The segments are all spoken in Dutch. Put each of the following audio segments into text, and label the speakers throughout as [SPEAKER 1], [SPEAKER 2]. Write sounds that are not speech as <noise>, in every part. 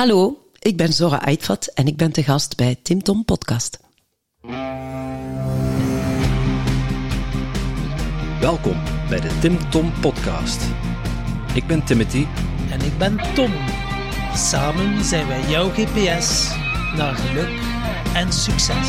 [SPEAKER 1] Hallo, ik ben Zora Eitvat en ik ben te gast bij Tim Tom Podcast.
[SPEAKER 2] Welkom bij de Tim Tom Podcast. Ik ben Timothy.
[SPEAKER 3] En ik ben Tom. Samen zijn wij jouw GPS naar geluk en succes.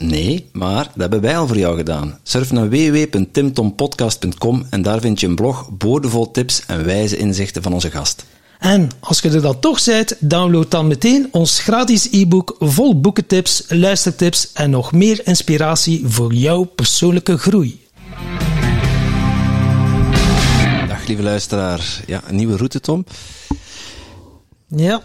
[SPEAKER 2] Nee, maar dat hebben wij al voor jou gedaan. Surf naar www.timtompodcast.com en daar vind je een blog boordevol tips en wijze inzichten van onze gast.
[SPEAKER 3] En als je er dan toch bent, download dan meteen ons gratis e-book vol boekentips, luistertips en nog meer inspiratie voor jouw persoonlijke groei.
[SPEAKER 2] Dag lieve luisteraar. Ja, een nieuwe route, Tom.
[SPEAKER 3] Ja,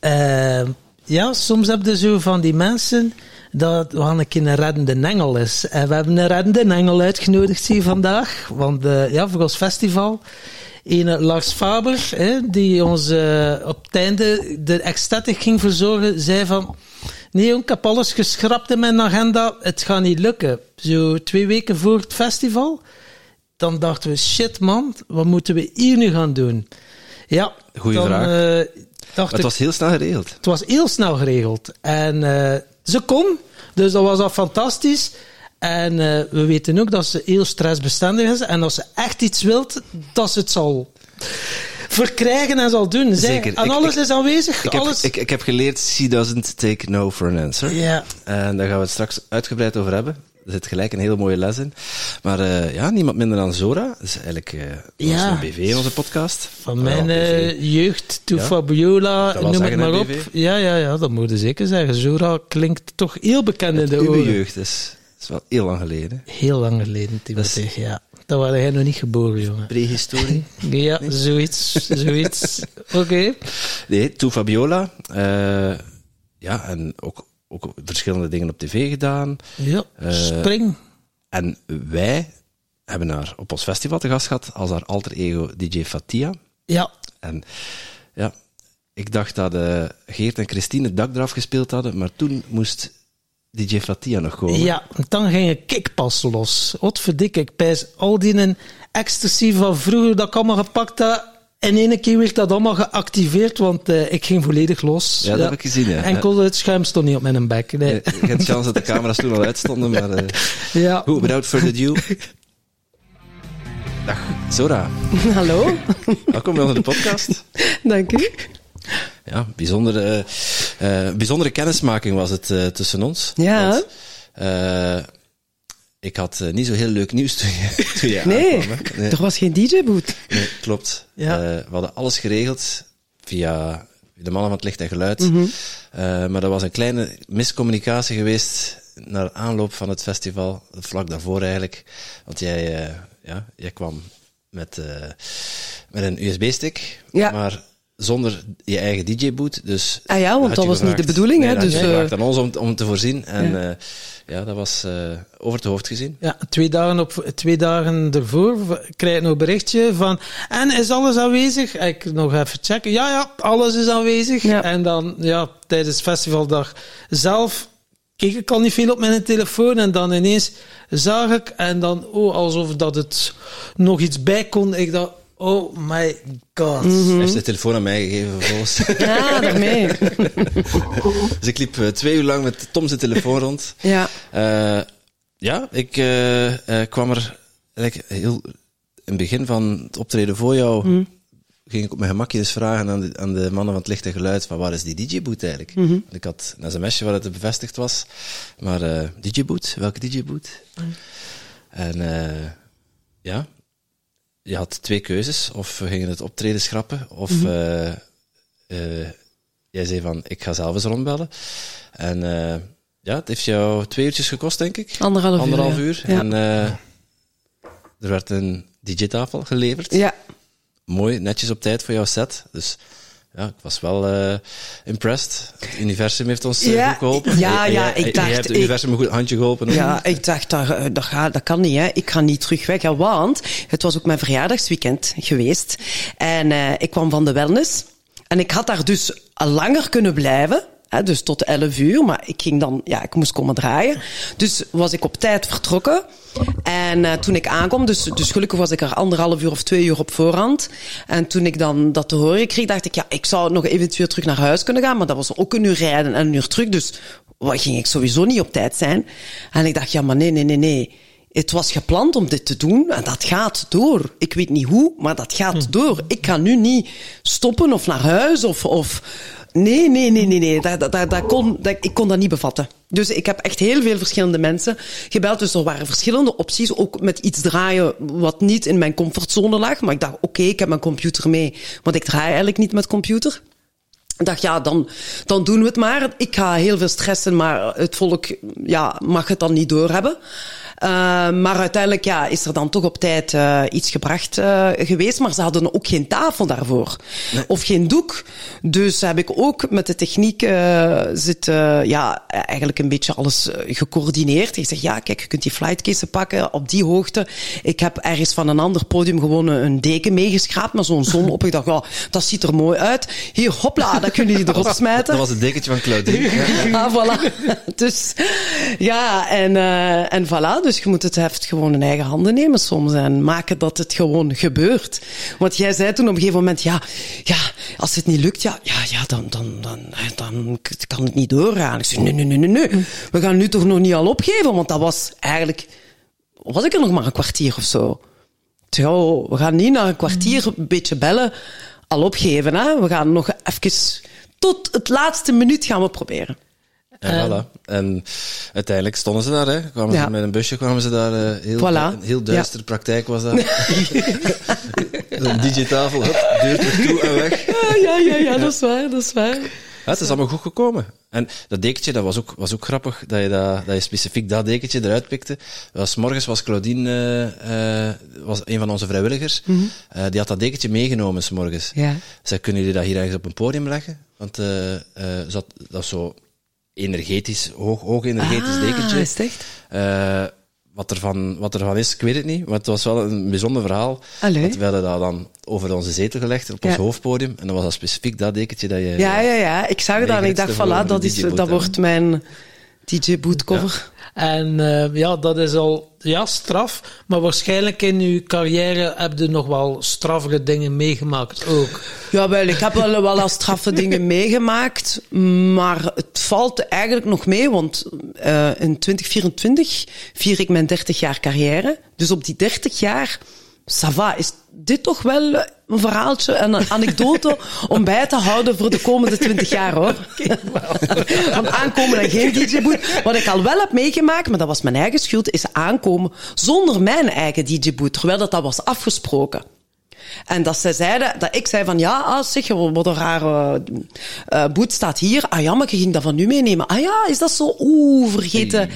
[SPEAKER 3] uh, ja soms heb je zo van die mensen dat we een keer een reddende engel is. En we hebben een reddende engel uitgenodigd hier vandaag, want uh, ja, voor ons festival. Een Lars Faber, hè, die ons uh, op het einde de extatic ging verzorgen, zei van... Nee, jong, ik heb alles geschrapt in mijn agenda. Het gaat niet lukken. Zo twee weken voor het festival. Dan dachten we, shit man, wat moeten we hier nu gaan doen? Ja,
[SPEAKER 2] Goeie
[SPEAKER 3] dan,
[SPEAKER 2] vraag.
[SPEAKER 3] Uh, dacht
[SPEAKER 2] het
[SPEAKER 3] ik,
[SPEAKER 2] was heel snel geregeld.
[SPEAKER 3] Het was heel snel geregeld. En ze kon, dus dat was al fantastisch. En uh, we weten ook dat ze heel stressbestendig is. En als ze echt iets wilt, dat ze het zal verkrijgen en zal doen. Zij,
[SPEAKER 2] Zeker.
[SPEAKER 3] En
[SPEAKER 2] Ik-
[SPEAKER 3] alles
[SPEAKER 2] ik-
[SPEAKER 3] is aanwezig.
[SPEAKER 2] Ik heb,
[SPEAKER 3] alles...
[SPEAKER 2] ik, ik heb geleerd, she doesn't take no for an answer.
[SPEAKER 3] Ja.
[SPEAKER 2] En daar gaan we het straks uitgebreid over hebben. Er zit gelijk een hele mooie les in. Maar eh, ja, niemand minder dan Zora. Dat is eigenlijk
[SPEAKER 3] Ja.
[SPEAKER 2] onze BV in onze podcast.
[SPEAKER 3] Van mijn eh, jeugd, to
[SPEAKER 2] Ja.
[SPEAKER 3] Fabiola, noem het maar op.
[SPEAKER 2] BV?
[SPEAKER 3] Ja, ja, ja, dat moet je zeker zeggen. Zora klinkt toch heel bekend in de
[SPEAKER 2] Uw
[SPEAKER 3] oren.
[SPEAKER 2] jeugd is, is wel heel lang geleden.
[SPEAKER 3] Heel lang geleden, Timothy. Ja. Dan waren jij nog niet geboren, jongen.
[SPEAKER 2] Prehistorie. <laughs>
[SPEAKER 3] Ja, zoiets. zoiets. <laughs> Oké.
[SPEAKER 2] Nee, To Fabiola. eh, ja, en ook, ook verschillende dingen op tv gedaan.
[SPEAKER 3] Ja,
[SPEAKER 2] Eh,
[SPEAKER 3] spring.
[SPEAKER 2] En wij hebben haar op ons festival te gast gehad als haar alter ego DJ Fatia.
[SPEAKER 3] Ja,
[SPEAKER 2] En ja, ik dacht dat eh, Geert en Christine het dak eraf gespeeld hadden, maar toen moest DJ Fatia nog komen.
[SPEAKER 3] ja, dan ging een kickpas los. Wat verdik ik, pijs al die ecstasy van vroeger dat ik allemaal gepakt had. In één keer werd dat allemaal geactiveerd, want eh, ik ging volledig los.
[SPEAKER 2] Ja, dat heb ik gezien, ja.
[SPEAKER 3] Enkel het schuim stond niet op mijn bek. Nee.
[SPEAKER 2] Geen kans dat de camera's toen al uitstonden, maar eh <laughs>
[SPEAKER 3] Ja.
[SPEAKER 2] goed, without further ado. Dag, Zora. <laughs>
[SPEAKER 1] Hallo,
[SPEAKER 2] Welkom bij onze podcast.
[SPEAKER 1] dank u.
[SPEAKER 2] Ja, bijzondere, eh, bijzondere kennismaking was het eh, tussen ons.
[SPEAKER 1] Ja.
[SPEAKER 2] Want, eh, ik had eh, niet zo heel leuk nieuws toen je, <laughs> toen je
[SPEAKER 1] Nee,
[SPEAKER 2] aankwam. Nee.
[SPEAKER 1] er was geen DJ-boot.
[SPEAKER 2] Nee, klopt.
[SPEAKER 3] Ja.
[SPEAKER 2] Eh, we hadden alles geregeld via de mannen van het licht en geluid.
[SPEAKER 1] Mhm.
[SPEAKER 2] Eh, maar er was een kleine miscommunicatie geweest naar aanloop van het festival, vlak daarvoor eigenlijk. Want jij, ja, jij kwam met, met een USB-stick,
[SPEAKER 1] Ja.
[SPEAKER 2] maar zonder je eigen DJ-boot. Dus
[SPEAKER 1] Ah ja, want dat was niet de bedoeling,
[SPEAKER 2] Nee,
[SPEAKER 1] hè, dus,
[SPEAKER 2] je
[SPEAKER 1] eh,
[SPEAKER 2] gevraagd aan ons om, om te voorzien. En
[SPEAKER 1] Ja.
[SPEAKER 2] ja, ja dat was eh, over het hoofd gezien.
[SPEAKER 3] Ja, twee dagen, op, twee dagen ervoor krijg ik nog een berichtje van... En is alles aanwezig? Ik nog even checken. Ja, ja, alles is aanwezig.
[SPEAKER 1] Ja.
[SPEAKER 3] En dan, ja, tijdens festivaldag zelf keek ik al niet veel op mijn telefoon. En dan ineens zag ik, en dan, oh, alsof dat het nog iets bij kon. Ik dacht, oh my god.
[SPEAKER 2] Hij heeft de telefoon aan mij gegeven vervolgens.
[SPEAKER 1] Ja, daarmee. <laughs>
[SPEAKER 2] dus ik liep eh, twee uur lang met Tom zijn telefoon rond.
[SPEAKER 1] Ja,
[SPEAKER 2] Eh, ja, ik eh, eh, kwam er eigenlijk heel in het begin van het optreden voor jou.
[SPEAKER 1] Mhm.
[SPEAKER 2] Ging ik op mijn gemakje eens vragen aan de, aan de mannen van het licht en geluid: van waar is die DJ-boot eigenlijk?
[SPEAKER 1] Mhm.
[SPEAKER 2] Ik had een sms'je waar het bevestigd was, maar eh DJ-boot, welke DJ-boot?
[SPEAKER 1] Mhm.
[SPEAKER 2] En eh, ja, je had twee keuzes: of we gingen het optreden schrappen, of
[SPEAKER 1] Mhm.
[SPEAKER 2] eh, eh, jij zei van ik ga zelf eens rondbellen. En eh, ja, het heeft jou twee uurtjes gekost, denk ik.
[SPEAKER 1] anderhalf uur.
[SPEAKER 2] Anderhalf
[SPEAKER 1] ja.
[SPEAKER 2] uur.
[SPEAKER 1] Ja.
[SPEAKER 2] En eh, er werd een DJ-tafel geleverd.
[SPEAKER 1] ja.
[SPEAKER 2] Mooi, netjes op tijd voor jouw set. Dus ja, ik was wel eh, impressed. Het universum heeft ons eh,
[SPEAKER 1] Ja,
[SPEAKER 2] goed geholpen.
[SPEAKER 1] ja, ja,
[SPEAKER 2] jij-
[SPEAKER 1] ik dacht,
[SPEAKER 2] hebt het
[SPEAKER 1] ik-
[SPEAKER 2] universum een goed handje geholpen.
[SPEAKER 1] Ja, ik dacht, dat, eh, dat, gaat, dat kan niet, hè. Ik ga niet terug weg, want het was ook mijn verjaardagsweekend geweest. En eh, ik kwam van de wellness. En ik had daar dus al langer kunnen blijven. Hè, dus tot 11 uur, maar ik ging dan, ja, ik moest komen draaien. Dus was ik op tijd vertrokken. En eh, toen ik aankwam, dus, dus gelukkig was ik er anderhalf uur of twee uur op voorhand. En toen ik dan dat te horen kreeg, dacht ik, ja, ik zou nog eventueel terug naar huis kunnen gaan, maar dat was ook een uur rijden en een uur terug. Dus wat ging ik sowieso niet op tijd zijn. En ik dacht, ja, maar nee, nee, nee, nee. Het was gepland om dit te doen en dat gaat door. Ik weet niet hoe, maar dat gaat door. Ik ga nu niet stoppen of naar huis of... of Nee, nee, nee, nee, nee. Dat, dat, dat kon, dat, ik kon dat niet bevatten. Dus ik heb echt heel veel verschillende mensen gebeld. Dus er waren verschillende opties. Ook met iets draaien wat niet in mijn comfortzone lag. Maar ik dacht, oké, ik heb mijn computer mee. Want ik draai eigenlijk niet met computer. Ik dacht, ja, dan, dan doen we het maar. Ik ga heel veel stressen, maar het volk ja, mag het dan niet doorhebben. Uh, maar uiteindelijk ja, is er dan toch op tijd uh, iets gebracht uh, geweest. Maar ze hadden ook geen tafel daarvoor. Nee. Of geen doek. Dus heb ik ook met de techniek zitten, ja, eigenlijk een beetje alles gecoördineerd. Ik zeg, ja, kijk, je kunt die flightcases pakken op die hoogte. Ik heb ergens van een ander podium gewoon een deken meegeschraapt met zo'n zon op. Ik dacht, ja, dat ziet er mooi uit. Hier, hopla, dat kunnen jullie erop <laughs> smijten.
[SPEAKER 2] Dat was het dekentje van Claudine. <laughs>
[SPEAKER 1] ah, voilà. <laughs> Dus, ja, en, uh, en voilà. Dus je moet het heft gewoon in eigen handen nemen soms en maken dat het gewoon gebeurt. Want jij zei toen op een gegeven moment, ja, ja als het niet lukt, ja, ja, ja dan, dan, dan, dan kan het niet doorgaan. Ik zei, nee, nee, nee, nee, nee. We gaan nu toch nog niet al opgeven, want dat was eigenlijk, was ik er nog maar een kwartier of zo. Ja, we gaan niet na een kwartier een beetje bellen al opgeven. Hè? We gaan nog even tot het laatste minuut gaan we proberen.
[SPEAKER 2] En voilà. En uiteindelijk stonden ze daar, hè. Kwamen ja. ze met een busje, kwamen ze daar, uh, heel,
[SPEAKER 1] voilà.
[SPEAKER 2] een heel duister ja. praktijk was dat. <laughs> <laughs> Hup, deur terug toe en weg.
[SPEAKER 1] Ja, <laughs> ja, ja, ja, dat is waar, dat is waar.
[SPEAKER 2] Ja, het is allemaal goed gekomen. En dat dekentje, dat was ook, was ook grappig, dat je, dat, dat je specifiek dat dekentje eruit pikte. Was, morgens was Claudine, uh, uh, was een van onze vrijwilligers, mm -hmm. uh, die had dat dekentje meegenomen, s morgens.
[SPEAKER 1] Ja.
[SPEAKER 2] Zei, kunnen jullie dat hier ergens op een podium leggen? Want uh, dat, zo energetisch, hoog, hoog energetisch
[SPEAKER 1] ah,
[SPEAKER 2] dekentje.
[SPEAKER 1] Is het echt?
[SPEAKER 2] Uh, wat, ervan, wat ervan is, ik weet het niet. Maar het was wel een bijzonder verhaal.
[SPEAKER 1] Allee.
[SPEAKER 2] Want we hadden dat dan over onze zetel gelegd, op
[SPEAKER 1] ja.
[SPEAKER 2] ons hoofdpodium. En dan was dat specifiek dat dekentje dat je...
[SPEAKER 1] Ja, ja, ja. Ik zag dat en ik dacht, voilà, dat, is, dat wordt mijn DJ-bootcover.
[SPEAKER 3] Ja. En uh, ja, dat is al ja, straf. Maar waarschijnlijk in uw carrière heb je nog wel straffere dingen meegemaakt ook.
[SPEAKER 1] Jawel, ik heb wel, wel al straffe dingen <laughs> meegemaakt. Maar het valt eigenlijk nog mee, want uh, in 2024 vier ik mijn 30 jaar carrière. Dus op die 30 jaar, ça va, is dit toch wel een verhaaltje en een anekdote <laughs> om bij te houden voor de komende 20 jaar hoor. <laughs> Van <laughs> aankomen en geen DJ-boot. Wat ik al wel heb meegemaakt, maar dat was mijn eigen schuld, is aankomen zonder mijn eigen DJ-boot. Terwijl dat, dat was afgesproken. En dat zij zeiden, dat ik zei van ja, ah, zeg, wat een rare uh, boet staat hier. Ah ja, maar je ging dat van nu meenemen. Ah ja, is dat zo? Oeh, vergeten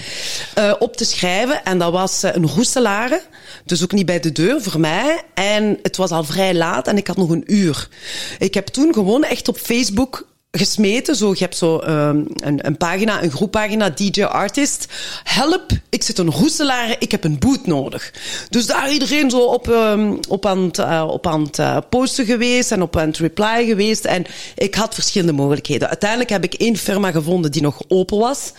[SPEAKER 1] uh, op te schrijven. En dat was uh, een roeselare. Dus ook niet bij de deur voor mij. En het was al vrij laat en ik had nog een uur. Ik heb toen gewoon echt op Facebook gesmeten. Zo, je hebt zo um, een, een pagina, een groeppagina, DJ Artist. Help, ik zit een roeselaar, ik heb een boot nodig. Dus daar iedereen zo op, um, op aan het, uh, op aan het uh, posten geweest en op aan het reply geweest. En ik had verschillende mogelijkheden. Uiteindelijk heb ik één firma gevonden die nog open was.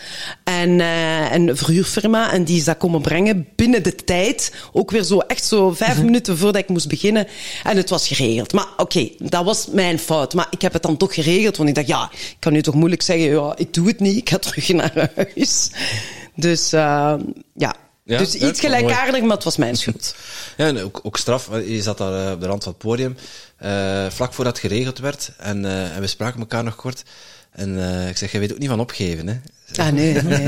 [SPEAKER 1] En uh, een verhuurfirma. En die is dat komen brengen binnen de tijd. Ook weer zo echt zo vijf
[SPEAKER 2] Mhm.
[SPEAKER 1] minuten voordat ik moest beginnen. En het was geregeld. Maar oké, okay, dat was mijn fout. Maar ik heb het dan toch geregeld, want ik dacht, ja, ik kan nu toch moeilijk zeggen, ja, ik doe het niet, ik ga <laughs> terug naar huis. Dus uh, ja.
[SPEAKER 2] Ja,
[SPEAKER 1] dus iets gelijkaardig, maar het was mijn schuld. <laughs>
[SPEAKER 2] Ja, en ook, ook straf. Je zat daar uh, op de rand van het podium, uh, vlak voordat het geregeld werd. En, uh, en we spraken elkaar nog kort. En ik zeg, jij weet ook niet van opgeven, hè?
[SPEAKER 1] Ah, nee, <laughs> nee.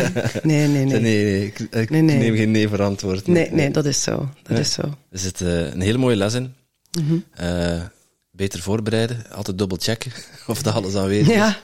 [SPEAKER 1] Nee, nee, nee.
[SPEAKER 2] nee, nee ik, ik nee, nee. neem geen nee voor antwoord.
[SPEAKER 1] Nee, nee, dat is zo. Dat is zo.
[SPEAKER 2] Er zit een hele mooie les in.
[SPEAKER 1] Mm
[SPEAKER 2] -hmm. Beter voorbereiden, altijd dubbel checken <laughs> of dat alles aanwezig is.
[SPEAKER 1] Ja.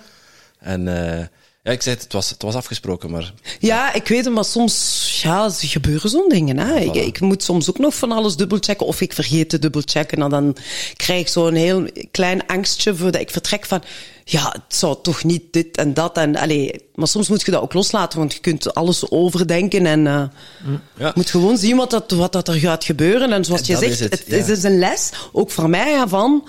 [SPEAKER 2] En uh, Ja, ik zei het, het was, het was afgesproken, maar
[SPEAKER 1] Ja, ik weet het, maar soms ja, gebeuren zo'n dingen. Hè. Ik, ik moet soms ook nog van alles dubbelchecken of ik vergeet te dubbelchecken. En dan krijg ik zo'n heel klein angstje voordat ik vertrek van... Ja, het zou toch niet dit en dat. En, allee, maar soms moet je dat ook loslaten, want je kunt alles overdenken. En eh
[SPEAKER 2] Ja.
[SPEAKER 1] moet gewoon zien wat, dat, wat dat er gaat gebeuren. En zoals
[SPEAKER 2] En
[SPEAKER 1] je
[SPEAKER 2] dat
[SPEAKER 1] zegt,
[SPEAKER 2] is het,
[SPEAKER 1] het,
[SPEAKER 2] ja.
[SPEAKER 1] is dus een les, ook voor mij, ja, van...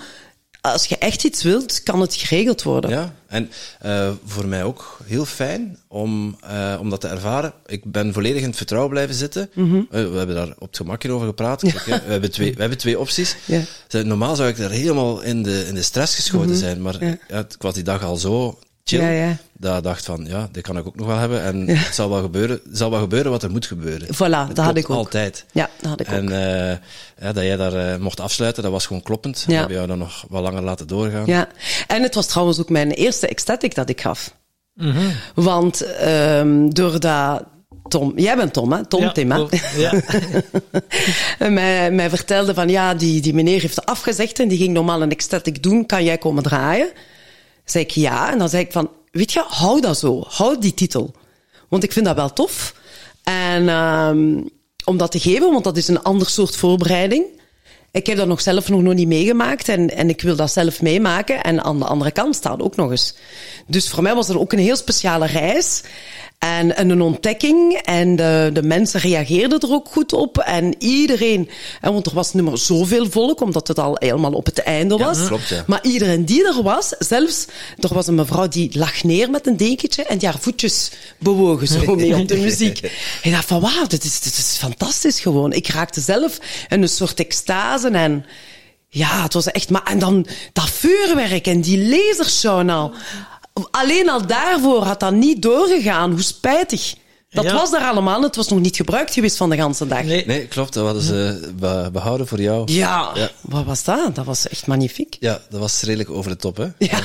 [SPEAKER 1] Als je echt iets wilt, kan het geregeld worden.
[SPEAKER 2] Ja, en eh, voor mij ook heel fijn om, eh, om dat te ervaren. Ik ben volledig in het vertrouwen blijven zitten.
[SPEAKER 1] Mhm.
[SPEAKER 2] We hebben daar op het gemak hierover gepraat. Kijk, we, hebben twee, we hebben twee opties.
[SPEAKER 1] Ja.
[SPEAKER 2] Normaal zou ik daar helemaal in de, in de stress geschoten zijn, maar
[SPEAKER 1] Mhm. Ja.
[SPEAKER 2] ja. ik was die dag al zo chill.
[SPEAKER 1] Ja, ja.
[SPEAKER 2] Dat ik dacht van, ja, dit kan ik ook nog wel hebben. En het zal wel gebeuren, het zal wel gebeuren wat er moet gebeuren.
[SPEAKER 1] Voilà,
[SPEAKER 2] Het
[SPEAKER 1] dat had ik ook.
[SPEAKER 2] altijd.
[SPEAKER 1] Ja, dat had ik ook.
[SPEAKER 2] En eh, ja, dat jij daar eh, mocht afsluiten, dat was gewoon kloppend. We
[SPEAKER 1] Ja.
[SPEAKER 2] hebben jou dan nog wat langer laten doorgaan.
[SPEAKER 1] Ja, en het was trouwens ook mijn eerste ecstatic dat ik gaf.
[SPEAKER 3] Mhm.
[SPEAKER 1] Want ehm doordat Tom, jij bent Tom, hè? Tom
[SPEAKER 3] Ja,
[SPEAKER 1] Tim, hè?
[SPEAKER 3] Ja. <laughs>
[SPEAKER 1] En mij, mij vertelde van ja, die, die meneer heeft afgezegd en die ging normaal een ecstatic doen, kan jij komen draaien? Zei ik ja, en dan zei ik van, weet je, hou dat zo, hou die titel. Want ik vind dat wel tof. En ehm om dat te geven, want dat is een ander soort voorbereiding. Ik heb dat nog zelf nog, niet meegemaakt en, en ik wil dat zelf meemaken. En aan de andere kant staan ook nog eens. Dus voor mij was het ook een heel speciale reis. En, en een ontdekking. En de, de mensen reageerden er ook goed op. En iedereen, en want er was niet meer zoveel volk, omdat het al helemaal op het einde was.
[SPEAKER 2] klopt, ja.
[SPEAKER 1] Maar iedereen die er was, zelfs, er was een mevrouw die lag neer met een dekentje en die haar voetjes bewogen zo <laughs> mee op de muziek. Ik dacht van wauw, dit is, dit is fantastisch gewoon. Ik raakte zelf in een soort extase en ja, het was echt, maar en dan dat vuurwerk en die lasershow nou. Alleen al daarvoor had dat niet doorgegaan. Hoe spijtig. Dat
[SPEAKER 3] Ja.
[SPEAKER 1] was daar allemaal. Het was nog niet gebruikt geweest van de ganse dag.
[SPEAKER 3] Nee.
[SPEAKER 2] Nee, klopt. Dat hadden ze be- behouden voor jou.
[SPEAKER 1] Ja,
[SPEAKER 2] Ja.
[SPEAKER 1] wat was dat? Dat was echt magnifiek.
[SPEAKER 2] Ja, dat was redelijk over de top, hè?
[SPEAKER 1] Ja,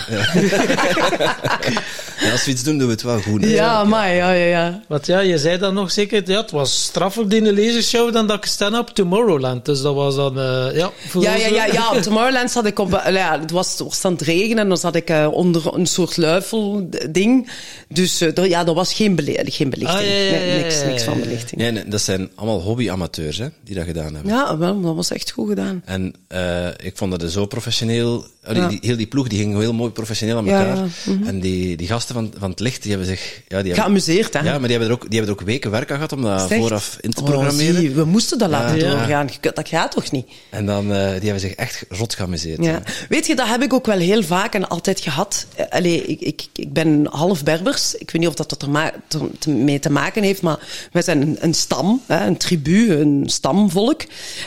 [SPEAKER 2] En <laughs> als we iets doen, doen we het wel goed. hè?
[SPEAKER 1] ja, maar ja, ja, ja.
[SPEAKER 3] Want ja, je zei dan nog zeker, ja, het was straffer die lasershow dan dat ik stand op Tomorrowland. Dus dat was dan, eh, ja. voor
[SPEAKER 1] Ja,
[SPEAKER 3] ons,
[SPEAKER 1] ja, ja,
[SPEAKER 3] eh,
[SPEAKER 1] ja, op <laughs> Tomorrowland zat ik op... eh, Ja, het was, het was aan het regenen en dan zat ik eh, onder een soort luifel-ding. Dus eh, er- ja, dat was geen, bele geen belichting.
[SPEAKER 3] Ah, ja, ja,
[SPEAKER 1] Nee,
[SPEAKER 3] ja,
[SPEAKER 1] niks, niks van belichting.
[SPEAKER 2] Nee, nee, dat zijn allemaal hobby-amateurs, hè, die dat gedaan hebben.
[SPEAKER 1] Ja, wel, dat was echt goed gedaan.
[SPEAKER 2] En eh, ik vond dat zo professioneel. allee,
[SPEAKER 1] Ja.
[SPEAKER 2] die, heel die ploeg die ging heel mooi professioneel aan
[SPEAKER 1] Ja,
[SPEAKER 2] elkaar.
[SPEAKER 1] ja, mhm.
[SPEAKER 2] En die, die gasten van, van het licht, die hebben zich. Ja, die hebben,
[SPEAKER 1] Geamuseerd, hè?
[SPEAKER 2] ja maar die hebben, er ook, die hebben er ook weken werk aan gehad om dat vooraf in te
[SPEAKER 1] Oh,
[SPEAKER 2] programmeren.
[SPEAKER 1] zie, we moesten dat laten
[SPEAKER 3] Ja.
[SPEAKER 1] doorgaan. Dat gaat toch niet?
[SPEAKER 2] en dan, eh, die hebben zich echt rot geamuseerd.
[SPEAKER 1] Ja. Weet je, dat heb ik ook wel heel vaak en altijd gehad. Eh, Allee, ik, ik, ik ben half Berbers. Ik weet niet of dat, dat er ma- te- te- mee te maken heeft, maar wij zijn een, een stam, hè, een tribu, een stamvolk.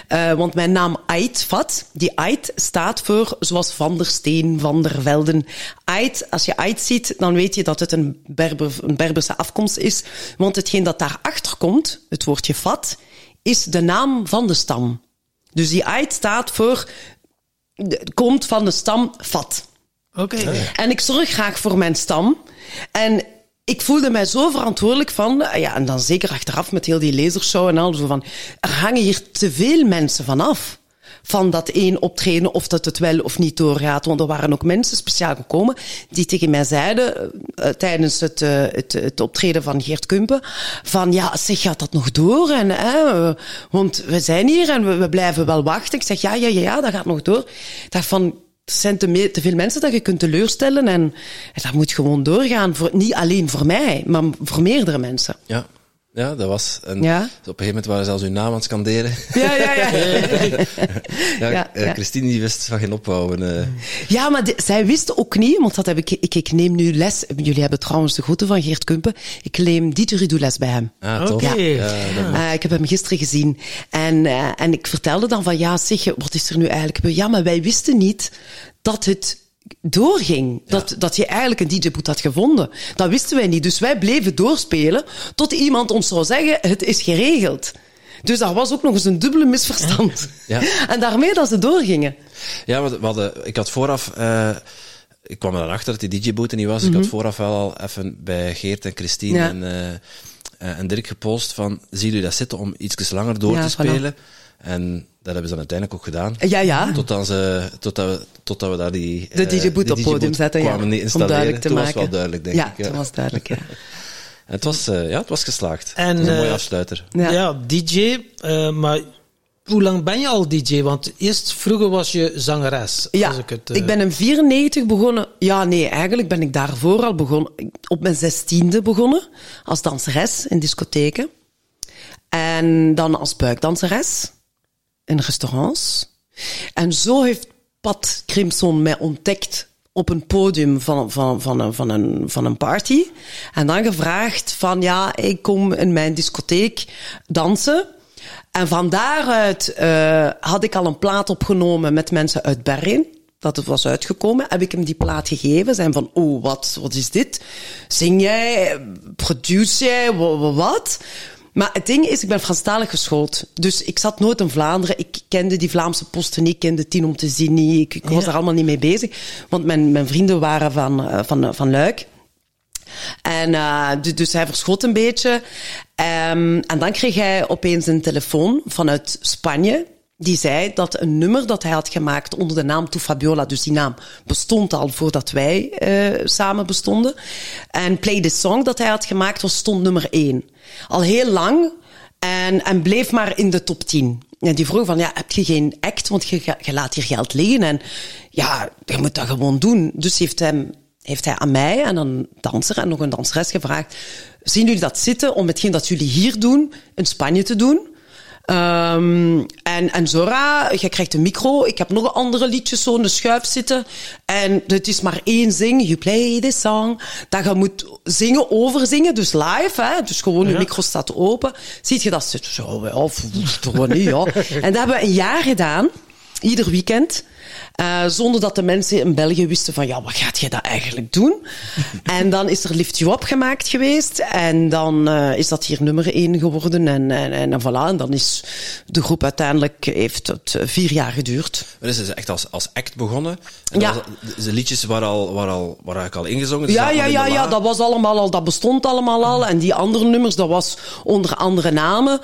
[SPEAKER 1] Eh, want mijn naam Ait Vat, die Ait staat voor zoals Van der Steen, Van der Velden. Ait, als je Ait ziet, dan weet je dat het een, Berber, een Berberse afkomst is. Want hetgeen dat daarachter komt, het woordje Vat, is de naam van de stam. Dus die Ait staat voor de- komt van de stam Vat.
[SPEAKER 3] Oké.
[SPEAKER 1] En ik zorg graag voor mijn stam. En ik voelde mij zo verantwoordelijk van, eh, ja, en dan zeker achteraf met heel die lasershow en al, van, er hangen hier te veel mensen vanaf. Van dat één optreden, of dat het wel of niet doorgaat. Want er waren ook mensen speciaal gekomen die tegen mij zeiden, eh, tijdens het, eh, het, het optreden van Geert Kumpen, van ja, zeg, gaat dat nog door? En, eh, want we zijn hier en we, we blijven wel wachten. Ik zeg, ja, ja, ja, ja, dat gaat nog door. Ik dacht van, zijn te, me- te veel mensen dat je kunt teleurstellen en, en dat moet gewoon doorgaan. Voor, niet alleen voor mij, maar voor meerdere mensen.
[SPEAKER 2] Ja, ja dat was. En
[SPEAKER 1] Ja.
[SPEAKER 2] op een gegeven moment waren ze zelfs hun naam aan het scanderen.
[SPEAKER 1] Ja, ja, ja. <laughs>
[SPEAKER 2] ja,
[SPEAKER 1] Ja,
[SPEAKER 2] eh,
[SPEAKER 1] ja.
[SPEAKER 2] Christine die wist van geen ophouden. eh.
[SPEAKER 1] Ja, maar de- zij wisten ook niet, want dat heb ik, ik, ik neem nu les. Jullie hebben trouwens de groeten van Geert Kumpen. Ik neem didgeridoo-les bij hem.
[SPEAKER 2] Ah, tof.
[SPEAKER 3] Oké.
[SPEAKER 2] Ja,
[SPEAKER 1] Eh, ik heb hem gisteren gezien. En, eh, en ik vertelde dan van, ja, zeg, wat is er nu eigenlijk gebeurd? Ja, maar wij wisten niet dat het doorging. Dat, dat je eigenlijk een DJ-boot had gevonden. Dat wisten wij niet. Dus wij bleven doorspelen tot iemand ons zou zeggen, het is geregeld. Dus dat was ook nog eens een dubbele misverstand.
[SPEAKER 2] Ja. <laughs>
[SPEAKER 1] En daarmee dat ze doorgingen.
[SPEAKER 2] Ja, we, we hadden, ik had vooraf, eh, ik kwam er dan achter dat die DJ-boot er niet was. Ik had vooraf wel al even bij Geert en Christine
[SPEAKER 1] Mhm. Ja.
[SPEAKER 2] en, eh, eh, en Dirk gepost van, zien jullie dat zitten om iets langer door
[SPEAKER 1] Ja,
[SPEAKER 2] te
[SPEAKER 1] voilà.
[SPEAKER 2] En dat hebben ze dan uiteindelijk ook gedaan.
[SPEAKER 1] Ja, ja.
[SPEAKER 2] Totdat, ze, totdat, we, totdat we daar die...
[SPEAKER 1] De
[SPEAKER 2] eh,
[SPEAKER 1] DJ-boot op podium zetten, ja.
[SPEAKER 2] kwamen
[SPEAKER 1] Om
[SPEAKER 2] installeren.
[SPEAKER 1] duidelijk te
[SPEAKER 2] Toen
[SPEAKER 1] maken.
[SPEAKER 2] was wel duidelijk, denk
[SPEAKER 1] ja,
[SPEAKER 2] ik. Ja.
[SPEAKER 1] dat was duidelijk, ja. <laughs>
[SPEAKER 2] En het was, eh, ja, het was geslaagd.
[SPEAKER 3] En,
[SPEAKER 2] het was een mooie
[SPEAKER 3] eh,
[SPEAKER 2] afsluiter.
[SPEAKER 1] Ja.
[SPEAKER 3] Ja, DJ. eh, maar hoe lang ben je al DJ? Want eerst vroeger was je zangeres.
[SPEAKER 1] Ja,
[SPEAKER 3] als ik, het,
[SPEAKER 1] ik ben in 94 begonnen. Ja, nee, eigenlijk ben ik daarvoor al begonnen. Op mijn zestiende begonnen als danseres in discotheken. En dan als buikdanseres in restaurants. En zo heeft Pat Crimson mij ontdekt op een podium van, van, van, een, van, een, van een party. En dan gevraagd van, ja, ik kom in mijn discotheek dansen. En van daaruit eh, had ik al een plaat opgenomen met mensen uit Bergen. Dat het was uitgekomen, heb ik hem die plaat gegeven. Zijn van, oh, wat, wat is dit? Zing jij? Produce jij? Wa- wa- Wat? Maar het ding is, ik ben Franstalig geschoold. Dus ik zat nooit in Vlaanderen. Ik kende die Vlaamse posten niet. Ik kende Tien om te zien niet. Ik, ik was
[SPEAKER 3] Ja.
[SPEAKER 1] er allemaal niet mee bezig. Want mijn, mijn vrienden waren van, eh, van, eh, van Luik. En eh, du- dus hij verschoot een beetje. Ehm, en dan kreeg hij opeens een telefoon vanuit Spanje. Die zei dat een nummer dat hij had gemaakt onder de naam Tu Fabiola, dus die naam bestond al voordat wij eh, samen bestonden. En Play the Song dat hij had gemaakt was stond nummer één. Al heel lang en, en bleef maar in de top 10. En die vroeg van, ja, heb je geen act, want je, je laat hier geld liggen. En ja, je moet dat gewoon doen. Dus heeft hem heeft hij aan mij en een danser en nog een danseres gevraagd: zien jullie dat zitten om hetgeen dat jullie hier doen in Spanje te doen? Ehm, en, en Zora, je krijgt een micro. Ik heb nog een andere liedjes zo in de schuif zitten. En het is maar één zing. You play this song. Dat je moet zingen, overzingen. Dus live, hè. Dus gewoon, je micro staat open. Ziet je dat? Zo, of, niet, ja. <laughs> En dat hebben we een jaar gedaan. Ieder weekend. Eh, zonder dat de mensen in België wisten van, ja, wat gaat je dat eigenlijk doen? <laughs> en dan is er Lift You Up gemaakt geweest. En dan eh, is dat hier nummer één geworden. En, en, en, en voilà. En dan is de groep uiteindelijk, heeft het eh, vier jaar geduurd.
[SPEAKER 2] Maar is echt als, als act begonnen? En
[SPEAKER 1] Ja.
[SPEAKER 2] was- de liedjes waren al, waren al, waren eigenlijk al ingezongen?
[SPEAKER 1] Ja, ja, ja, ja, dat was allemaal al, dat bestond allemaal al. En die andere nummers, dat was onder andere namen.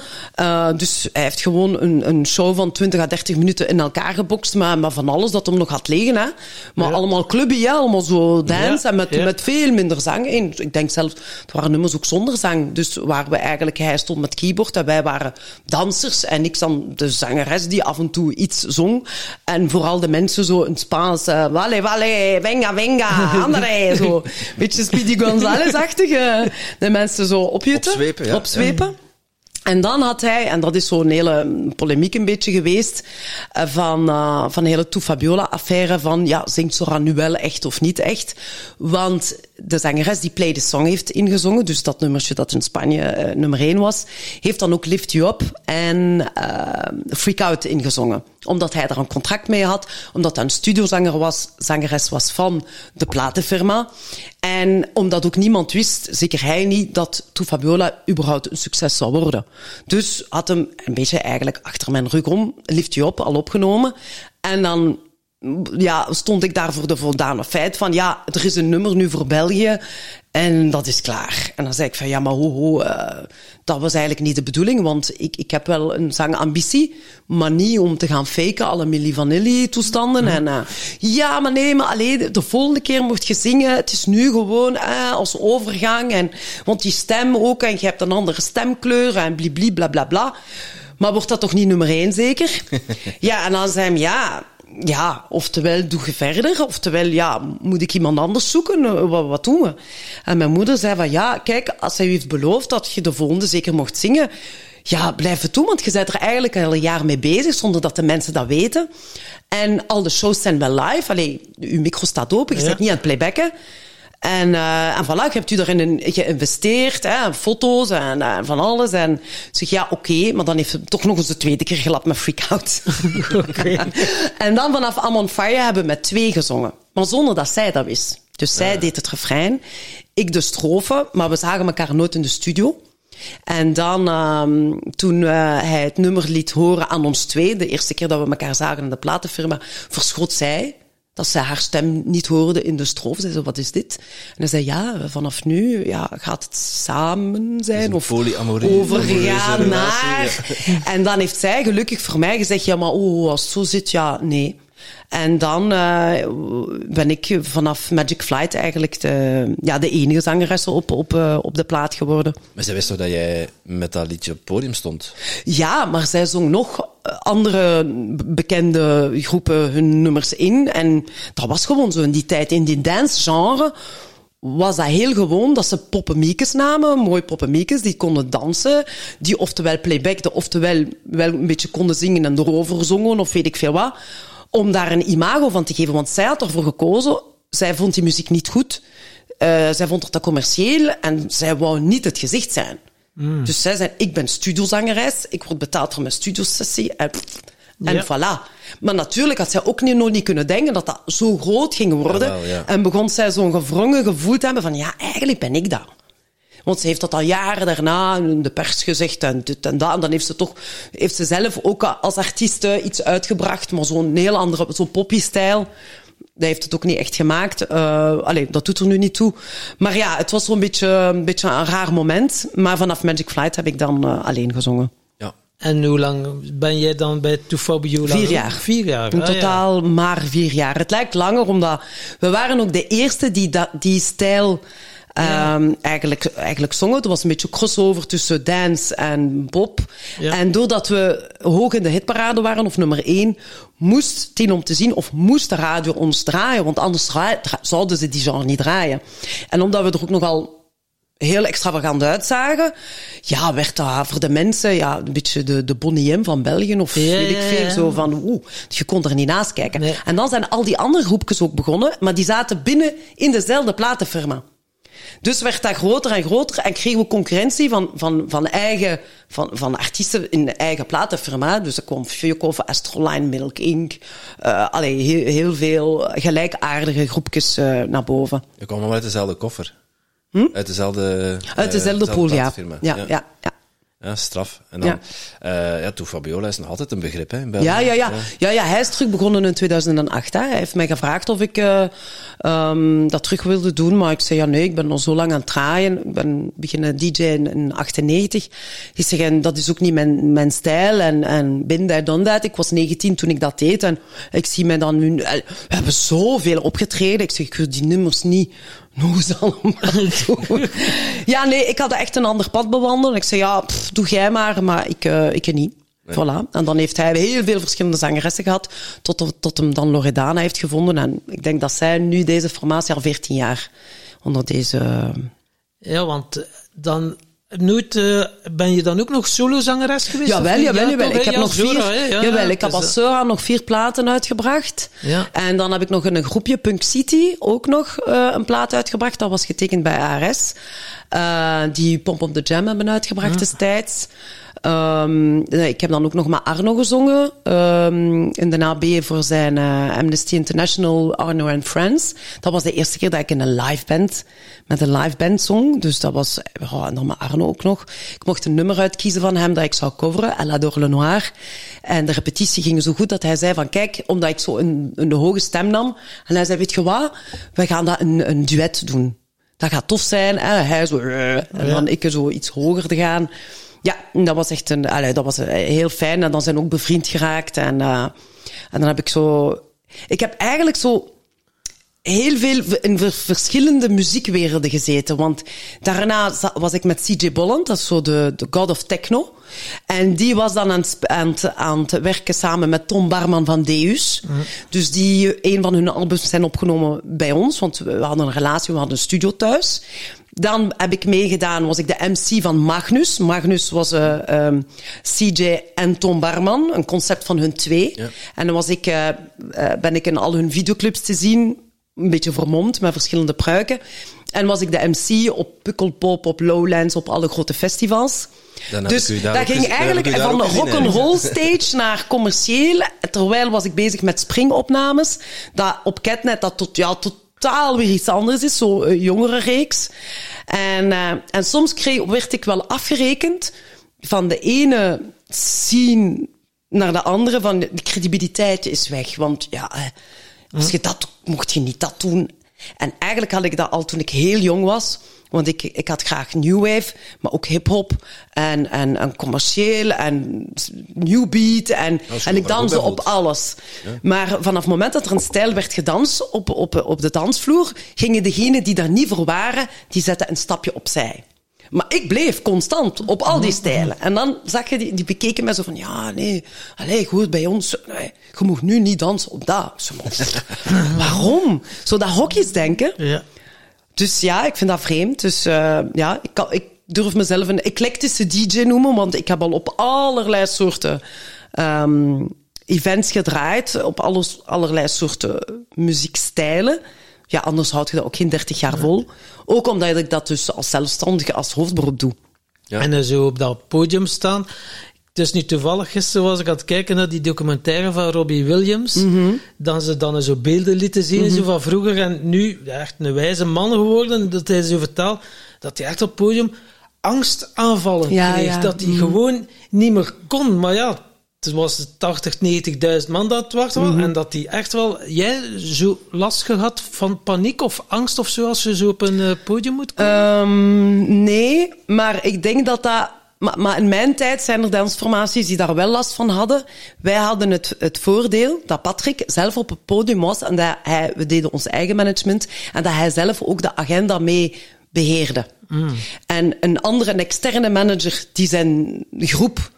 [SPEAKER 1] Dus hij heeft gewoon een, een show van 20 à 30 minuten in elkaar gebokst, maar, maar van alles dat hem nog had liggen. Hè. Maar
[SPEAKER 3] Ja.
[SPEAKER 1] allemaal clubby, ja, allemaal zo dance
[SPEAKER 3] Ja,
[SPEAKER 1] en met, met veel minder zang. En ik denk zelfs, het waren nummers ook zonder zang. Dus waar we eigenlijk, hij stond met keyboard en wij waren dansers. En ik dan de zangeres die af en toe iets zong. En vooral de mensen zo in Spaans, eh, vale, vale, venga, venga, <laughs> andere, zo. Beetje Speedy Gonzales-achtige. De mensen zo opjutten.
[SPEAKER 2] Opzwepen, ja.
[SPEAKER 1] Opzwepen. En dan had hij, en dat is zo'n hele polemiek een beetje geweest, eh, van, eh, van de hele Toe Fabiola-affaire van, ja, zingt Zora nu wel echt of niet echt? Want de zangeres die Play the Song heeft ingezongen, dus dat nummertje dat in Spanje eh, nummer één was, heeft dan ook Lift You Up en eh, Freak Out ingezongen. Omdat hij daar een contract mee had, omdat hij een studiozanger was, zangeres was van de platenfirma. En omdat ook niemand wist, zeker hij niet, dat Toe Fabiola überhaupt een succes zou worden. Dus had hem een beetje eigenlijk achter mijn rug om, Lift You Up, al opgenomen. En dan ja, stond ik daar voor de voldane feit van, ja, er is een nummer nu voor België en dat is klaar. En dan zei ik van, ja, maar ho, ho, eh, dat was eigenlijk niet de bedoeling, want ik, ik heb wel een zangambitie, maar niet om te gaan faken, alle Milli Vanilli toestanden. En uh, ja, maar nee, maar alleen de, de volgende keer mocht je zingen, het is nu gewoon eh, als overgang, en, want die stem ook, en je hebt een andere stemkleur, en blibli, bla bla bla. Maar wordt dat toch niet nummer één, zeker? <laughs> ja, en dan zei hij, ja, ja, oftewel doe je verder, oftewel ja, moet ik iemand anders zoeken, Eh, wat, wat doen we? En mijn moeder zei van ja, kijk, als hij u heeft beloofd dat je de volgende zeker mocht zingen, ja, blijf het doen, want je bent er eigenlijk al een jaar mee bezig, zonder dat de mensen dat weten. En al de shows zijn wel live, allee, uw micro staat open, je
[SPEAKER 3] Ja.
[SPEAKER 1] zit niet aan het playbacken. En, uh, en voilà, hebt u daarin geïnvesteerd, hè, foto's en, en van alles. En zeg, ja, oké, okay, maar dan heeft hij toch nog eens de tweede keer gelapt met Freak Out. <laughs> <laughs> En dan vanaf I'm on Fire hebben we met twee gezongen. Maar zonder dat zij dat wist. Dus zij deed het refrein, ik de strofe, maar we zagen elkaar nooit in de studio. En dan, um, toen uh, hij het nummer liet horen aan ons twee, de eerste keer dat we elkaar zagen in de platenfirma, verschoot zij dat ze haar stem niet hoorde in de strofe. Ze zei, wat is dit? En hij zei, ja, vanaf nu ja, gaat het samen zijn. Of overgaan naar... En dan heeft zij gelukkig voor mij gezegd, ja, maar oh, als het zo zit, ja, nee. En dan uh, ben ik vanaf Magic Flight eigenlijk de, ja, de enige zangeres op, op, uh, op de plaat geworden.
[SPEAKER 2] Maar zij wist toch dat jij met dat liedje op het podium stond?
[SPEAKER 1] Ja, maar zij zong nog andere bekende groepen hun nummers in. En dat was gewoon zo in die tijd. In die dance-genre was dat heel gewoon dat ze poppemiekes namen, mooi poppemiekes, die konden dansen, die oftewel playbackten, oftewel wel een beetje konden zingen en erover zongen of weet ik veel wat om daar een imago van te geven. Want zij had ervoor gekozen, zij vond die muziek niet goed. Uh, zij vond het te commercieel en zij wou niet het gezicht zijn. Mm. Dus zij zei, ik ben studiozangeres, ik word betaald voor mijn studiosessie en, en ja. voilà. Maar natuurlijk had zij ook niet, nog niet kunnen denken dat dat zo groot ging worden. Ja. En begon zij zo'n gevrongen gevoel te hebben van, ja, eigenlijk ben ik dat. Want ze heeft dat al jaren daarna in de pers gezegd en dit en dat. En dan heeft ze toch, heeft ze zelf ook als artiest iets uitgebracht, maar zo'n heel andere, zo'n poppy-stijl. Dat heeft het ook niet echt gemaakt. Uh, allee, dat doet er nu niet toe. Maar ja, het was zo'n beetje, een beetje een raar moment. Maar vanaf Magic Flight heb ik dan uh, alleen gezongen.
[SPEAKER 3] Ja. En hoe lang ben jij dan bij Tufobio?
[SPEAKER 1] Vier jaar.
[SPEAKER 3] Vier jaar.
[SPEAKER 1] In totaal ja. maar vier jaar. Het lijkt langer, omdat we waren ook de eerste die dat, die stijl ja. Um, eigenlijk, eigenlijk zongen. Het was een beetje crossover tussen dance en pop. Ja. En doordat we hoog in de hitparade waren, of nummer één, moest tien om te zien, of moest de radio ons draaien, want anders zouden ze die genre niet draaien. En omdat we er ook nogal heel extravagant uitzagen, ja, werd dat voor de mensen ja, een beetje de, de Bonnie M van België of weet ik veel. Zo van, oeh, je kon er niet naast kijken. Nee. En dan zijn al die andere groepjes ook begonnen, maar die zaten binnen in dezelfde platenfirma. Dus werd dat groter en groter en kregen we concurrentie van, van, van, eigen, van, van artiesten in eigen platenfirma. Dus er kwam Feukoven, Astroline, Milk Inc. Uh, allee, heel, heel veel gelijkaardige groepjes uh, naar boven.
[SPEAKER 2] Je kwam allemaal uit dezelfde koffer?
[SPEAKER 1] Hm?
[SPEAKER 2] Uit dezelfde...
[SPEAKER 1] Uit dezelfde uh, pool, ja. ja. Ja, ja,
[SPEAKER 2] straf. En dan, ja, uh, ja toen Fabiola is nog altijd een begrip hè, in België.
[SPEAKER 1] Ja, ja, ja. ja, ja hij is terug begonnen in 2008. Hè. Hij heeft mij gevraagd of ik uh, um, dat terug wilde doen, maar ik zei ja, nee, ik ben al zo lang aan het draaien. Ik ben beginnen DJ in, in 98. Ik zeg, en dat is ook niet mijn, mijn stijl en, en bin that, done that. Ik was 19 toen ik dat deed en ik zie mij dan nu... We hebben zoveel opgetreden. Ik zeg, ik wil die nummers niet nog eens allemaal doen. <laughs> ja, nee, ik had echt een ander pad bewandeld. Ik zei, ja, pff, doe jij maar, maar ik, uh, ik niet. Nee. Voilà. En dan heeft hij heel veel verschillende zangeressen gehad, tot, tot hem dan Loredana heeft gevonden. En ik denk dat zij nu deze formatie al 14 jaar onder deze...
[SPEAKER 3] Ja, want dan Nooit, uh, ben je dan ook nog solozangeres geweest?
[SPEAKER 1] Jawel, jawel, jawel. Ik heb nog vier, ja, jawel, ik heb als Sora nog vier platen uitgebracht. Ja. En dan heb ik nog in een groepje Punk City ook nog uh, een plaat uitgebracht. Dat was getekend bij ARS. Uh, die Pomp op de Jam hebben uitgebracht ja. destijds. Um, ik heb dan ook nog met Arno gezongen um, in de AB voor zijn uh, Amnesty International Arno and Friends. Dat was de eerste keer dat ik in een live band met een live band zong. Dus dat was, oh, en dan met Arno ook nog. Ik mocht een nummer uitkiezen van hem dat ik zou coveren, Elle adore le noir. En de repetitie ging zo goed dat hij zei van kijk, omdat ik zo een, een hoge stem nam. En hij zei, weet je wat, we gaan dat een, een duet doen. Dat gaat tof zijn. Hè? Hij zo, en dan ik zo iets hoger te gaan. Ja, dat was echt een, allee, dat was heel fijn. En dan zijn we ook bevriend geraakt. En, uh, en dan heb ik zo, ik heb eigenlijk zo heel veel in verschillende muziekwerelden gezeten. Want daarna was ik met CJ Bolland, dat is zo de, de god of techno. En die was dan aan het, aan het, aan het werken samen met Tom Barman van Deus. Mm. Dus die, een van hun albums zijn opgenomen bij ons, want we hadden een relatie, we hadden een studio thuis. Dan heb ik meegedaan, was ik de MC van Magnus. Magnus was uh, um, ehm, CJ en Tom Barman, een concept van hun twee. Ja. En dan was ik, uh, uh, ben ik in al hun videoclips te zien, een beetje vermomd met verschillende pruiken. En was ik de MC op Pukkelpop, op Lowlands, op alle grote festivals.
[SPEAKER 2] Dan
[SPEAKER 1] dus dat ging eigenlijk van rock'n'roll stage naar commercieel. Terwijl was ik bezig met springopnames. Dat op Catnet dat tot, ja, totaal weer iets anders is, zo een jongere reeks. En, uh, en soms kreeg, werd ik wel afgerekend van de ene scene naar de andere, van de credibiliteit is weg. Want ja, Als je dat mocht je niet dat doen. En eigenlijk had ik dat al toen ik heel jong was. Want ik, ik had graag new wave, maar ook hip-hop en, en, en commercieel en new beat. En, en ik danste op alles. Maar vanaf het moment dat er een stijl werd gedanst op, op, op de dansvloer, gingen degenen die daar niet voor waren, die zetten een stapje opzij. Maar ik bleef constant op al die stijlen. En dan zag je, die, die bekeken mij zo van, ja, nee, allee, goed, bij ons, nee, je mag nu niet dansen op dat. Zo, <laughs> waarom? Zo dat hokjesdenken.
[SPEAKER 3] Ja.
[SPEAKER 1] Dus ja, ik vind dat vreemd. Dus eh, ja, ik, kan, ik durf mezelf een eclectische DJ noemen, want ik heb al op allerlei soorten ehm, events gedraaid, op alles, allerlei soorten muziekstijlen. Ja, anders houd je dat ook geen 30 jaar vol. Ook omdat ik dat dus als zelfstandige, als hoofdberoep doe.
[SPEAKER 2] Ja.
[SPEAKER 3] En dan zo op dat podium staan. Het is nu toevallig, gisteren was ik aan het kijken naar die documentaire van Robbie Williams. Dan ze dan zo beelden lieten zien zo van vroeger. En nu echt een wijze man geworden. Dat hij zo vertelt dat hij echt op het podium angstaanvallen
[SPEAKER 1] Ja,
[SPEAKER 3] kreeg.
[SPEAKER 1] ja.
[SPEAKER 3] Dat hij gewoon niet meer kon. Maar ja, het was 80, 90.000 man dat het wachten was. En dat hij echt wel... Jij zo last gehad van paniek of angst of zo als je zo op een eh, podium moet komen?
[SPEAKER 1] Ehm, nee, maar ik denk dat dat. Maar, maar in mijn tijd zijn er dansformaties die daar wel last van hadden. Wij hadden het, het voordeel dat Patrick zelf op het podium was en dat hij, we deden ons eigen management en dat hij zelf ook de agenda mee beheerde. En een andere, een externe manager die zijn groep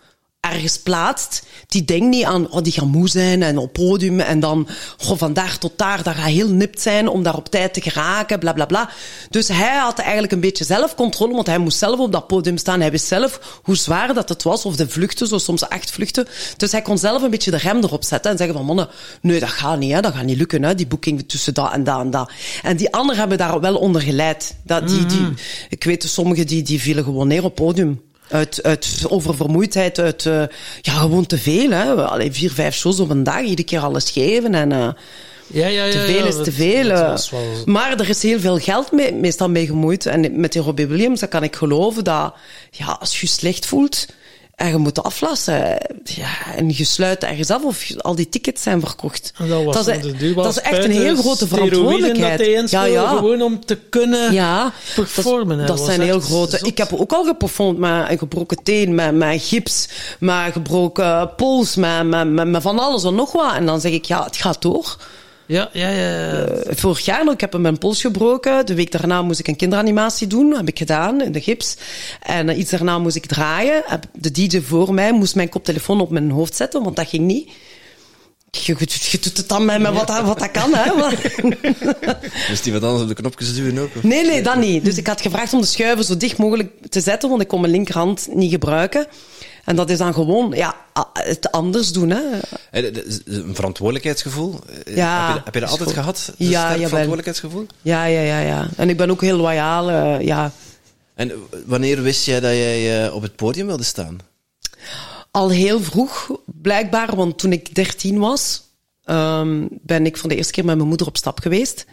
[SPEAKER 1] ergens plaatst, die denkt niet aan, oh, die gaan moe zijn en op podium en dan, van daar tot daar, dat gaat heel nipt zijn om daar op tijd te geraken, bla bla bla. Dus hij had eigenlijk een beetje zelfcontrole, want hij moest zelf op dat podium staan. Hij wist zelf hoe zwaar dat het was, of de vluchten, zo soms acht vluchten. Dus hij kon zelf een beetje de rem erop zetten en zeggen van, mannen, nee, dat gaat niet, hè, dat gaat niet lukken, hè, die boeking tussen dat en dat en dat. En die anderen hebben daar wel onder geleid. Dat, die, die, ik weet, sommigen die, die vielen gewoon neer op podium. Uit, uit oververmoeidheid, uit eh, ja, gewoon te veel. Hè. Allee, vier, vijf shows op een dag, iedere keer alles geven. En, eh,
[SPEAKER 3] ja, ja, ja.
[SPEAKER 1] te veel is te veel.
[SPEAKER 3] dat
[SPEAKER 1] eh.
[SPEAKER 3] wel-
[SPEAKER 1] Maar er is heel veel geld mee, meestal mee gemoeid. En met die Robbie Williams, dat kan ik geloven, dat ja, als je je slecht voelt en je moet aflassen, ja, en je sluit ergens af of al die tickets zijn verkocht.
[SPEAKER 3] Dat, was
[SPEAKER 1] dat, is,
[SPEAKER 3] de duur
[SPEAKER 1] dat is echt een heel grote
[SPEAKER 3] steroïden
[SPEAKER 1] verantwoordelijkheid.
[SPEAKER 3] Dat hij inspeelde, gewoon om te kunnen
[SPEAKER 1] Ja,
[SPEAKER 3] performen.
[SPEAKER 1] Dat, dat zijn heel grote.
[SPEAKER 3] zot.
[SPEAKER 1] Ik heb ook al geperformd met een gebroken teen, met, met gips, met gebroken pols, met, met, met, met van alles en nog wat. En dan zeg ik, ja, het gaat door.
[SPEAKER 3] Ja, ja, ja.
[SPEAKER 1] Eh, vorig jaar nog, ik heb mijn pols gebroken. De week daarna moest ik een kinderanimatie doen. Heb ik gedaan, in de gips. En eh, iets daarna moest ik draaien. De DJ voor mij moest mijn koptelefoon op mijn hoofd zetten, want dat ging niet. Je, je, je doet het dan met, met wat, dat- wat dat kan, hè.
[SPEAKER 2] Dus <laughs> die wat anders op de knopjes duwen ook? Of?
[SPEAKER 1] Nee, nee, dat niet. Dus ik had gevraagd om de schuiven zo dicht mogelijk te zetten, want ik kon mijn linkerhand niet gebruiken. En dat is dan gewoon ja, het anders doen. Hè.
[SPEAKER 2] Een verantwoordelijkheidsgevoel? Eh,
[SPEAKER 1] Ja,
[SPEAKER 2] heb je, heb je dat altijd gehad? Een
[SPEAKER 1] Ja,
[SPEAKER 2] sterk verantwoordelijkheidsgevoel?
[SPEAKER 1] Ja, ja, ja, ja. En ik ben ook heel loyaal. eh, ja.
[SPEAKER 2] En eh, wanneer wist jij dat jij op het podium wilde staan?
[SPEAKER 1] Al heel vroeg, blijkbaar, want toen ik 13 was, ehm, ben ik voor de eerste keer met mijn moeder op stap geweest.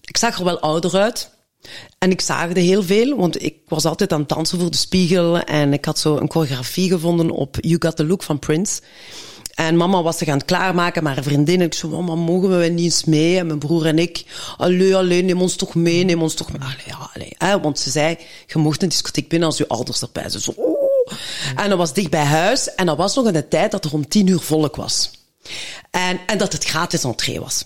[SPEAKER 1] Ik zag er wel ouder uit. En ik zaagde heel veel, want ik was altijd aan het dansen voor de spiegel. En ik had zo een choreografie gevonden op You Got The Look van Prince. En mama was zich aan het klaarmaken, maar haar vriendin. Ik zei, mama, mogen we niet eens mee? En mijn broer en ik, allee, allee, neem ons toch mee, neem ons toch mee. Allee, ja, allee. Want ze zei, je mocht een discotheek binnen als je ouders erbij zijn. Zo, oh. En dat was dicht bij huis. En dat was nog in de tijd dat er om tien uur volk was. En, en dat het gratis entree was.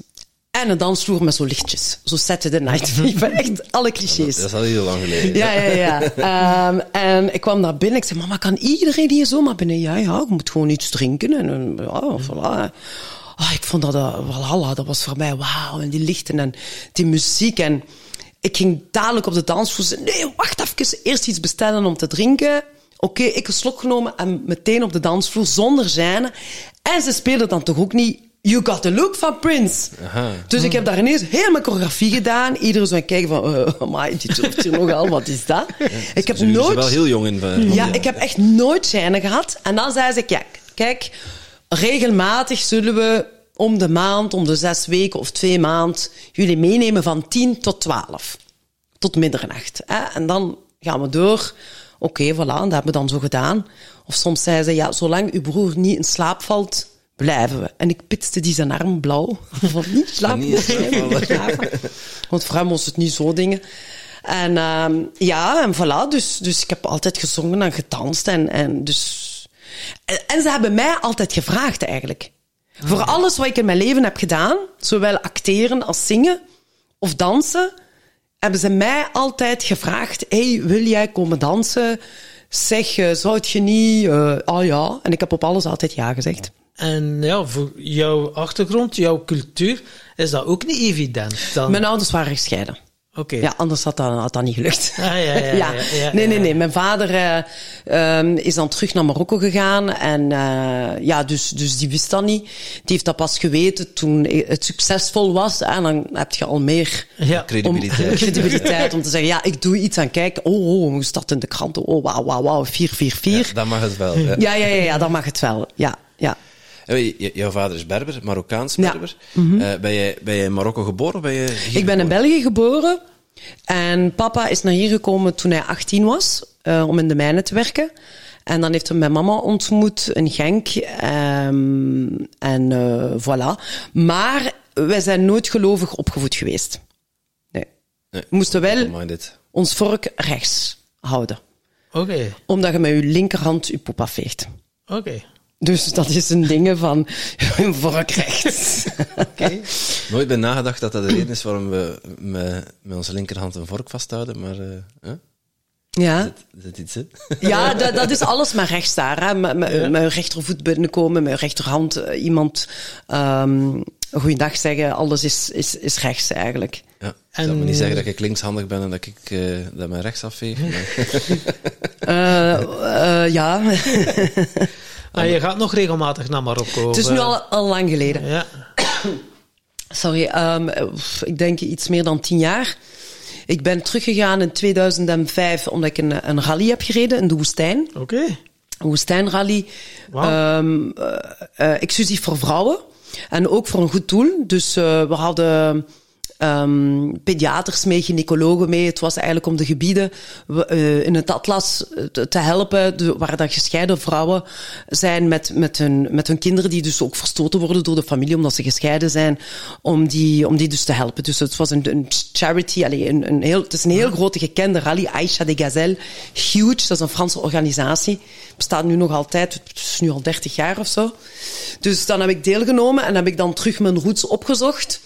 [SPEAKER 1] En een dansvloer met zo lichtjes. Zo Saturday Night <laughs> Fever. Echt alle clichés.
[SPEAKER 2] Dat is al heel lang geleden.
[SPEAKER 1] Ja, ja, ja. Ehm, en ik kwam daar binnen. Ik zei, mama, kan iedereen hier zomaar binnen? Ja, ja, je moet gewoon iets drinken. En eh, ja, voilà. Ah, ik vond dat, uh, Valhalla, dat was voor mij wauw. En die lichten en die muziek. En ik ging dadelijk op de dansvloer zeggen, nee, wacht even. Eerst iets bestellen om te drinken. Oké, ik een slok genomen en meteen op de dansvloer zonder gêne. En ze speelden dan toch ook niet You Got The Look van Prince.
[SPEAKER 2] Aha.
[SPEAKER 1] Dus ik heb daar ineens heel mijn choreografie gedaan. Iedereen zo aan het kijken van, uh, <laughs> amai, die durft hier nogal, wat is dat? ik heb
[SPEAKER 2] Ze zijn
[SPEAKER 1] nooit...
[SPEAKER 2] wel heel jong in. eh,
[SPEAKER 1] Ja, ik heb echt nooit scène gehad. En dan zei ze, kijk, kijk, regelmatig zullen we om de maand, om de zes weken of twee maand, jullie meenemen van 10 tot 12. Tot middernacht. Hè? En dan gaan we door. Oké, voilà, dat hebben we dan zo gedaan. Of soms zei ze, ja, zolang uw broer niet in slaap valt blijven we. En ik pitste die zijn arm blauw. <laughs> Van
[SPEAKER 2] niet slapen.
[SPEAKER 1] Niet slapen. Want voor hem was het niet zo dingen. En ehm, ja, en voilà. Dus, dus ik heb altijd gezongen en gedanst. En, en, dus... en, en ze hebben mij altijd gevraagd eigenlijk. Voor alles wat ik in mijn leven heb gedaan, zowel acteren als zingen of dansen, hebben ze mij altijd gevraagd: hey, wil jij komen dansen? Zeg, eh, zou het je niet? eh oh ja. En ik heb op alles altijd ja gezegd.
[SPEAKER 3] En ja, voor jouw achtergrond, jouw cultuur, is dat ook niet evident. Dan...
[SPEAKER 1] Mijn ouders waren gescheiden.
[SPEAKER 3] Oké.
[SPEAKER 1] Ja, anders had dat, had dat niet gelukt.
[SPEAKER 3] Ah, <laughs> ja, ja, ja, ja,
[SPEAKER 1] nee, nee,
[SPEAKER 3] ja.
[SPEAKER 1] nee. Mijn vader eh, ehm, is dan terug naar Marokko gegaan. En eh, ja, dus, dus die wist dat niet. Die heeft dat pas geweten toen het succesvol was. En dan heb je al meer
[SPEAKER 3] Ja.
[SPEAKER 1] om,
[SPEAKER 2] Credibiliteit. <laughs>
[SPEAKER 1] credibiliteit om te zeggen, ja, ik doe iets aan kijken. Oh, oh, hoe staat het in de krant? Oh, wauw, wauw, wauw, 444.
[SPEAKER 2] Ja, dat mag het wel. Ja.
[SPEAKER 1] Ja, ja, ja, ja, dan mag het wel. Ja, ja.
[SPEAKER 2] Eh, jouw vader is Berber, Marokkaans
[SPEAKER 1] Ja.
[SPEAKER 2] Berber. Eh, ben, je, ben je in Marokko geboren? of Ben je hier
[SPEAKER 1] Ik ben in? België geboren. En papa is naar hier gekomen toen hij 18 was, eh, om in de mijnen te werken. En dan heeft hij mijn mama ontmoet in Genk. ehm, en eh, voilà. Maar wij zijn nooit gelovig opgevoed geweest. Nee.
[SPEAKER 2] Nee.
[SPEAKER 1] We moesten wel ons vork rechts houden.
[SPEAKER 3] Oké,
[SPEAKER 1] Omdat je met je linkerhand je poep afveegt.
[SPEAKER 3] oké.
[SPEAKER 1] Dus dat is een ding van je vork rechts.
[SPEAKER 3] Oké.
[SPEAKER 2] Nooit bij nagedacht dat dat de reden is waarom we met, met onze linkerhand een vork vasthouden, maar eh huh?
[SPEAKER 1] Ja.
[SPEAKER 2] zit, zit iets in? <laughs>
[SPEAKER 1] Ja, dat, dat is alles maar rechts daar. Hè. Met, met, met je rechtervoet binnenkomen, met je rechterhand eh, iemand um, goeiedag zeggen. Alles is, is, is rechts eigenlijk.
[SPEAKER 2] Ja. Ik
[SPEAKER 3] En-
[SPEAKER 2] zal me niet zeggen dat ik linkshandig ben en dat ik eh, dat mijn rechts afveeg. maar- <laughs>
[SPEAKER 1] Eh, eh, ja, <laughs>
[SPEAKER 3] Ah, je gaat nog regelmatig naar Marokko.
[SPEAKER 1] het is nu al, al lang geleden.
[SPEAKER 3] Ja. <coughs>
[SPEAKER 1] Sorry, um, ik denk iets meer dan tien jaar. Ik ben teruggegaan in 2005 omdat ik een, een rally heb gereden in de woestijn.
[SPEAKER 3] Oké.
[SPEAKER 1] Een woestijnrally.
[SPEAKER 3] Wauw.
[SPEAKER 1] Ehm, eh, eh, exclusief voor vrouwen. En ook voor een goed doel. Dus uh, we hadden um, pediaters mee, gynaecologen mee. Het was eigenlijk om de gebieden uh, in het atlas te, te helpen, de, waar dat gescheiden vrouwen zijn met, met, hun, met hun kinderen, die dus ook verstoten worden door de familie omdat ze gescheiden zijn, om die, om die dus te helpen. Dus het was een, een charity, allee, een, een heel, het is een heel grote gekende rally, Aisha de Gazelle, huge, dat is een Franse organisatie, bestaat nu nog altijd, het is nu al 30 jaar of zo. Dus dan heb ik deelgenomen en heb ik dan terug mijn roots opgezocht.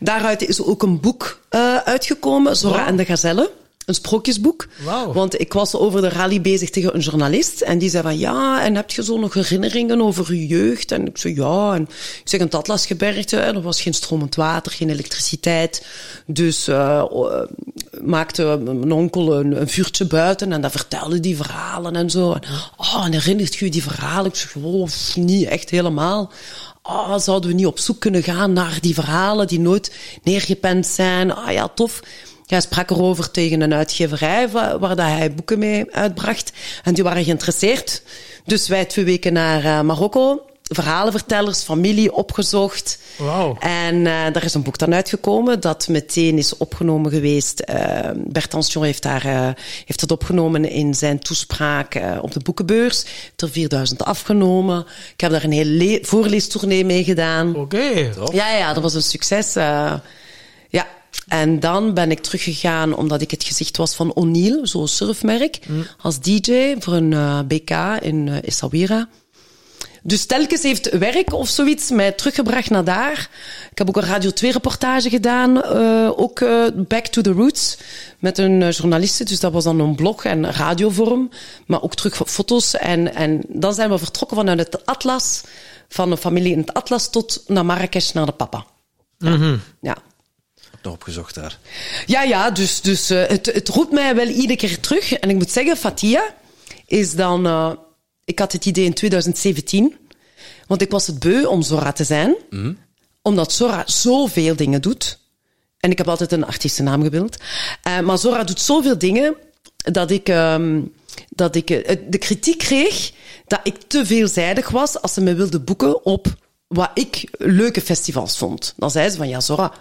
[SPEAKER 1] Daaruit is ook een boek uh, uitgekomen, Zora wow. en de Gazelle. Een sprookjesboek.
[SPEAKER 3] Wow.
[SPEAKER 1] Want ik was over de rally bezig tegen een journalist. En die zei van, ja, en heb je zo nog herinneringen over je jeugd? En ik zei, ja. En ik zeg, een Atlasgebergte. En er was geen stromend water, geen elektriciteit. Dus uh, maakte mijn onkel een, een, vuurtje buiten. En dan vertelde die verhalen en zo. En, oh, en herinnert je die verhalen? Ik zeg, oh, niet echt helemaal oh, zouden we niet op zoek kunnen gaan naar die verhalen die nooit neergepend zijn? Ah ja, tof. Hij sprak erover tegen een uitgeverij waar, dat hij boeken mee uitbracht. En die waren geïnteresseerd. Dus wij twee weken naar uh, Marokko. Verhalenvertellers, familie opgezocht.
[SPEAKER 3] Wow.
[SPEAKER 1] En uh, daar is een boek dan uitgekomen dat meteen is opgenomen geweest. Uh, Bert Ancion heeft, daar, uh, heeft het opgenomen in zijn toespraak op de boekenbeurs. Er 4000 afgenomen. Ik heb daar een hele voorleestournee mee gedaan.
[SPEAKER 3] Oké. Okay.
[SPEAKER 1] Ja, ja, dat was een succes. ja. En dan ben ik teruggegaan omdat ik het gezicht was van O'Neill, zo'n surfmerk, mm. als DJ voor een uh, BK in uh, Essaouira. Dus telkens heeft werk of zoiets mij teruggebracht naar daar. Ik heb ook een Radio 2-reportage gedaan, uh, ook Back to the Roots, met een journaliste. Dus dat was dan een blog en radiovorm, maar ook terug foto's. En, en dan zijn we vertrokken vanuit het Atlas, van een familie in het Atlas tot naar Marrakesh, naar de papa.
[SPEAKER 3] Mm -hmm.
[SPEAKER 1] Ja
[SPEAKER 2] nog opgezocht daar.
[SPEAKER 1] Ja, ja, dus, dus uh, het, het roept mij wel iedere keer terug. En ik moet zeggen, Fatia is dan... Ik had het idee in 2017. Want ik was het beu om Zora te zijn.
[SPEAKER 2] Mm.
[SPEAKER 1] Omdat Zora zoveel dingen doet. En ik heb altijd een artiestennaam gewild. Uh, maar Zora doet zoveel dingen dat ik, um, dat ik de kritiek kreeg dat ik te veelzijdig was als ze me wilde boeken op wat ik leuke festivals vond. Dan zei ze van, ja Zora,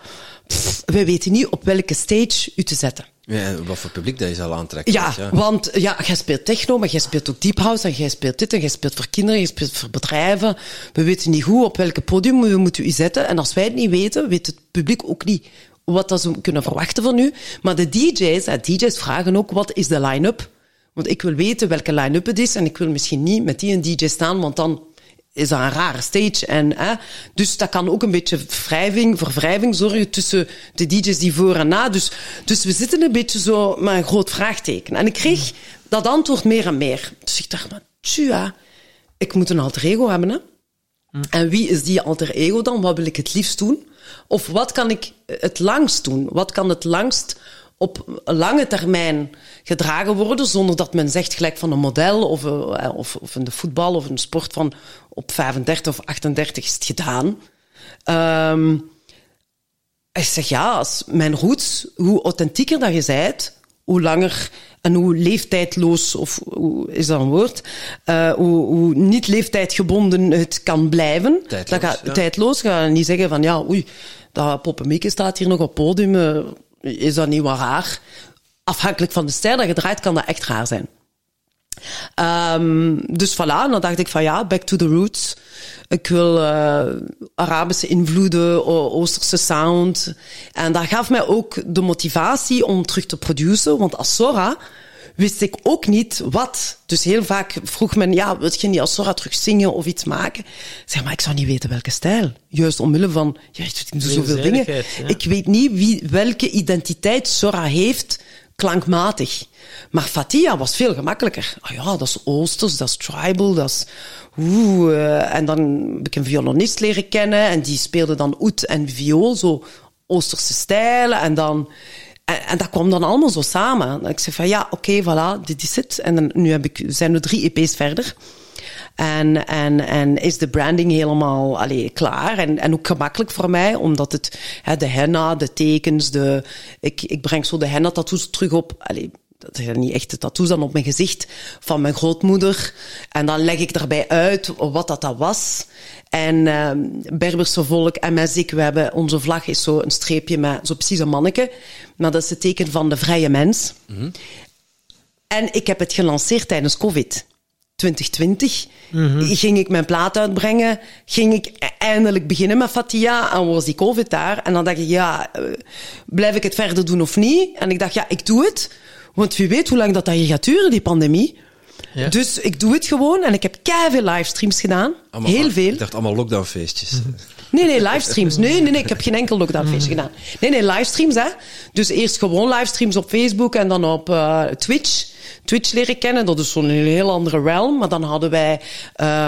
[SPEAKER 1] pff, wij weten niet op welke stage u te zetten.
[SPEAKER 2] Ja, wat voor publiek dat je zal aantrekken.
[SPEAKER 1] Ja,
[SPEAKER 2] ja.
[SPEAKER 1] want ja, jij speelt techno, maar jij speelt ook deep house en jij speelt dit en jij speelt voor kinderen, je speelt voor bedrijven. We weten niet goed op welke podium we moeten u zetten. En als wij het niet weten, weet het publiek ook niet wat dat ze kunnen verwachten van u. Maar de DJ's, hè, DJ's vragen ook, wat is de line-up? Want ik wil weten welke line-up het is en ik wil misschien niet met die een DJ staan, want dan is dat een rare stage. En, hè, dus dat kan ook een beetje wrijving, voor wrijving zorgen tussen de DJ's die voor en na. Dus, dus we zitten een beetje zo met een groot vraagteken. En ik kreeg dat antwoord meer en meer. Dus ik dacht, maar tja, ik moet een alter ego hebben. Hè? En wie is die alter ego dan? Wat wil ik het liefst doen? Of wat kan ik het langst doen? Wat kan het langst op lange termijn gedragen worden, zonder dat men zegt gelijk van een model of, eh, of, of in de voetbal of een sport van op 35 of 38 is het gedaan. Ehm ik zeg ja, als mijn roots, hoe authentieker dat je zijt, hoe langer en hoe leeftijdloos, of hoe is dat een woord, uh, hoe, hoe niet leeftijdgebonden het kan blijven.
[SPEAKER 2] Tijdloos,
[SPEAKER 1] dat gaat,
[SPEAKER 2] ja.
[SPEAKER 1] Tijdloos, ga niet zeggen van ja, oei, dat Poppenmieke staat hier nog op podium, uh, is dat niet wat raar? Afhankelijk van de stijl dat je draait, kan dat echt raar zijn. Um, dus voilà, dan dacht ik van ja, back to the roots. Ik wil uh, Arabische invloeden, Oosterse sound. En dat gaf mij ook de motivatie om terug te produceren. Want als Sora wist ik ook niet wat. Dus heel vaak vroeg men, ja, wil je niet als Sora terug zingen of iets maken? Zeg maar, ik zou niet weten welke stijl. Juist omwille van, ja, ik doe zoveel dingen.
[SPEAKER 3] Ja.
[SPEAKER 1] Ik weet niet wie, welke identiteit Sora heeft klankmatig. Maar Fatia was veel gemakkelijker. Ah ja, dat is Oosters, dat is tribal, dat is... Oeh, uh, en dan heb ik een violonist leren kennen en die speelde dan oud en viool, zo Oosterse stijlen. En dan... En, en, dat kwam dan allemaal zo samen. En ik zei van ja, oké, voilà, dit is het. En dan, nu heb ik, zijn we drie EP's verder. En, en, en is de branding helemaal allee, klaar. En, en ook gemakkelijk voor mij, omdat het hè, de henna, de tekens, de, ik, ik breng zo de henna-tattoos terug op. Allee, dat zijn niet echte tattoos dan op mijn gezicht van mijn grootmoeder. En dan leg ik daarbij uit wat dat, dat was. En uh, Berberse volk en Mezik, we hebben, onze vlag is zo een streepje met zo precies een manneke. Maar dat is het teken van de vrije mens. Mm -hmm. En ik heb het gelanceerd tijdens COVID. 2020 mm -hmm. ging ik mijn plaat uitbrengen, ging ik eindelijk beginnen met Fatia en was die COVID daar. En dan dacht ik, ja, uh, blijf ik het verder doen of niet? En ik dacht, ja, ik doe het. Want wie weet hoe lang dat, dat hier gaat duren, die pandemie. Ja. Dus ik doe het gewoon en ik heb veel livestreams gedaan.
[SPEAKER 2] Allemaal,
[SPEAKER 1] heel veel.
[SPEAKER 2] Ik dacht allemaal lockdownfeestjes.
[SPEAKER 1] Mm <laughs> -hmm. Nee, nee, livestreams. Nee, nee, nee, ik heb geen enkel lockdownfeestje gedaan. Nee, nee, livestreams, hè. Dus eerst gewoon livestreams op Facebook en dan op uh, Twitch. Twitch leren kennen. Dat is zo'n heel andere realm. Maar dan hadden wij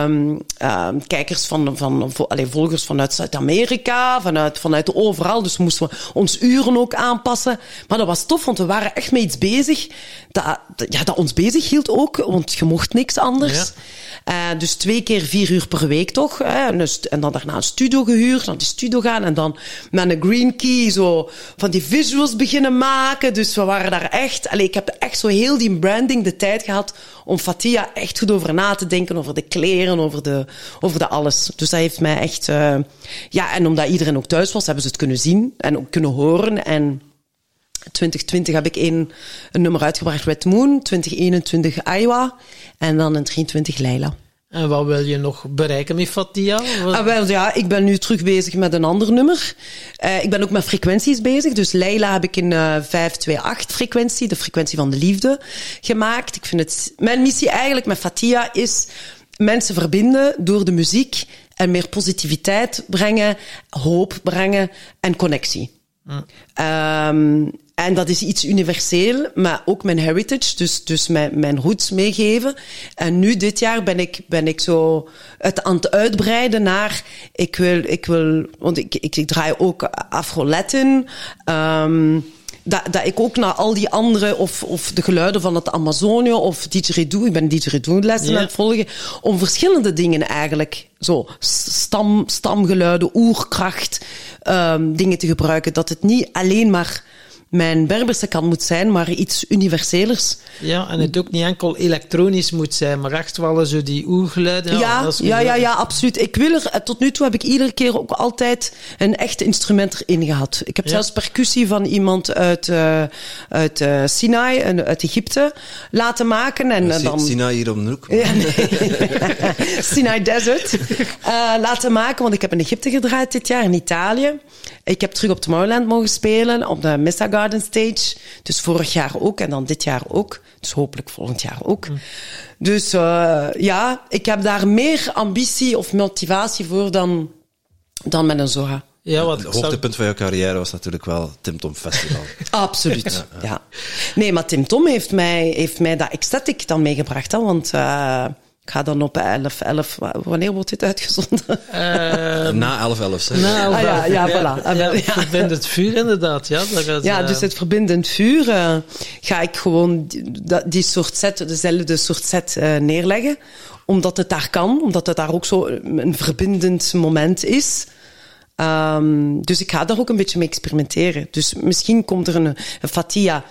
[SPEAKER 1] um, um, kijkers van, van, van volgers vanuit Zuid-Amerika, vanuit, vanuit overal. Dus moesten we ons uren ook aanpassen. Maar dat was tof, want we waren echt met iets bezig dat, ja, dat ons bezig hield ook, want je mocht niks anders. Uh, dus twee keer vier uur per week toch. Hè? En, en dan daarna een studio gehuurd, naar die studio gaan en dan met een green key zo van die visuals beginnen maken. Dus we waren daar echt... Allez, ik heb echt zo heel die branding de tijd gehad om Fatia echt goed over na te denken, over de kleren, over de, over de alles. Dus dat heeft mij echt... Uh, ja, en omdat iedereen ook thuis was, hebben ze het kunnen zien en ook kunnen horen en... 2020 heb ik een, een nummer uitgebracht, Red Moon. 2021 Iowa. En dan in 23 Leila.
[SPEAKER 3] En wat wil je nog bereiken met Fatia?
[SPEAKER 1] Ah, wel, ja, ik ben nu terug bezig met een ander nummer. Uh, ik ben ook met frequenties bezig. Dus Leila heb ik in uh, 528 frequentie, de frequentie van de liefde, gemaakt. Ik vind het, mijn missie eigenlijk met Fatia is mensen verbinden door de muziek en meer positiviteit brengen, hoop brengen en connectie. Um, en dat is iets universeel, maar ook mijn heritage, dus, dus mijn, mijn roots meegeven. En nu, dit jaar, ben ik, ben ik zo het aan het uitbreiden naar, ik wil, ik wil, want ik, ik, ik draai ook Afro-Latin, um, dat, dat ik ook naar al die andere, of, of de geluiden van het Amazonië, of didgeridoo, ik ben didgeridoo-lessen yeah. aan het volgen, om verschillende dingen eigenlijk, zo, stam, stamgeluiden, oerkracht, um, dingen te gebruiken. Dat het niet alleen maar mijn Berberse kant moet zijn, maar iets universelers.
[SPEAKER 3] Ja, en het ook niet enkel elektronisch moet zijn, maar echt wel zo die oergeluiden.
[SPEAKER 1] Ja,
[SPEAKER 3] dat is
[SPEAKER 1] ja, ja,
[SPEAKER 3] goed.
[SPEAKER 1] ja, absoluut. Ik wil er, eh, tot nu toe heb ik iedere keer ook altijd een echt instrument erin gehad. Ik heb
[SPEAKER 3] Ja.
[SPEAKER 1] zelfs percussie van iemand uit, eh, uit eh, Sinai, en uit Egypte, laten maken. En, dan...
[SPEAKER 2] Sina hier om de hoek. <laughs>
[SPEAKER 1] Ja, nee. <laughs> Sinai Desert. Eh, laten maken, want ik heb in Egypte gedraaid dit jaar, in Italië. Ik heb terug op Tomorrowland mogen spelen, op de Missa Garden Stage. Dus vorig jaar ook en dan dit jaar ook. Dus hopelijk volgend jaar ook. Dus eh, ja, ik heb daar meer ambitie of motivatie voor dan, dan met een Zora.
[SPEAKER 3] Ja, wat
[SPEAKER 2] Het hoogtepunt van jouw carrière was natuurlijk wel Tim Tom Festival. <laughs>
[SPEAKER 1] Absoluut, ja. Nee, maar Tim Tom heeft mij, heeft mij dat ecstatic dan meegebracht. Hè, want eh, ik ga dan op 11, 11... Wanneer wordt dit uitgezonden?
[SPEAKER 3] Eh,
[SPEAKER 2] Na 11-11, zeg.
[SPEAKER 3] nou,
[SPEAKER 1] Ah, ja, ja, voilà. Ah, ja.
[SPEAKER 3] Verbind het vuur inderdaad, ja.
[SPEAKER 1] Ja,
[SPEAKER 3] eh,
[SPEAKER 1] dus het verbindend vuur eh, ga ik gewoon die, dat- die soort set, dezelfde soort set eh, neerleggen. Omdat het daar kan, omdat het daar ook zo een verbindend moment is. Ehm, dus ik ga daar ook een beetje mee experimenteren. Dus misschien komt er een, een Fatia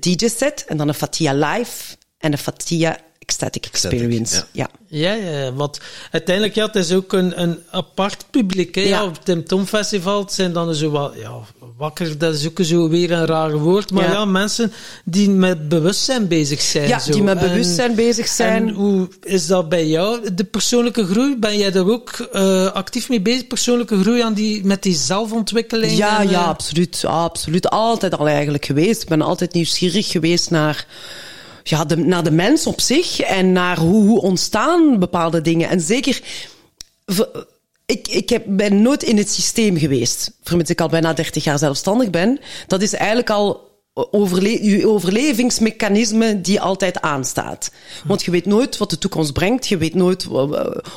[SPEAKER 1] DJ-set en dan een Fatia Live en een Fatia Ecstatic Experience.
[SPEAKER 2] ja.
[SPEAKER 1] ja.
[SPEAKER 3] Ja, ja, want uiteindelijk, ja, het is ook een, een apart publiek. Hè? Ja.
[SPEAKER 1] Ja.
[SPEAKER 3] op het Tim Tom Festival zijn dan zo wat, ja, wakker, dat is ook zo weer een raar woord. Maar ja,
[SPEAKER 1] Ja.
[SPEAKER 3] mensen die met bewustzijn bezig zijn.
[SPEAKER 1] Ja,
[SPEAKER 3] zo.
[SPEAKER 1] die met
[SPEAKER 3] En-
[SPEAKER 1] bewustzijn bezig zijn.
[SPEAKER 3] En hoe is dat bij jou, de persoonlijke groei? Ben jij daar ook eh, actief mee bezig, persoonlijke groei aan die, met die zelfontwikkeling?
[SPEAKER 1] Ja,
[SPEAKER 3] en,
[SPEAKER 1] ja,
[SPEAKER 3] eh,
[SPEAKER 1] absoluut. Absoluut. Altijd al eigenlijk geweest. Ik ben altijd nieuwsgierig geweest naar, ja, naar de mens op zich en naar hoe, hoe ontstaan bepaalde dingen. En zeker, ik, ik heb, ben nooit in het systeem geweest. Vermits ik al bijna 30 jaar zelfstandig ben. Dat is eigenlijk al overle je overlevingsmechanisme die altijd aanstaat. Want je weet nooit wat de toekomst brengt. Je weet nooit,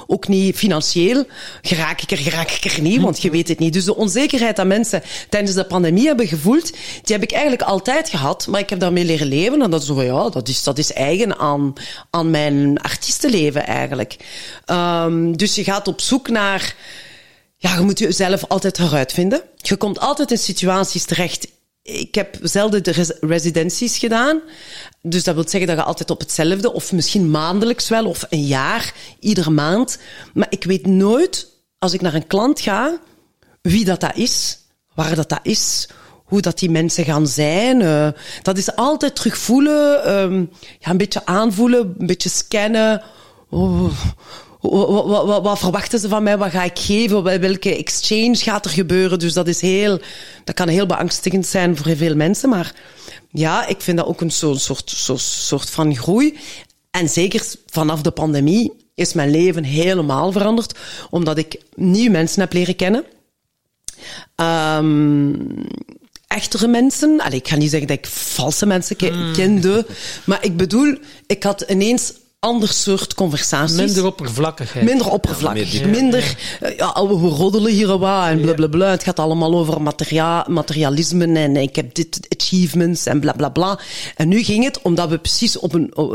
[SPEAKER 1] ook niet financieel, geraak ik er, geraak ik er niet, want je weet het niet. Dus de onzekerheid dat mensen tijdens de pandemie hebben gevoeld, die heb ik eigenlijk altijd gehad, maar ik heb daarmee leren leven. En dat is ja, dat is, dat is eigen aan, aan mijn artiestenleven eigenlijk. Ehm, dus je gaat op zoek naar ja, je moet jezelf altijd heruitvinden. Je komt altijd in situaties terecht. Ik heb zelden de res- residenties gedaan. Dus dat wil zeggen dat je altijd op hetzelfde, of misschien maandelijks wel, of een jaar, iedere maand. Maar ik weet nooit, als ik naar een klant ga, wie dat, dat is, waar dat, dat is, hoe dat die mensen gaan zijn. eh, dat is altijd terugvoelen, ehm, ja, een beetje aanvoelen, een beetje scannen. Oh, wat, wat, wat, wat verwachten ze van mij? Wat ga ik geven? Wel- Welke exchange gaat er gebeuren? Dus dat is heel, dat kan heel beangstigend zijn voor veel mensen. Maar ja, ik vind dat ook een soort, soort, soort, soort van groei. En zeker vanaf de pandemie is mijn leven helemaal veranderd. Omdat ik nieuwe mensen heb leren kennen. Ehm echtere mensen. Allee, ik ga niet zeggen dat ik valse mensen ke- kende. Maar ik bedoel, ik had ineens ander soort conversaties.
[SPEAKER 3] Minder oppervlakkigheid.
[SPEAKER 1] Minder oppervlakkig.
[SPEAKER 2] Ja,
[SPEAKER 1] minder, eh, ja, we roddelen hier en wat en blablabla. Het gaat allemaal over materia materialisme en ik heb dit achievements en blablabla. Bla, bla. En nu ging het, omdat we precies op een, eh,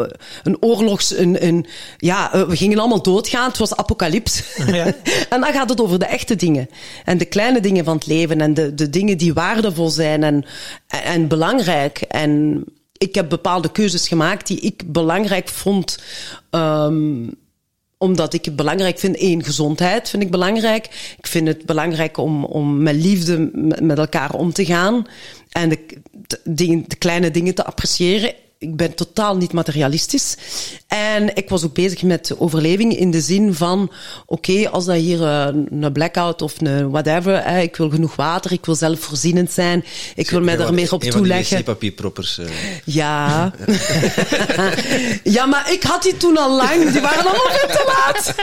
[SPEAKER 1] een oorlogs... Een, een, ja, eh, we gingen allemaal doodgaan. Het was apocalyps.
[SPEAKER 3] Ja. <laughs>
[SPEAKER 1] en dan gaat het over de echte dingen. En de kleine dingen van het leven en de, de dingen die waardevol zijn en, en, en belangrijk. En ik heb bepaalde keuzes gemaakt die ik belangrijk vond. ehm, omdat ik het belangrijk vind, één, gezondheid vind ik belangrijk. Ik vind het belangrijk om, om met liefde met elkaar om te gaan. En de, de kleine dingen te appreciëren. Ik ben totaal niet materialistisch. En ik was ook bezig met overleving in de zin van... Oké, als dat hier eh, een blackout of een whatever... Ik wil genoeg water, ik wil zelfvoorzienend zijn. Ik wil mij daar meer op
[SPEAKER 2] Een van die
[SPEAKER 1] toeleggen.
[SPEAKER 2] wc-papierproppers. eh.
[SPEAKER 1] Ja. <laughs> ja, maar ik had die toen al lang. Die waren allemaal veel te laat.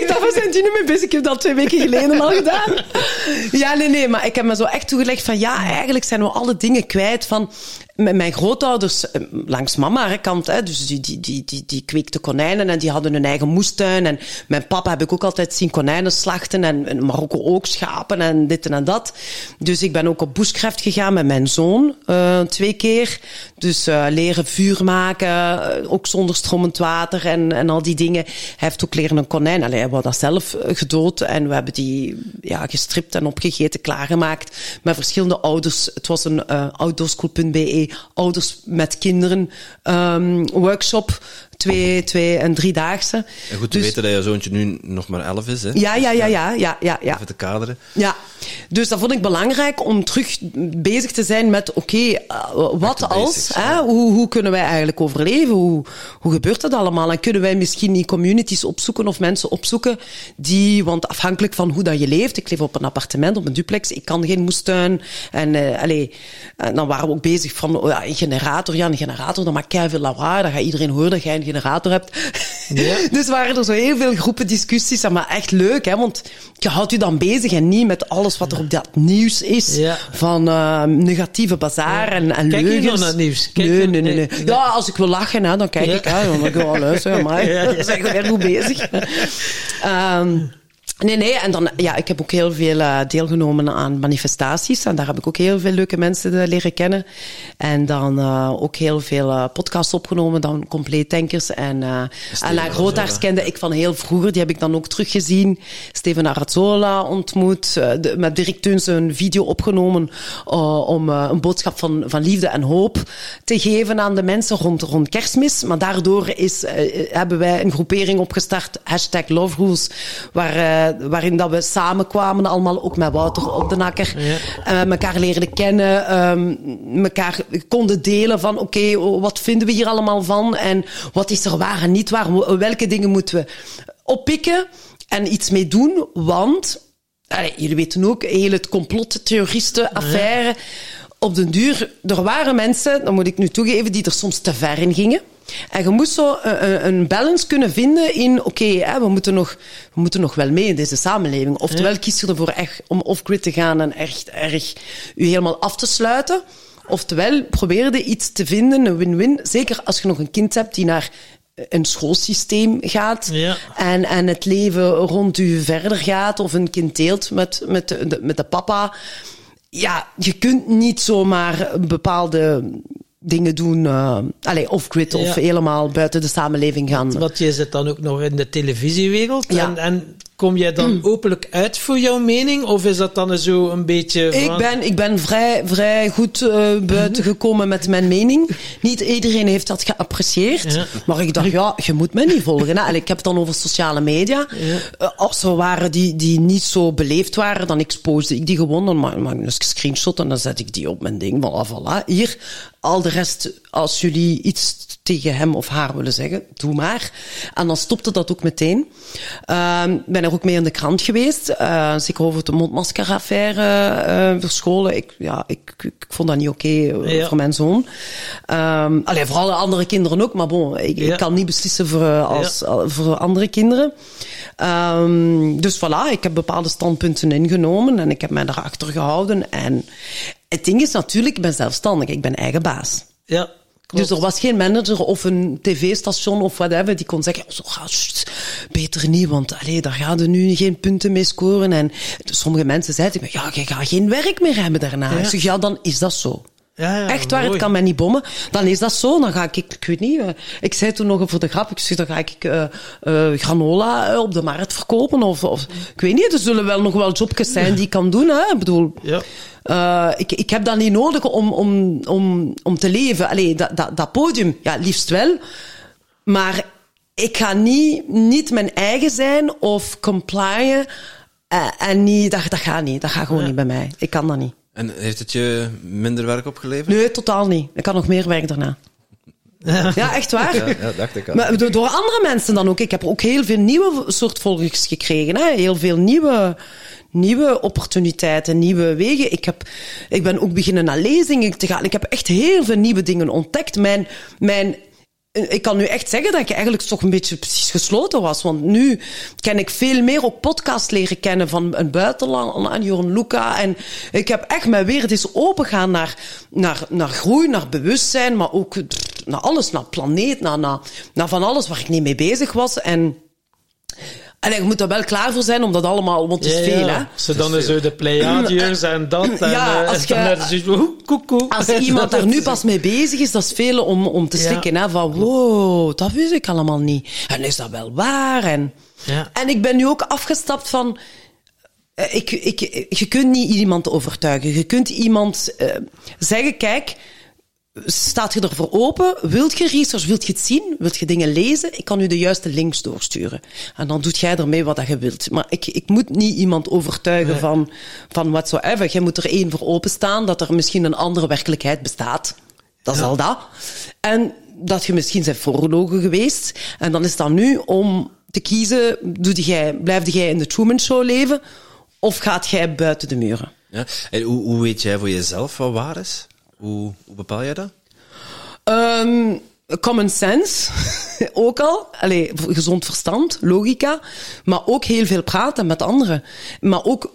[SPEAKER 1] ik dacht, we zijn die nu mee bezig? Ik heb dat twee weken geleden al gedaan. Ja, nee, nee. Maar ik heb me zo echt toegelegd van... Ja, eigenlijk zijn we alle dingen kwijt van... met mijn grootouders, eh, langs mama kant, hè, dus die, die, die, die, die kweekte konijnen en die hadden hun eigen moestuin. En mijn papa heb ik ook altijd zien konijnen slachten en in Marokko ook schapen en dit en dat. Dus ik ben ook op bushcraft gegaan met mijn zoon, uh, twee keer. Dus uh, leren vuur maken, uh, ook zonder stromend water en, en al die dingen. Hij heeft ook leren een konijn, allee, hij wou dat zelf gedood en we hebben die ja, gestript en opgegeten, klaargemaakt met verschillende ouders. Het was een uh, outdoorschool.be ouders met kinderen um, workshop. Twee, twee en driedaagse.
[SPEAKER 2] En goed te dus, weten dat je zoontje nu nog maar elf is, hè?
[SPEAKER 1] Ja, ja, ja, ja, ja, ja, ja.
[SPEAKER 2] Even te kaderen.
[SPEAKER 1] Ja. Dus dat vond ik belangrijk om terug bezig te zijn met, oké, okay, uh, wat als? Basics, hè? Ja. Hoe, hoe kunnen wij eigenlijk overleven? Hoe, hoe gebeurt dat allemaal? En kunnen wij misschien die communities opzoeken of mensen opzoeken die, want afhankelijk van hoe dat je leeft, ik leef op een appartement, op een duplex, ik kan geen moestuin. En uh, uh, dan waren we ook bezig van, oh ja, een generator, ja, een generator, dan maakt veel lawaai, dan gaat iedereen horen dat jij een generator hebt. Ja. <laughs> dus waren er zo heel veel groepen discussies, maar echt leuk, hè, want je houdt je dan bezig en niet met alles wat er op dat nieuws is. Ja. Van uh, negatieve bazaar ja. en, en
[SPEAKER 3] Kijk
[SPEAKER 1] leugens.
[SPEAKER 3] Kijk je naar het nieuws?
[SPEAKER 1] Nee, nee, nee, nee, Ja, als ik wil lachen, hè, dan kijk ik. Hè, <laughs> dan denk ik wel luisteren, maar weer goed bezig. um, <laughs> Nee, nee. En dan, ja, ik heb ook heel veel uh, deelgenomen aan manifestaties. En daar heb ik ook heel veel leuke mensen uh, leren kennen. En dan uh, ook heel veel podcasts opgenomen, dan Compleet Denkers. En, en naar Grootaars kende ik van heel vroeger. Die heb ik dan ook teruggezien. Steven Arazzola ontmoet. De, met Dirk Teuns een video opgenomen om een boodschap van, van liefde en hoop te geven aan de mensen rond, rond kerstmis. Maar daardoor is, hebben wij een groepering opgestart, hashtag Love Rules, waar waarin dat we samenkwamen, allemaal ook met Wouter op de nakker. Ja. Uh, elkaar leerden kennen, um, elkaar konden delen van oké, okay, wat vinden we hier allemaal van en wat is er waar en niet waar, welke dingen moeten we oppikken en iets mee doen, want jullie weten ook, heel het complottheoristen-affaire. Ja. Op den duur, er waren mensen, dat moet ik nu toegeven, die er soms te ver in gingen. En je moest zo een, een balance kunnen vinden in, oké, okay, we, moeten nog, we moeten nog wel mee in deze samenleving. Oftewel kies je ervoor echt om off-grid te gaan en echt erg je helemaal af te sluiten. Oftewel probeerde iets te vinden, een win-win. Zeker als je nog een kind hebt die naar een schoolsysteem gaat ja. en, en het leven rond u verder gaat of een kind deelt met, met, de, met de papa. Ja, je kunt niet zomaar bepaalde dingen doen, uh, allee, off-grid of helemaal buiten de samenleving gaan.
[SPEAKER 3] Want je zit dan ook nog in de televisiewereld. Ja. En, en kom jij dan openlijk uit voor jouw mening? Of is dat dan zo een beetje...
[SPEAKER 1] Van... Ik ben, ik ben vrij, vrij goed uh, buiten gekomen met mijn mening. Niet iedereen heeft dat geapprecieerd. Ja. Maar ik dacht, ja, je moet me niet volgen. Hè. ik heb het dan over sociale media. Uh, als er waren die, die niet zo beleefd waren, dan exposede ik die gewoon. Dan maak ik een screenshot en dan zet ik die op mijn ding. Voilà, voilà. Hier, al de rest, als jullie iets tegen hem of haar willen zeggen, doe maar. En dan stopte dat ook meteen. Uh, ben er ook mee in de krant geweest. Uh, zeker over de mondmaskeraffaire uh, verscholen. Ik, ja, ik, ik, vond dat niet oké okay, ja. voor mijn zoon. Um, allee, voor alle andere kinderen ook, maar bon, ik, ja. ik kan niet beslissen voor, als, ja. voor andere kinderen. Um, dus voilà, ik heb bepaalde standpunten ingenomen en ik heb mij daarachter gehouden. En het ding is natuurlijk, ik ben zelfstandig, ik ben eigen baas.
[SPEAKER 3] Ja.
[SPEAKER 1] Klopt. Dus er was geen manager of een tv-station of whatever die kon zeggen, zo ga beter niet, want allee, daar gaan er nu geen punten mee scoren. En sommige mensen zeiden, ja, je gaat geen werk meer hebben daarna. Ja. Ik zeg, ja, dan is dat zo.
[SPEAKER 3] Ja, ja,
[SPEAKER 1] Echt waar, mooi. het kan mij niet bommen. Dan is dat zo. Dan ga ik, ik weet niet, uh, ik zei toen nog voor de grap, ik zeg, dan ga ik uh, uh, granola op de markt verkopen. Of, of, ik weet niet, er zullen wel nog wel jobjes zijn die ik kan doen. Hè? Ik bedoel,
[SPEAKER 3] ja.
[SPEAKER 1] Uh, ik, ik heb dat niet nodig om, om, om, om te leven. Allee, dat, dat, dat podium, ja, liefst wel. Maar ik ga niet, niet mijn eigen zijn of complyen. En niet, dat, dat gaat niet. Dat gaat gewoon ja. niet bij mij. Ik kan dat niet.
[SPEAKER 2] En heeft het je minder werk opgeleverd?
[SPEAKER 1] Nee, totaal niet. Ik kan nog meer werk daarna. Ja, echt waar.
[SPEAKER 2] Ja, ja dacht ik al.
[SPEAKER 1] Maar door, door andere mensen dan ook. Ik heb ook heel veel nieuwe soort volgers gekregen. Hè? Heel veel nieuwe, nieuwe opportuniteiten, nieuwe wegen. Ik, heb, ik ben ook beginnen naar lezingen te gaan. Ik heb echt heel veel nieuwe dingen ontdekt. Mijn, mijn ik kan nu echt zeggen dat ik eigenlijk toch een beetje precies gesloten was. Want nu ken ik veel meer ook podcasts leren kennen van een buitenland, aan Joran Luca. En ik heb echt mijn wereld eens opengaan naar, naar, naar groei, naar bewustzijn, maar ook naar alles, naar planeet, naar, naar, naar van alles waar ik niet mee bezig was. En en je moet er wel klaar voor zijn om dat allemaal, want het is veel, hè.
[SPEAKER 3] Ze dan is zo de Pleiadiërs en dat. En,
[SPEAKER 1] Ja,
[SPEAKER 3] eh,
[SPEAKER 1] als
[SPEAKER 3] en dan
[SPEAKER 1] je-. Als iemand <laughs> daar nu pas mee bezig is, dat is veel om, om te
[SPEAKER 3] Ja.
[SPEAKER 1] slikken. Hè, van, wow, dat wist ik allemaal niet. En is dat wel waar? En,
[SPEAKER 3] Ja.
[SPEAKER 1] en ik ben nu ook afgestapt van... eh, Ik, ik, je kunt niet iemand overtuigen. Je kunt iemand eh, zeggen, kijk, staat je ervoor open? Wilt je research? Wilt je het zien? Wilt je dingen lezen? Ik kan u de juiste links doorsturen. En dan doet jij ermee wat dat je wilt. Maar ik, ik moet niet iemand overtuigen
[SPEAKER 3] Nee.
[SPEAKER 1] van, van whatsoever. Jij moet er één voor openstaan dat er misschien een andere werkelijkheid bestaat. Dat is al dat. En dat je misschien bent voorlogen geweest. En dan is dat nu om te kiezen, doe jij, blijf jij in de Truman Show leven? Of gaat jij buiten de muren?
[SPEAKER 2] Ja. En hoe, hoe weet jij voor jezelf wat waar is? Hoe, bepaal jij dat?
[SPEAKER 1] Ehm, common sense, <laughs> ook al. Allee, gezond verstand, logica. Maar ook heel veel praten met anderen. Maar ook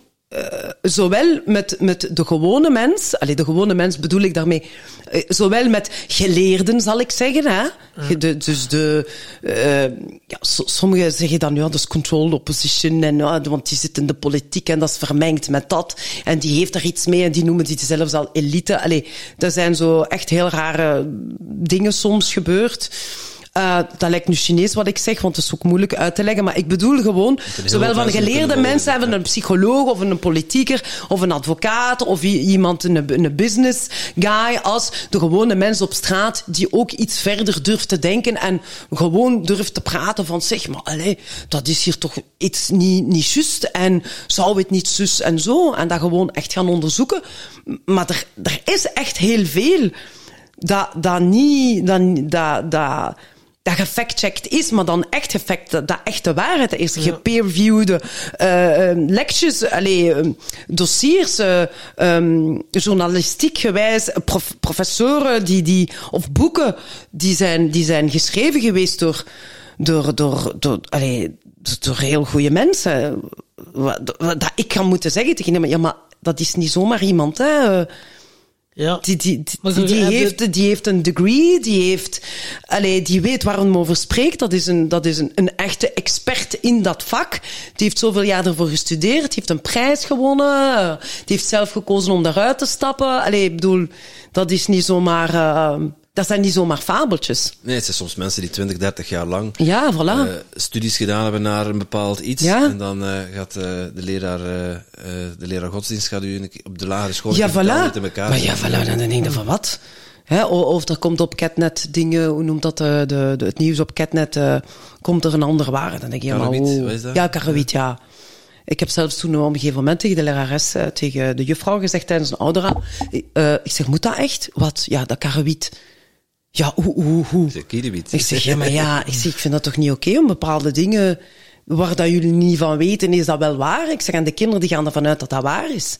[SPEAKER 1] zowel met, met de gewone mens, allee, de gewone mens bedoel ik daarmee, eh, zowel met geleerden, zal ik zeggen, hè. De, dus de, eh, ja, so- sommigen zeggen dan, ja, dat is controlled opposition, en, ja, want die zit in de politiek en dat is vermengd met dat, en die heeft er iets mee, en die noemen die zelfs al elite. Allee, er zijn zo echt heel rare dingen soms gebeurd. Eh, dat lijkt nu Chinees wat ik zeg, want het is ook moeilijk uit te leggen. Maar ik bedoel gewoon, zowel van geleerde mensen hebben, een psycholoog of een politieker of een advocaat of iemand, een, een business guy, als de gewone mens op straat die ook iets verder durft te denken en gewoon durft te praten van zeg maar, allee, dat is hier toch iets niet, niet juist en zou het niet zus en zo en dat gewoon echt gaan onderzoeken. Maar er, er is echt heel veel dat, dat niet, dat, dat, dat, dat gefactcheckt is, maar dan echt gefact, dat, echt de waarheid is. Gepeer-reviewde eh, eh, lectures, allee, eh, dossiers, eh, ehm, journalistiek gewijs, prof- professoren die, die, of boeken die zijn, die zijn geschreven geweest door, door, door, door, allee, door heel goede mensen. Wat, wat dat ik kan moeten zeggen tegen hem, ja, maar dat is niet zomaar iemand, hè.
[SPEAKER 3] Ja.
[SPEAKER 1] Die, die, die, heeft, die heeft een degree, die, heeft, allee, die weet waar hij over spreekt. Dat is, een, dat is een, een echte expert in dat vak. Die heeft zoveel jaar ervoor gestudeerd, die heeft een prijs gewonnen, die heeft zelf gekozen om daaruit te stappen. Allee, ik bedoel, dat is niet zomaar, uh, dat zijn niet zomaar fabeltjes.
[SPEAKER 2] Nee, het zijn soms mensen die 20, 30 jaar lang
[SPEAKER 1] Ja, voilà.
[SPEAKER 2] eh, studies gedaan hebben naar een bepaald iets.
[SPEAKER 1] Ja.
[SPEAKER 2] En dan eh, gaat eh, de, leraar, de leraar godsdienst gaat u op de lagere school
[SPEAKER 1] ja, voilà.
[SPEAKER 2] in elkaar
[SPEAKER 1] Maar ja, voilà, dan denk je van wat? Hè, of er komt op Catnet dingen, hoe noemt dat, de, de, het nieuws op Catnet, komt er een ander waarde. Dan denk je, ja, maar
[SPEAKER 2] Karawiet,
[SPEAKER 1] hoe-
[SPEAKER 2] wat is dat?
[SPEAKER 1] Ja, Karawiet, ja. Ik heb zelfs toen op een gegeven moment tegen de lerares, tegen de juffrouw gezegd tijdens een oudera, ik zeg, moet dat echt? Wat? Ja, dat Karawiet. Ja, hoe, hoe, hoe? Ik zeg, ja, maar ja, ik, zeg, ik vind dat toch niet oké om bepaalde dingen waar dat jullie niet van weten, is dat wel waar? Ik zeg, en de kinderen die gaan ervan uit dat dat waar is.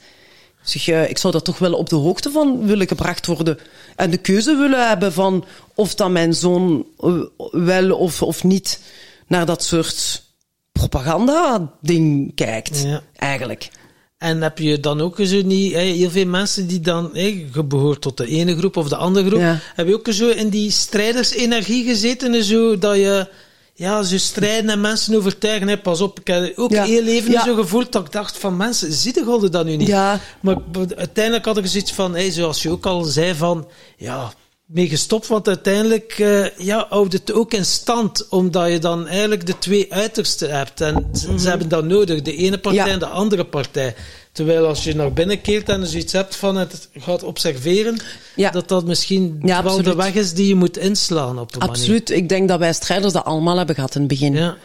[SPEAKER 1] Ik zeg, ik zou daar toch wel op de hoogte van willen gebracht worden. En de keuze willen hebben van of dat mijn zoon eh, wel of, of niet naar dat soort propaganda-ding kijkt.
[SPEAKER 3] Ja.
[SPEAKER 1] Eigenlijk.
[SPEAKER 3] En heb je dan ook zo niet, heel veel mensen die dan, je behoort tot de ene groep of de andere groep,
[SPEAKER 1] Ja.
[SPEAKER 3] heb je ook zo in die strijdersenergie gezeten, en zo, dat je, ja, zo strijden en mensen overtuigen, hè, pas op, ik heb ook
[SPEAKER 1] Ja.
[SPEAKER 3] heel even
[SPEAKER 1] Ja.
[SPEAKER 3] zo gevoeld dat ik dacht van, mensen, zie de dat nu niet?
[SPEAKER 1] Ja.
[SPEAKER 3] Maar uiteindelijk had ik zoiets van, hè, zoals je ook al zei, van, ja, mee gestopt, want uiteindelijk eh, ja, houdt het ook in stand, omdat je dan eigenlijk de twee uitersten hebt. En ze, ze hebben dat nodig, de ene partij
[SPEAKER 1] Mhm. Ja.
[SPEAKER 3] en de andere partij. Terwijl als je naar binnen keert en er zoiets hebt van het gaat observeren,
[SPEAKER 1] Ja.
[SPEAKER 3] dat dat misschien
[SPEAKER 1] Ja,
[SPEAKER 3] wel de
[SPEAKER 1] absoluut.
[SPEAKER 3] weg is die je moet inslaan op een
[SPEAKER 1] Absoluut. Ik denk dat wij strijders dat allemaal hebben gehad in het begin.
[SPEAKER 3] manier. Ja.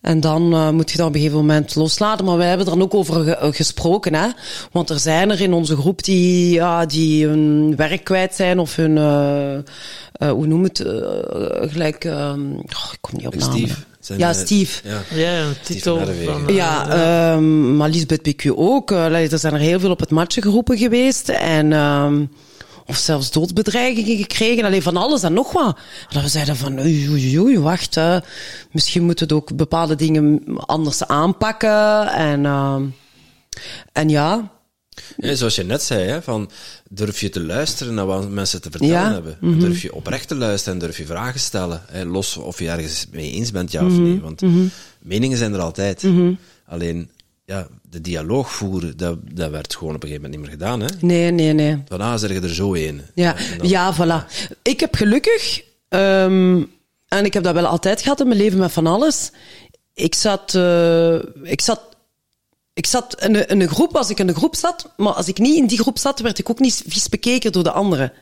[SPEAKER 1] En dan uh, moet je dat op een gegeven moment loslaten. Maar wij hebben er dan ook over ge gesproken. Hè? Want er zijn er in onze groep die, ja, die hun werk kwijt zijn of hun, uh, hoe noem het, gelijk, um, oh, ik kom niet op naam.
[SPEAKER 2] Steve. Zijn,
[SPEAKER 1] ja, Steve.
[SPEAKER 2] Ja,
[SPEAKER 3] ja titel van...
[SPEAKER 1] ja, um, maar Lisbeth BQ ook. Uh, er zijn er heel veel op het matje geroepen geweest. En... Um, of zelfs doodsbedreigingen gekregen. Alleen van alles en nog wat. Dat we zeiden van, oei, oei, oei wacht, misschien moeten we ook bepaalde dingen anders aanpakken. En, uh, en ja.
[SPEAKER 2] ja. Zoals je net zei, hè, van durf je te luisteren naar wat mensen te vertellen
[SPEAKER 1] Ja.
[SPEAKER 2] hebben.
[SPEAKER 1] Mhm.
[SPEAKER 2] Durf je oprecht te luisteren en durf je vragen stellen. Hè, los of je ergens mee eens bent, ja of
[SPEAKER 1] Mhm.
[SPEAKER 2] nee. Want meningen zijn er altijd. Alleen, ja, de dialoog voeren, dat, dat werd gewoon op een gegeven moment niet meer gedaan. Hè.
[SPEAKER 1] Nee, nee, nee.
[SPEAKER 2] Ah, zeg je er zo een.
[SPEAKER 1] Ja,
[SPEAKER 2] dan-
[SPEAKER 1] ja, voilà. Ik heb gelukkig, ehm, en ik heb dat wel altijd gehad in mijn leven met van alles. Ik zat, eh, ik zat, ik zat in een, in een groep als ik in een groep zat, maar als ik niet in die groep zat, werd ik ook niet vies bekeken door de anderen.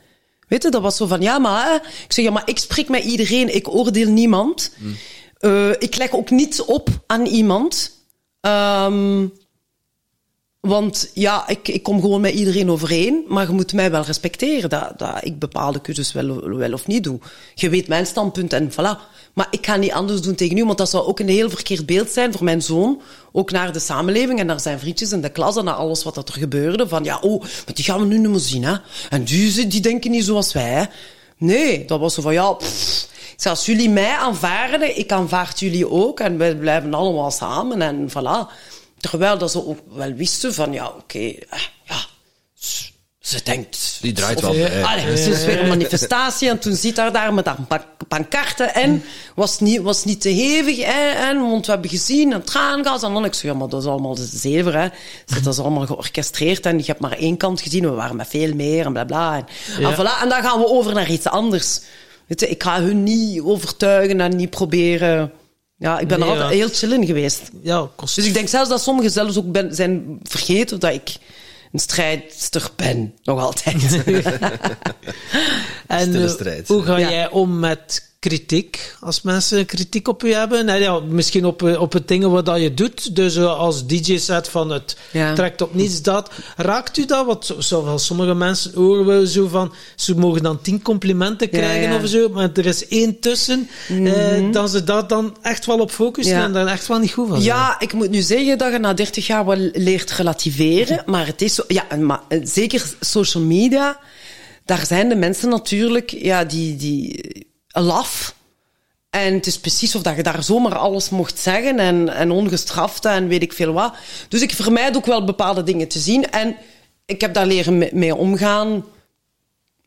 [SPEAKER 1] Weet je, dat was zo van, ja, maar, hè? ik zeg, ja, maar ik spreek met iedereen, ik oordeel niemand. Eh, ik leg ook niets op aan iemand. Ehm, want ja, ik, ik kom gewoon met iedereen overeen, maar je moet mij wel respecteren dat, dat ik bepaalde keuzes wel, wel of niet doe. Je weet mijn standpunt en voilà. Maar ik ga niet anders doen tegen u, want dat zou ook een heel verkeerd beeld zijn voor mijn zoon. Ook naar de samenleving en naar zijn vriendjes in de klas en naar alles wat er gebeurde. Van ja, oh, maar die gaan we nu niet meer zien, hè. En die, die denken niet zoals wij, hè. Nee, dat was zo van ja, pff, als jullie mij aanvaarden, ik aanvaard jullie ook en we blijven allemaal samen en voilà. Terwijl dat ze ook wel wisten van, ja, oké, eh, ja, ze, denkt...
[SPEAKER 2] Die draait wel.
[SPEAKER 1] Allee, ze is weer een manifestatie en toen zit haar daar met haar pa- pankarten en was niet, was niet te hevig, hè, en, want we hebben gezien een traangas en dan ik zeg, ja, maar dat is allemaal de zever, hè. Ze- Dat is allemaal georchestreerd en je hebt maar één kant gezien, we waren met veel meer en bla bla. En,
[SPEAKER 3] Ja.
[SPEAKER 1] en, voilà, en dan gaan we over naar iets anders. Weet je, ik ga hun niet overtuigen en niet proberen... Ja, ik ben
[SPEAKER 3] Nee,
[SPEAKER 1] er altijd
[SPEAKER 3] ja.
[SPEAKER 1] heel chill in geweest.
[SPEAKER 3] Ja, kost
[SPEAKER 1] Dus ik denk zelfs dat sommigen zelfs ook ben, zijn vergeten dat ik een strijdster ben. Nog altijd. <laughs> <laughs>
[SPEAKER 3] En
[SPEAKER 2] Stille strijd.
[SPEAKER 3] hoe ga
[SPEAKER 1] Ja.
[SPEAKER 3] jij om met kritiek? Als mensen kritiek op je hebben? Nou ja, misschien op, eh, op het dingen wat dat je doet. Dus eh, als DJ-set van het
[SPEAKER 1] Ja.
[SPEAKER 3] trekt op niets dat. Raakt u dat? Want zo- sommige mensen horen we zo van... Ze mogen dan tien complimenten krijgen
[SPEAKER 1] ja. Mhm.
[SPEAKER 3] of zo. Maar er is één tussen. eh, dan ze daar dan echt wel op focussen. En daar echt wel niet goed van zijn.
[SPEAKER 1] Ja, ik moet nu zeggen dat je na 30 jaar wel leert relativeren. Maar het is zo, ja, maar, eh, zeker social media. Daar zijn de mensen natuurlijk, ja, die, die, laf. En het is precies of dat je daar zomaar alles mocht zeggen en, en ongestraft en weet ik veel wat. Dus ik vermijd ook wel bepaalde dingen te zien. En ik heb daar leren mee, mee omgaan.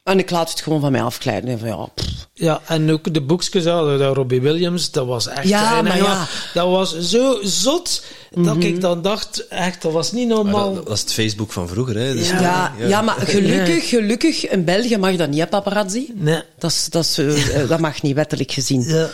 [SPEAKER 1] En ik laat het gewoon van mij afglijden. En Van, ja, pff.
[SPEAKER 3] Ja, en ook de boekjes, ja, dat Robbie Williams, dat was echt...
[SPEAKER 1] Ja,
[SPEAKER 3] en
[SPEAKER 1] maar
[SPEAKER 3] ja,
[SPEAKER 1] ja.
[SPEAKER 3] Dat was zo zot, dat
[SPEAKER 1] Mhm.
[SPEAKER 3] ik dan dacht, echt, dat was niet normaal.
[SPEAKER 2] dat, dat is het Facebook van vroeger. Hè. Dus
[SPEAKER 1] Ja, ja, maar <laughs> gelukkig, gelukkig, in België mag dat niet, hè, paparazzi.
[SPEAKER 3] Nee.
[SPEAKER 1] Dat, is, dat, is, eh, dat mag niet, wettelijk gezien.
[SPEAKER 3] Ja.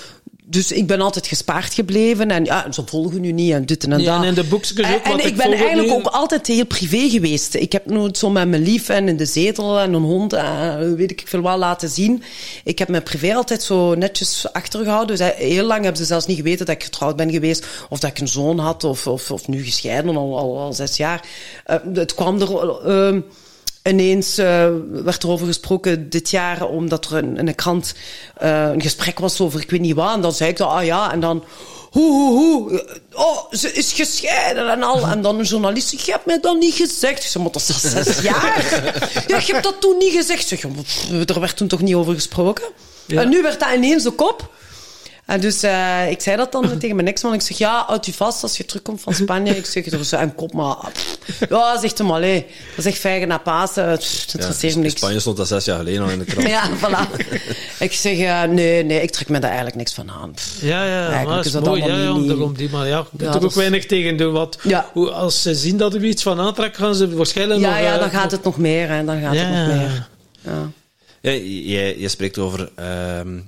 [SPEAKER 1] Dus ik ben altijd gespaard gebleven en ja, ze volgen nu niet en dit en
[SPEAKER 3] Ja,
[SPEAKER 1] dat.
[SPEAKER 3] en in de boekjes ook,
[SPEAKER 1] En, en ik
[SPEAKER 3] ik
[SPEAKER 1] ben eigenlijk
[SPEAKER 3] nu.
[SPEAKER 1] ook altijd heel privé geweest. Ik heb nooit zo met mijn lief en in de zetel en een hond en weet ik veel wat laten zien. Ik heb mijn privé altijd zo netjes achtergehouden. Dus eh, heel lang hebben ze zelfs niet geweten dat ik getrouwd ben geweest of dat ik een zoon had of, of, of nu gescheiden al, al, al zes jaar. Eh, het kwam er... eh, Ineens eh, werd er over gesproken dit jaar, omdat er in, in een krant eh, een gesprek was over ik weet niet wat. En dan zei ik dat, ah ja, en dan... Hoe, hoe, hoe. Oh, ze is gescheiden en al. En dan een journalist zegt, je hebt mij dat niet gezegd. Ik zeg, maar dat is al zes <laughs> jaar. Ja, je hebt dat toen niet gezegd. Ik zeg, er werd toen toch niet over gesproken?
[SPEAKER 3] Ja.
[SPEAKER 1] En nu werd dat ineens de kop. En dus uh, ik zei dat dan <laughs> tegen mijn ex-man. Ik zeg, ja, houd u vast als je terugkomt van Spanje. Ik zeg, er is een kop, maar... Pff. Ja, zegt hem, allee, dat is echt vijgen na Pasen. Het
[SPEAKER 2] Ja,
[SPEAKER 1] interesseert me niks.
[SPEAKER 2] Spanje stond dat zes jaar geleden al in de krant. <laughs>
[SPEAKER 1] Ja, voilà. ik zeg, uh, nee, nee, ik trek me daar eigenlijk niks van aan. Pff.
[SPEAKER 3] Ja, ja,
[SPEAKER 1] Eigenlijk
[SPEAKER 3] maar dat
[SPEAKER 1] is
[SPEAKER 3] is
[SPEAKER 1] dat
[SPEAKER 3] mooi, ja,
[SPEAKER 1] niet-
[SPEAKER 3] daarom die, maar ja, je er
[SPEAKER 1] dat
[SPEAKER 3] ook
[SPEAKER 1] is-
[SPEAKER 3] weinig tegen doen, want
[SPEAKER 1] Ja.
[SPEAKER 3] hoe, als ze zien dat er iets van aantrekt, gaan ze waarschijnlijk
[SPEAKER 1] Ja,
[SPEAKER 3] nog...
[SPEAKER 1] ja,
[SPEAKER 3] eh,
[SPEAKER 1] dan gaat het nog meer, hè. Dan gaat
[SPEAKER 3] Ja,
[SPEAKER 1] het nog
[SPEAKER 3] ja.
[SPEAKER 1] meer. Ja.
[SPEAKER 2] Ja, je, je spreekt over ehm,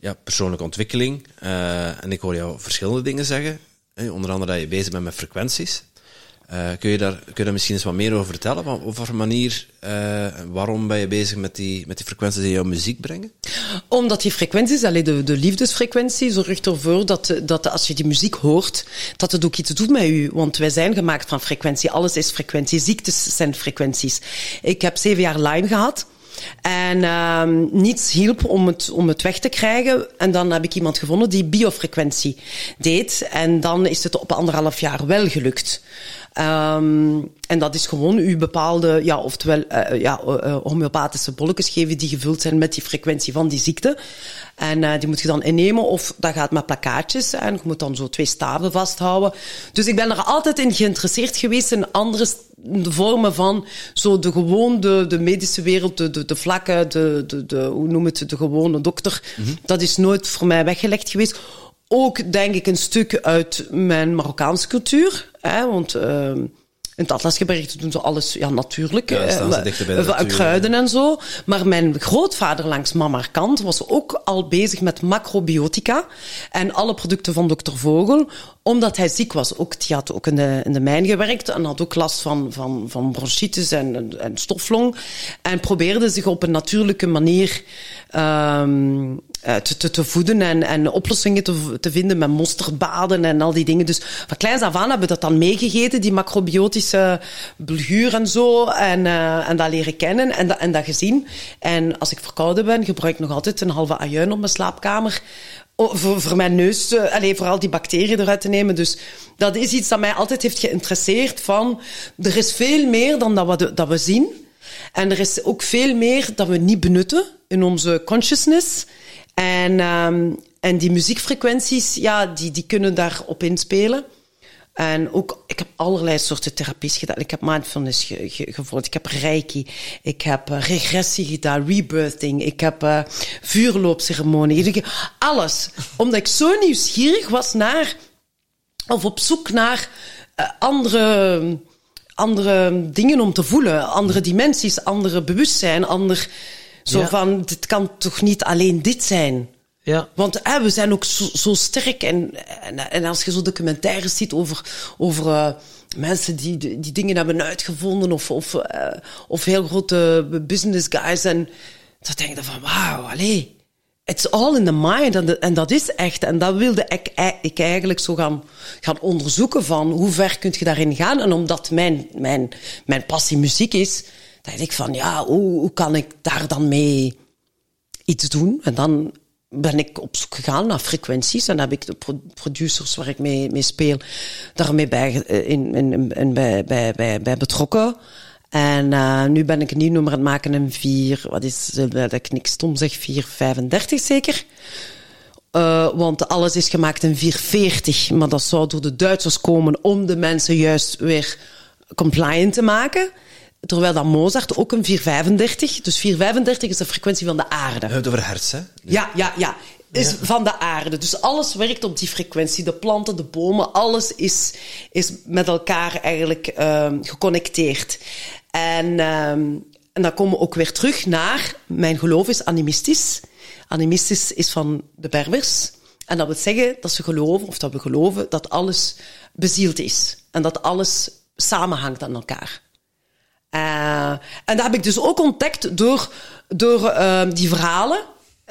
[SPEAKER 2] ja, persoonlijke ontwikkeling. eh, en ik hoor jou verschillende dingen zeggen. Hè, onder andere dat je bezig bent met frequenties. Eh, kun, je daar, kun je daar misschien eens wat meer over vertellen? Van, op wat manier, eh, waarom ben je bezig met die, met die frequenties die jouw muziek brengen?
[SPEAKER 1] Omdat die frequenties, alleen de, de liefdesfrequentie, zorgt ervoor dat, dat als je die muziek hoort, dat het ook iets doet met u. Want wij zijn gemaakt van frequentie. Alles is frequentie. Ziektes zijn frequenties. Ik heb zeven jaar Lyme gehad. En ehm niets hielp om het, om het weg te krijgen. En dan heb ik iemand gevonden die biofrequentie deed. En dan is het op anderhalf jaar wel gelukt. Ehm en dat is gewoon u bepaalde, ja, oftewel eh, ja, eh, eh, homeopathische bolletjes geven die gevuld zijn met die frequentie van die ziekte. En die moet je dan innemen of dat gaat met plakkaatjes. En je moet dan zo twee staven vasthouden. Dus ik ben er altijd in geïnteresseerd geweest in andere vormen van zo de gewoon de, de medische wereld, de, de, de vlakke, de, de, de, hoe noem het, de gewone dokter. Dat is nooit voor mij weggelegd geweest. Ook denk ik een stuk uit mijn Marokkaanse cultuur. Hè, want uh, in het Atlasgebergte doen ze alles ja, natuurlijk.
[SPEAKER 2] Ja, natuur,
[SPEAKER 1] Kruiden en zo. Maar mijn grootvader langs mama kant was ook al bezig met macrobiotica. En alle producten van dokter Vogel. Omdat hij ziek was. Ook, die had ook in de, in de mijn gewerkt. En had ook last van, van, van bronchitis en, en, stoflong. En probeerde zich op een natuurlijke manier um, te, te, te, voeden en, en oplossingen te, te vinden met mosterdbaden en al die dingen. Dus van kleins af aan hebben we dat dan meegegeten, die macrobiotische bulguur en zo. En, uh, en dat leren kennen en dat, en dat gezien. En als ik verkouden ben, gebruik ik nog altijd een halve ajuin op mijn slaapkamer. Voor, voor mijn neus, allez, vooral die bacteriën eruit te nemen. Dus dat is iets dat mij altijd heeft geïnteresseerd van, er is veel meer dan dat we, dat we zien. En er is ook veel meer dat we niet benutten in onze consciousness. En, um, en die muziekfrequenties, ja, die, die kunnen daarop inspelen. En ook, ik heb allerlei soorten therapies gedaan. Ik heb mindfulness ge, ge, gevolgd. Ik heb reiki. Ik heb uh, regressie gedaan, rebirthing. Ik heb uh, vuurloopceremonie. Alles. Omdat ik zo nieuwsgierig was naar, of op zoek naar uh, andere, andere dingen om te voelen. Andere dimensies, andere bewustzijn, ander... Zo ja. van, dit kan toch niet alleen dit zijn?
[SPEAKER 3] Ja.
[SPEAKER 1] Want eh, we zijn ook zo, zo sterk. En, en, als je zo documentaires ziet over, over uh, mensen die, die dingen hebben uitgevonden, of, of, uh, of heel grote business guys, en dan denk je van, wauw, allee. It's all in the mind. En, en dat is echt. En dat wilde ik, ik eigenlijk zo gaan, gaan onderzoeken van hoe ver kun je daarin gaan. En omdat mijn, mijn, mijn passie muziek is, dacht ik van, ja, hoe, hoe kan ik daar dan mee iets doen? En dan ben ik op zoek gegaan naar frequenties en heb ik de producers waar ik mee, speel daarmee bij, in, in, in, bij, bij, bij, betrokken. En uh, nu ben ik een nieuw nummer aan het maken in 4, wat is dat ik niks stom zeg, 435 zeker. Want alles is gemaakt in 440, maar dat zou door de Duitsers komen om de mensen juist weer compliant te maken. Terwijl dat Mozart ook een 435, dus 435 is de frequentie van de aarde. We
[SPEAKER 2] hebben het over hertz, hè?
[SPEAKER 1] Ja, ja, ja. Is ja. van de aarde. Dus alles werkt op die frequentie. De planten, de bomen, alles is, is met elkaar eigenlijk um, geconnecteerd. En, um, en dan komen we ook weer terug naar, mijn geloof is animistisch. Animistisch is van de Berbers. En dat wil zeggen dat ze geloven, of dat we geloven, dat alles bezield is. En dat alles samenhangt aan elkaar. Uh, en dat heb ik dus ook ontdekt door, door uh, die verhalen,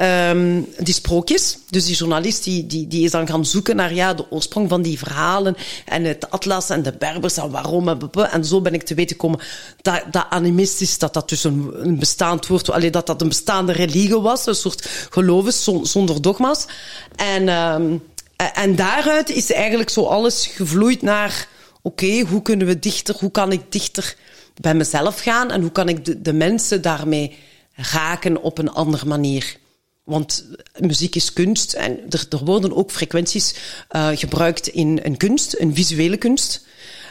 [SPEAKER 1] um, die sprookjes. Dus die journalist die, die, die is dan gaan zoeken naar ja, de oorsprong van die verhalen en het atlas en de berbers en waarom en, en zo ben ik te weten gekomen dat, dat animistisch, dat dat dus een, bestaand woord, allee, dat dat een bestaande religie was, een soort geloof is zonder dogma's. En, um, en daaruit is eigenlijk zo alles gevloeid naar, oké, hoe kunnen we dichter, hoe kan ik dichter bij mezelf gaan en hoe kan ik de, de mensen daarmee raken op een andere manier. Want muziek is kunst en er, er worden ook frequenties uh, gebruikt in, in kunst, in visuele kunst.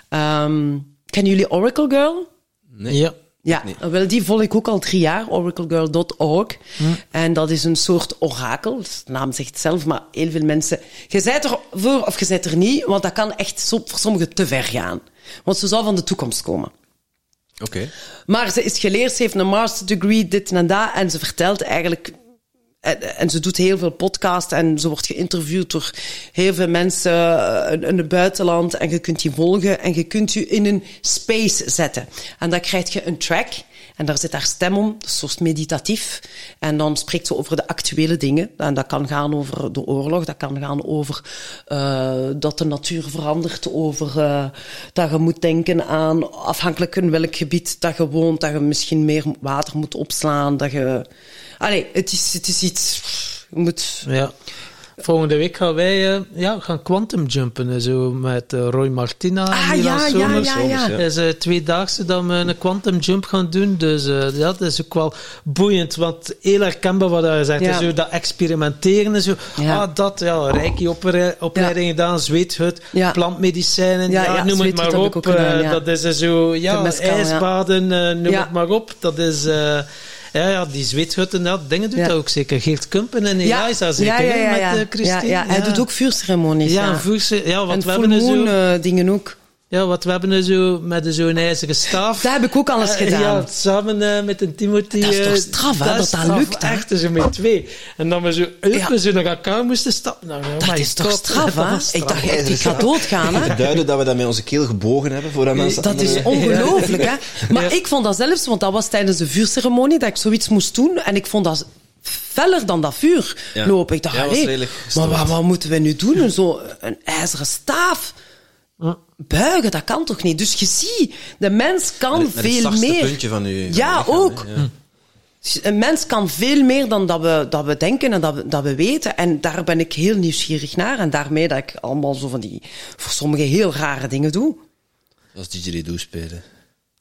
[SPEAKER 1] Um, kennen jullie Oracle Girl?
[SPEAKER 2] Nee.
[SPEAKER 3] Ja.
[SPEAKER 1] Ja, nee. wel, die volg ik ook al drie jaar, oraclegirl.org. Hm. En dat is een soort orakel, de naam zegt het zelf, maar heel veel mensen... Je zijt er voor of je zijt er niet, want dat kan echt voor sommigen te ver gaan. Want ze zou van de toekomst komen.
[SPEAKER 2] Oké. Okay.
[SPEAKER 1] Maar ze is geleerd, ze heeft een master degree, dit en dat. En ze vertelt eigenlijk... En ze doet heel veel podcasts en ze wordt geïnterviewd door heel veel mensen in het buitenland. En je kunt die volgen en je kunt je in een space zetten. En dan krijg je een track. En daar zit haar stem om, dat soort meditatief. En dan spreekt ze over de actuele dingen. En dat kan gaan over de oorlog, dat kan gaan over uh, dat de natuur verandert, over uh, dat je moet denken aan, afhankelijk in welk gebied dat je woont, dat je misschien meer water moet opslaan, dat je... Allee, het is, het is iets... Je moet...
[SPEAKER 3] Ja. Volgende week gaan wij uh, ja, gaan quantum jumpen zo, met uh, Roy Martina en
[SPEAKER 1] ah,
[SPEAKER 3] Milan
[SPEAKER 1] ja. Ja, ja, ja.
[SPEAKER 3] Het is uh, tweedaagse dat we een quantum jump gaan doen. Dus ja, dat is ook wel boeiend. Want heel herkenbaar wat je zegt.
[SPEAKER 1] Ja.
[SPEAKER 3] Zo, dat experimenteren en zo.
[SPEAKER 1] Ja.
[SPEAKER 3] Ah, dat, ja, reiki opleiding gedaan, zweethut,
[SPEAKER 1] Ja.
[SPEAKER 3] plantmedicijnen.
[SPEAKER 1] Ja,
[SPEAKER 3] Ja,
[SPEAKER 1] ja,
[SPEAKER 3] noem het maar op.
[SPEAKER 1] ook gedaan,
[SPEAKER 3] eh,
[SPEAKER 1] ja.
[SPEAKER 3] Dat is eh, zo, ja,
[SPEAKER 1] mescal, ja.
[SPEAKER 3] ijsbaden, eh, noem
[SPEAKER 1] Ja.
[SPEAKER 3] het maar op. Dat is... ja, ja, die zweethutten, ja, dingen doet dat ook zeker. Geert Kumpen en Eliza zeker,
[SPEAKER 1] ja,
[SPEAKER 3] met eh, Christine.
[SPEAKER 1] Ja, ja, hij doet ook vuurceremonies.
[SPEAKER 3] Ja, voerse, ja, wat
[SPEAKER 1] en
[SPEAKER 3] we hebben er
[SPEAKER 1] moon
[SPEAKER 3] zo,
[SPEAKER 1] dingen ook.
[SPEAKER 3] Ja, wat we hebben zo met zo'n ijzeren staaf.
[SPEAKER 1] Dat heb ik ook alles
[SPEAKER 3] Eh,
[SPEAKER 1] gedaan.
[SPEAKER 3] Ja, samen eh, met een Timothy.
[SPEAKER 1] Dat is toch
[SPEAKER 3] eh,
[SPEAKER 1] straf, hè, dat dat
[SPEAKER 3] straf,
[SPEAKER 1] lukt, hè?
[SPEAKER 3] Echt, zo met twee. En dan we zo
[SPEAKER 1] Ja.
[SPEAKER 3] zo naar elkaar moesten stappen. Nou,
[SPEAKER 1] Dat is toch straf, <laughs> hè? Ik dacht echt, ik ga doodgaan, hè?
[SPEAKER 2] Te duiden dat we dat met onze keel gebogen hebben voor dat mensen
[SPEAKER 1] Dat is ongelooflijk, hè? Maar
[SPEAKER 3] Ja.
[SPEAKER 1] ik vond dat zelfs, want dat was tijdens de vuurceremonie, dat ik zoiets moest doen. En ik vond dat feller dan dat vuur
[SPEAKER 2] Ja.
[SPEAKER 1] lopen. Ik dacht,
[SPEAKER 2] Ja,
[SPEAKER 1] maar wat, wat moeten we nu doen? Zo een ijzeren staaf. Buigen, dat kan toch niet? Dus je ziet, de mens kan
[SPEAKER 2] Met het
[SPEAKER 1] veel
[SPEAKER 2] zachtste
[SPEAKER 1] meer.
[SPEAKER 2] puntje van
[SPEAKER 1] Ja, ook.
[SPEAKER 2] ja.
[SPEAKER 1] Een mens kan veel meer dan dat we, dat we denken en dat we, dat we weten. En daar ben ik heel nieuwsgierig naar. En daarmee dat ik allemaal zo van die, voor sommigen heel rare dingen doe.
[SPEAKER 2] Zoals didgeridoo spelen.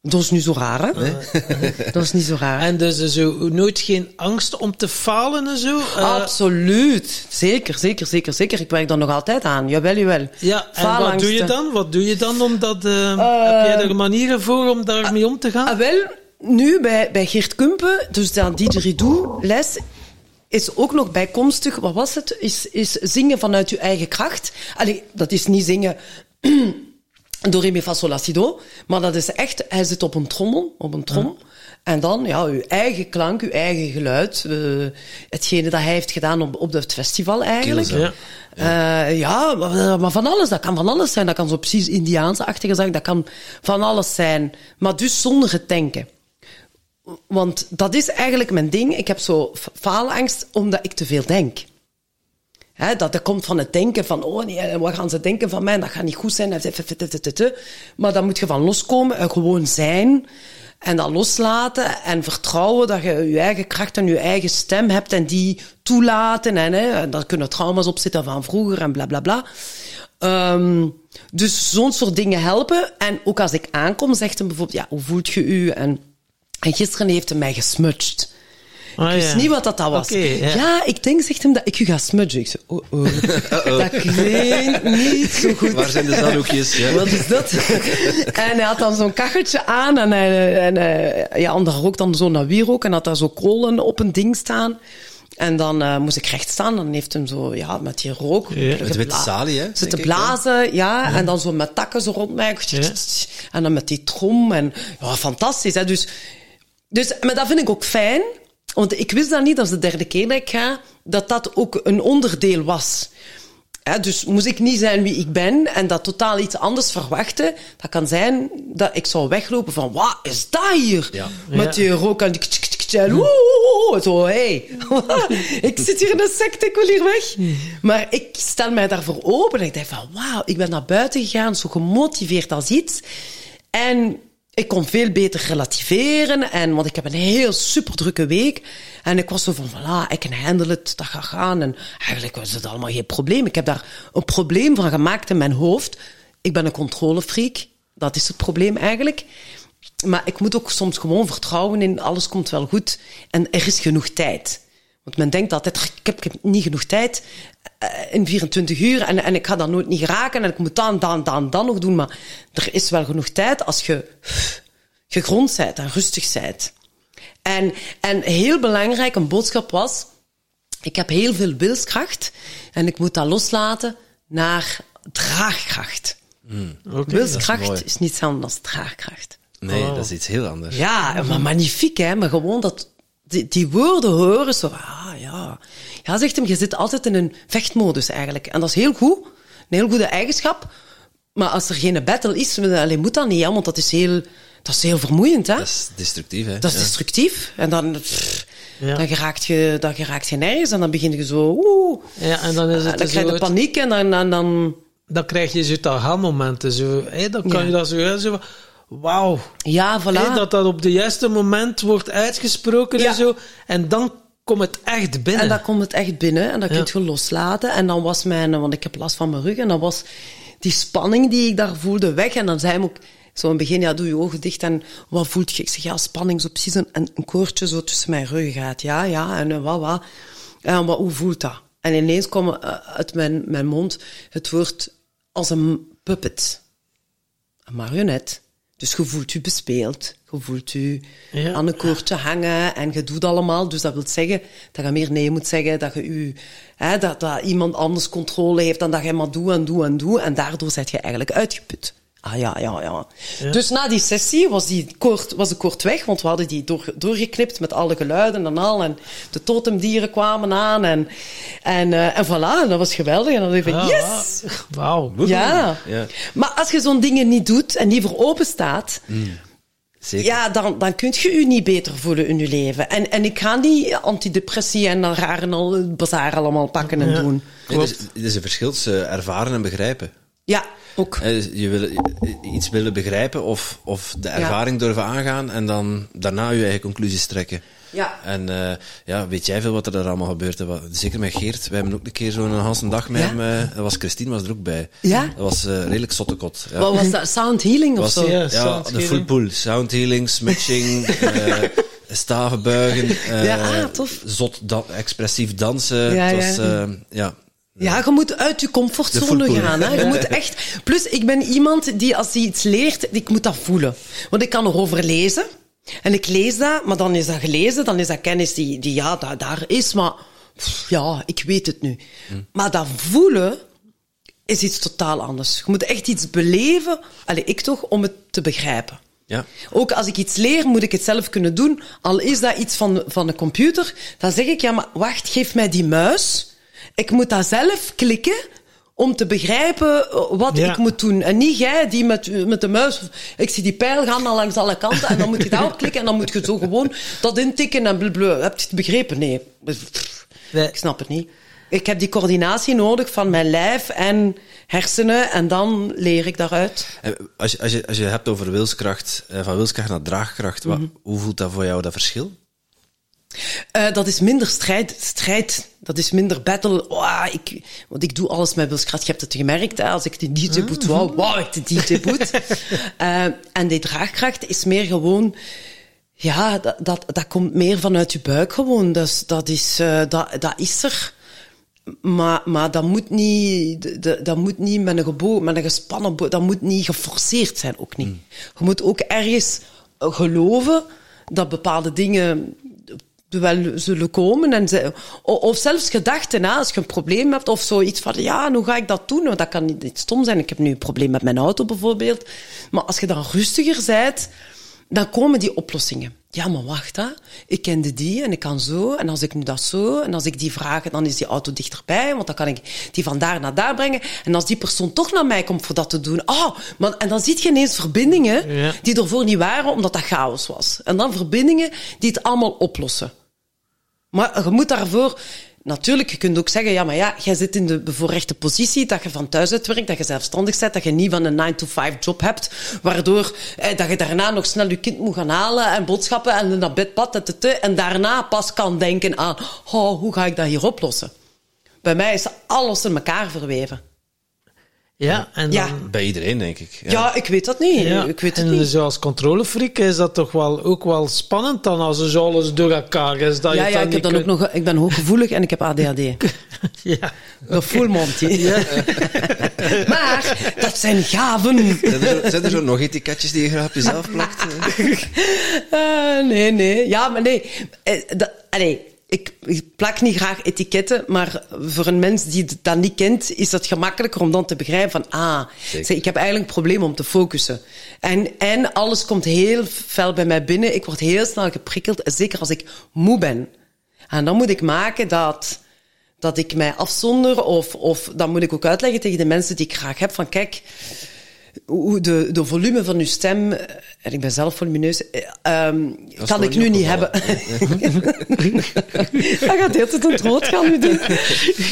[SPEAKER 1] Dat is niet zo raar, hè? <laughs> Dat is niet zo raar.
[SPEAKER 3] En dus eh, zo, nooit geen angst om te falen en zo. Eh,
[SPEAKER 1] Absoluut. Zeker, zeker, zeker, zeker. Ik werk daar nog altijd aan. Jawel, jawel.
[SPEAKER 3] ja, en wat doe je dan? Wat doe je dan om dat... eh, heb jij er manieren voor om daarmee om te gaan?
[SPEAKER 1] Ah, wel, nu bij, bij Geert Kumpen, dus dat didgeridoo-les, is ook nog bijkomstig, wat was het? Is, is zingen vanuit je eigen kracht. Allee, dat is niet zingen <clears throat> door fa, sol, la, si, do. Maar dat is echt, hij zit op een trommel, op een trom. En dan, ja, uw eigen klank, uw eigen geluid. eh, hetgene dat hij heeft gedaan op, op het festival eigenlijk.
[SPEAKER 3] Ja.
[SPEAKER 1] Eh, ja, maar, maar van alles. Dat kan van alles zijn. Dat kan zo precies Indiaanse-achtige. Dat kan van alles zijn. Maar dus zonder het denken. Want dat is eigenlijk mijn ding. Ik heb zo faalangst omdat ik te veel denk. Dat, dat komt van het denken van, oh nee, wat gaan ze denken van mij? Dat gaat niet goed zijn. Maar dan moet je van loskomen en gewoon zijn. En dat loslaten en vertrouwen dat je je eigen kracht en je eigen stem hebt en die toelaten. En, hè, daar kunnen trauma's op zitten van vroeger en bla bla bla. Ehm, dus zo'n soort dingen helpen. En ook als ik aankom, zegt hem bijvoorbeeld, ja, hoe voelt je u? En, en gisteren heeft hij mij gesmudged.
[SPEAKER 3] Ah,
[SPEAKER 1] Ik wist
[SPEAKER 3] ja.
[SPEAKER 1] niet wat dat, dat was.
[SPEAKER 3] Ja.
[SPEAKER 1] ja. ik denk, zegt hem, dat ik u ga smudgen. Ik zeg, oh, oh. Dat klinkt niet zo goed.
[SPEAKER 2] Waar zijn de zanhoekjes? Ja.
[SPEAKER 1] Wat is dat? <laughs> en hij had dan zo'n kacheltje aan en, hij, en hij, ja, en daar rookt dan zo naar wierook en had daar zo kolen op een ding staan. En dan eh, moest ik recht staan. Dan heeft hem zo, ja, met die rook...
[SPEAKER 3] Ja.
[SPEAKER 2] Met witte salie, hè?
[SPEAKER 1] Zitten
[SPEAKER 2] ik,
[SPEAKER 1] blazen, ja, En dan zo met takken zo rond mij.
[SPEAKER 3] Ja.
[SPEAKER 1] En dan met die trom. En ja, fantastisch, hè. Dus, dus, maar dat vind ik ook fijn. Want ik wist dat niet, dat is de derde keer dat ik ga, dat dat ook een onderdeel was. Hè, dus moest ik niet zijn wie ik ben en dat totaal iets anders verwachten. Dat kan zijn dat ik zou weglopen van, wat is dat hier?
[SPEAKER 2] Ja.
[SPEAKER 1] Met die rook en die en oeh, zo, hey. <laughs> ik zit hier in een secte, ik wil hier weg. Maar ik stel mij daarvoor open en ik denk van, wauw, ik ben naar buiten gegaan, zo gemotiveerd als iets. En ik kon veel beter relativeren. En, want ik heb een heel super drukke week. En ik was zo van, voilà, ik kan handle het, dat gaat gaan. En eigenlijk was het allemaal geen probleem. Ik heb daar een probleem van gemaakt in mijn hoofd. Ik ben een controlefreak. Dat is het probleem eigenlijk. Maar ik moet ook soms gewoon vertrouwen in alles komt wel goed. En er is genoeg tijd. Want men denkt altijd, ik heb, ik heb niet genoeg tijd eh, in 24 uur en, en ik ga dat nooit niet geraken en ik moet dan, dan, dan, dan nog doen. Maar er is wel genoeg tijd als je gegrond bent en rustig bent. En, en heel belangrijk, een boodschap was, ik heb heel veel wilskracht en ik moet dat loslaten naar draagkracht.
[SPEAKER 3] Oké.
[SPEAKER 1] wilskracht is, niet hetzelfde als draagkracht.
[SPEAKER 2] Nee,
[SPEAKER 3] Oh.
[SPEAKER 2] dat is iets heel anders.
[SPEAKER 1] Ja, maar magnifiek, hè? Maar gewoon dat, die, die woorden horen, zo, ah ja. Ja, zegt hem, je zit altijd in een vechtmodus eigenlijk. En dat is heel goed, een heel goede eigenschap. Maar als er geen battle is, alleen moet dat niet, hè? Want dat is heel, Dat is heel vermoeiend, hè?
[SPEAKER 2] Dat is destructief, hè?
[SPEAKER 1] Dat is
[SPEAKER 2] Ja.
[SPEAKER 1] destructief. En dan, pff,
[SPEAKER 3] Ja.
[SPEAKER 1] dan, geraakt je, dan geraakt je nergens en dan begin je zo... Oeh,
[SPEAKER 3] Ja, en dan is het dus
[SPEAKER 1] krijg je
[SPEAKER 3] zo...
[SPEAKER 1] paniek en dan... dan, dan
[SPEAKER 3] Dan krijg je zo'n aha-momenten. Zo, hè, dan kan
[SPEAKER 1] Ja.
[SPEAKER 3] je dat zo... hè, zo Wauw.
[SPEAKER 1] ja, voilà.
[SPEAKER 3] Dat dat op de juiste moment wordt uitgesproken
[SPEAKER 1] Ja.
[SPEAKER 3] en zo. En dan komt het echt binnen.
[SPEAKER 1] En dan komt het echt binnen en dan kun je loslaten. En dan was mijn, want ik heb last van mijn rug, en dan was die spanning die ik daar voelde weg. En dan zei hij me ook zo in het begin, ja, doe je ogen dicht en wat voelt je? Ik zeg, ja, spanning, zo precies een, een koordje zo tussen mijn rug gaat. Ja, ja, en wat, wat. En wat, hoe voelt dat? En ineens kwam eh, uit mijn, mijn mond het woord als een puppet. Een marionet. Dus je voelt je bespeeld. Je voelt je
[SPEAKER 3] Ja.
[SPEAKER 1] aan een koordje hangen en je doet allemaal. Dus dat wil zeggen dat je meer nee moet zeggen. Dat, je u, hè, dat, dat iemand anders controle heeft dan dat je maar doet en doet en doet. En daardoor zet je eigenlijk uitgeput. Ah ja, ja, ja. Dus na die sessie was, die koord, was de koord weg, want we hadden die door, doorgeknipt met alle geluiden en al. En de totemdieren kwamen aan en, en, eh, en voilà, en dat was geweldig. En dan dacht ik van,
[SPEAKER 3] Ah,
[SPEAKER 1] yes!
[SPEAKER 3] Wauw.
[SPEAKER 1] Ja.
[SPEAKER 2] Ja.
[SPEAKER 1] Maar als je zo'n dingen niet doet en niet voor open staat,
[SPEAKER 2] Zeker.
[SPEAKER 1] ja, dan, dan kun je je niet beter voelen in je leven. En, en ik ga niet antidepressie en dan rare al, bazaar allemaal pakken en
[SPEAKER 3] Ja.
[SPEAKER 1] doen.
[SPEAKER 2] Nee, dus, er is een verschil tussen ervaren en begrijpen.
[SPEAKER 1] Ja, ook.
[SPEAKER 2] Dus Je wil iets willen begrijpen of, of de ervaring durven aangaan en dan daarna je eigen conclusies trekken.
[SPEAKER 1] Ja.
[SPEAKER 2] En eh, ja, weet jij veel wat er daar allemaal gebeurt? Zeker met Geert. Wij hebben ook een keer zo'n hele dag met
[SPEAKER 1] Ja?
[SPEAKER 2] hem. eh, dat was Christine was er ook bij.
[SPEAKER 1] Ja?
[SPEAKER 2] Dat was eh, redelijk zottekot. Ja.
[SPEAKER 1] Wat was dat? Sound healing of
[SPEAKER 2] was,
[SPEAKER 1] zo?
[SPEAKER 3] Ja,
[SPEAKER 2] ja,
[SPEAKER 3] sound
[SPEAKER 2] de
[SPEAKER 3] healing.
[SPEAKER 2] full pool. Sound healing, smudging, <laughs> eh staven buigen. eh,
[SPEAKER 1] Ja, ah, tof.
[SPEAKER 2] Zot da- expressief dansen.
[SPEAKER 1] Ja,
[SPEAKER 2] het was,
[SPEAKER 1] ja.
[SPEAKER 2] Ja.
[SPEAKER 1] Je moet uit je
[SPEAKER 2] De
[SPEAKER 1] comfortzone gaan. Hè. Je moet <laughs> echt... Plus, ik ben iemand die als hij iets leert, ik moet dat voelen. Want ik kan erover lezen. En ik lees dat, maar dan is dat gelezen, dan is dat kennis die, die ja, daar, daar is, maar pff, ja, ik weet het nu. Maar dat voelen is iets totaal anders. Je moet echt iets beleven, allez, ik toch, om het te begrijpen.
[SPEAKER 2] Ja.
[SPEAKER 1] Ook als ik iets leer, moet ik het zelf kunnen doen. Al is dat iets van, van een computer, dan zeg ik, ja, maar wacht, geef mij die muis. Ik moet dat zelf klikken om te begrijpen eh, wat
[SPEAKER 3] Ja.
[SPEAKER 1] ik moet doen. En niet jij die met, met de muis... Ik zie die pijl gaan dan langs alle kanten en dan moet je daarop klikken en dan moet je zo gewoon dat intikken en blablabla. Heb je het begrepen? Nee. Ik snap het niet. Ik heb die coördinatie nodig van mijn lijf en hersenen en dan leer ik daaruit.
[SPEAKER 2] En Als je, als, je, als je hebt over wilskracht, eh, van wilskracht naar draagkracht, wat,
[SPEAKER 1] Mhm.
[SPEAKER 2] hoe voelt dat voor jou, dat verschil?
[SPEAKER 1] Eh, dat is minder strijd, strijd. Dat is minder battle. Oh, ik, want ik doe alles met wilskracht. Je hebt het gemerkt, hè, als ik de DJ-boot wou, wou ik de DJ-boot. <laughs> Eh, en die draagkracht is meer gewoon... Ja, dat, dat, dat komt meer vanuit je buik gewoon. Dus, dat, is, eh, dat, dat is er. Maar, maar dat moet niet, de- dat moet niet met een gebogen, met een gespannen dat moet niet geforceerd zijn, ook niet. Je moet ook ergens geloven dat bepaalde dingen wel zullen komen. En ze, of zelfs gedachten, hè, als je een probleem hebt of zoiets van, ja, hoe ga ik dat doen? Want dat kan niet stom zijn. Ik heb nu een probleem met mijn auto bijvoorbeeld. Maar als je dan rustiger bent, dan komen die oplossingen. Ja, maar wacht, hè. ik kende die en ik kan zo. En als ik nu dat zo, en als ik die vraag, dan is die auto dichterbij, want dan kan ik die van daar naar daar brengen. En als die persoon toch naar mij komt voor dat te doen, oh, maar, en dan zie je ineens verbindingen
[SPEAKER 3] Ja.
[SPEAKER 1] die ervoor niet waren, omdat dat chaos was. En dan verbindingen die het allemaal oplossen. Maar je moet daarvoor... Natuurlijk, je kunt ook zeggen, ja, maar ja, jij zit in de bevoorrechte positie, dat je van thuis uit werkt, dat je zelfstandig bent, dat je niet van een 9-to-5 job hebt, waardoor eh, dat je daarna nog snel je kind moet gaan halen en boodschappen en naar bed pad, ttt, en daarna pas kan denken aan, oh, hoe ga ik dat hier oplossen? Bij mij is alles in elkaar verweven.
[SPEAKER 3] Ja, en
[SPEAKER 1] Ja.
[SPEAKER 3] dan...
[SPEAKER 2] Bij iedereen, denk ik.
[SPEAKER 1] Ja, ik weet dat niet.
[SPEAKER 3] Ja,
[SPEAKER 1] Ik weet het
[SPEAKER 3] en
[SPEAKER 1] niet.
[SPEAKER 3] zoals controlefreak is dat toch wel, ook wel spannend dan als er zo alles door elkaar is. Dat je
[SPEAKER 1] Ja,
[SPEAKER 3] het
[SPEAKER 1] ja,
[SPEAKER 3] dan
[SPEAKER 1] ik, heb dan ook nog, ik ben hooggevoelig en ik heb ADHD. <laughs>
[SPEAKER 3] Ja.
[SPEAKER 1] Dat full Monty. <laughs> maar dat zijn gaven.
[SPEAKER 2] Zijn er, zo, zijn er zo nog etiketjes die je graag op jezelf plakt? <laughs> eh?
[SPEAKER 1] Nee, nee. Ja, maar nee. Dat, allee, ik, ik plak niet graag etiketten, maar voor een mens die dan niet kent, is het gemakkelijker om dan te begrijpen van, ah,
[SPEAKER 2] Zeker.
[SPEAKER 1] ik heb eigenlijk een probleem om te focussen. En, en alles komt heel fel bij mij binnen. Ik word heel snel geprikkeld, zeker als ik moe ben. En dan moet ik maken dat, dat ik mij afzonder, of, of dan moet ik ook uitleggen tegen de mensen die ik graag heb, van kijk, hoe de, de volume van uw stem, en ik ben zelf volumineus, eh, ehm, kan ik nu
[SPEAKER 2] niet
[SPEAKER 1] hebben. Dat <laughs> gaat heel tijd een rood gaan nu doen.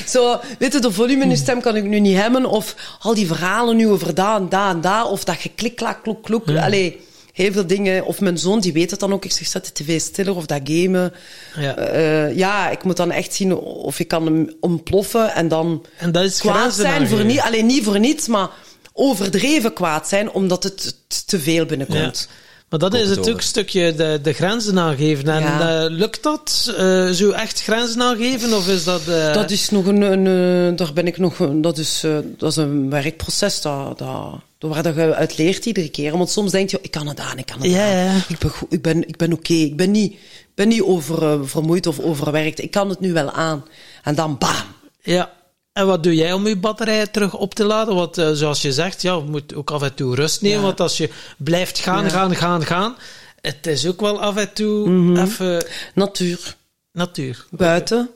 [SPEAKER 1] Zo, weet je, de volume in uw stem kan ik nu niet hebben, of al die verhalen nu over daar en daar en daar, of dat geklik, klak, klok, klok. Allee, heel veel dingen. Of mijn zoon, die weet het dan ook. Ik zeg, zet de tv stiller of dat gamen.
[SPEAKER 3] Ja.
[SPEAKER 1] Eh, ja, ik moet dan echt zien of ik kan hem ontploffen en dan
[SPEAKER 3] En dat is
[SPEAKER 1] kwaad zijn voor niet, alleen niet voor niets, maar overdreven kwaad zijn omdat het te veel binnenkomt.
[SPEAKER 3] Maar dat is
[SPEAKER 2] het
[SPEAKER 3] het ook
[SPEAKER 2] over.
[SPEAKER 3] een stukje de, de grenzen aangeven. En
[SPEAKER 1] Ja.
[SPEAKER 3] eh, lukt dat? Eh, zo echt grenzen aangeven? Of is dat... eh,
[SPEAKER 1] Dat is nog een, een daar ben ik nog, een- dat is, eh, dat is een werkproces, dat, dat, dat waar dat je uit leert iedere keer. Want soms denk je, ik kan het aan, ik kan het
[SPEAKER 3] Ja,
[SPEAKER 1] aan.
[SPEAKER 3] ja.
[SPEAKER 1] Ik ben, ik ben, ik ben oké, ik ben niet, ben niet over, vermoeid of overwerkt. Ik kan het nu wel aan. En dan bam.
[SPEAKER 3] Ja. En wat doe jij om je batterij terug op te laden? Want eh, zoals je zegt, ja, je moet ook af en toe rust nemen.
[SPEAKER 1] Ja.
[SPEAKER 3] Want als je blijft gaan,
[SPEAKER 1] Ja.
[SPEAKER 3] gaan, gaan, gaan... Het is ook wel af en toe
[SPEAKER 1] Mhm.
[SPEAKER 3] even
[SPEAKER 1] Natuur,
[SPEAKER 3] natuur.
[SPEAKER 1] buiten,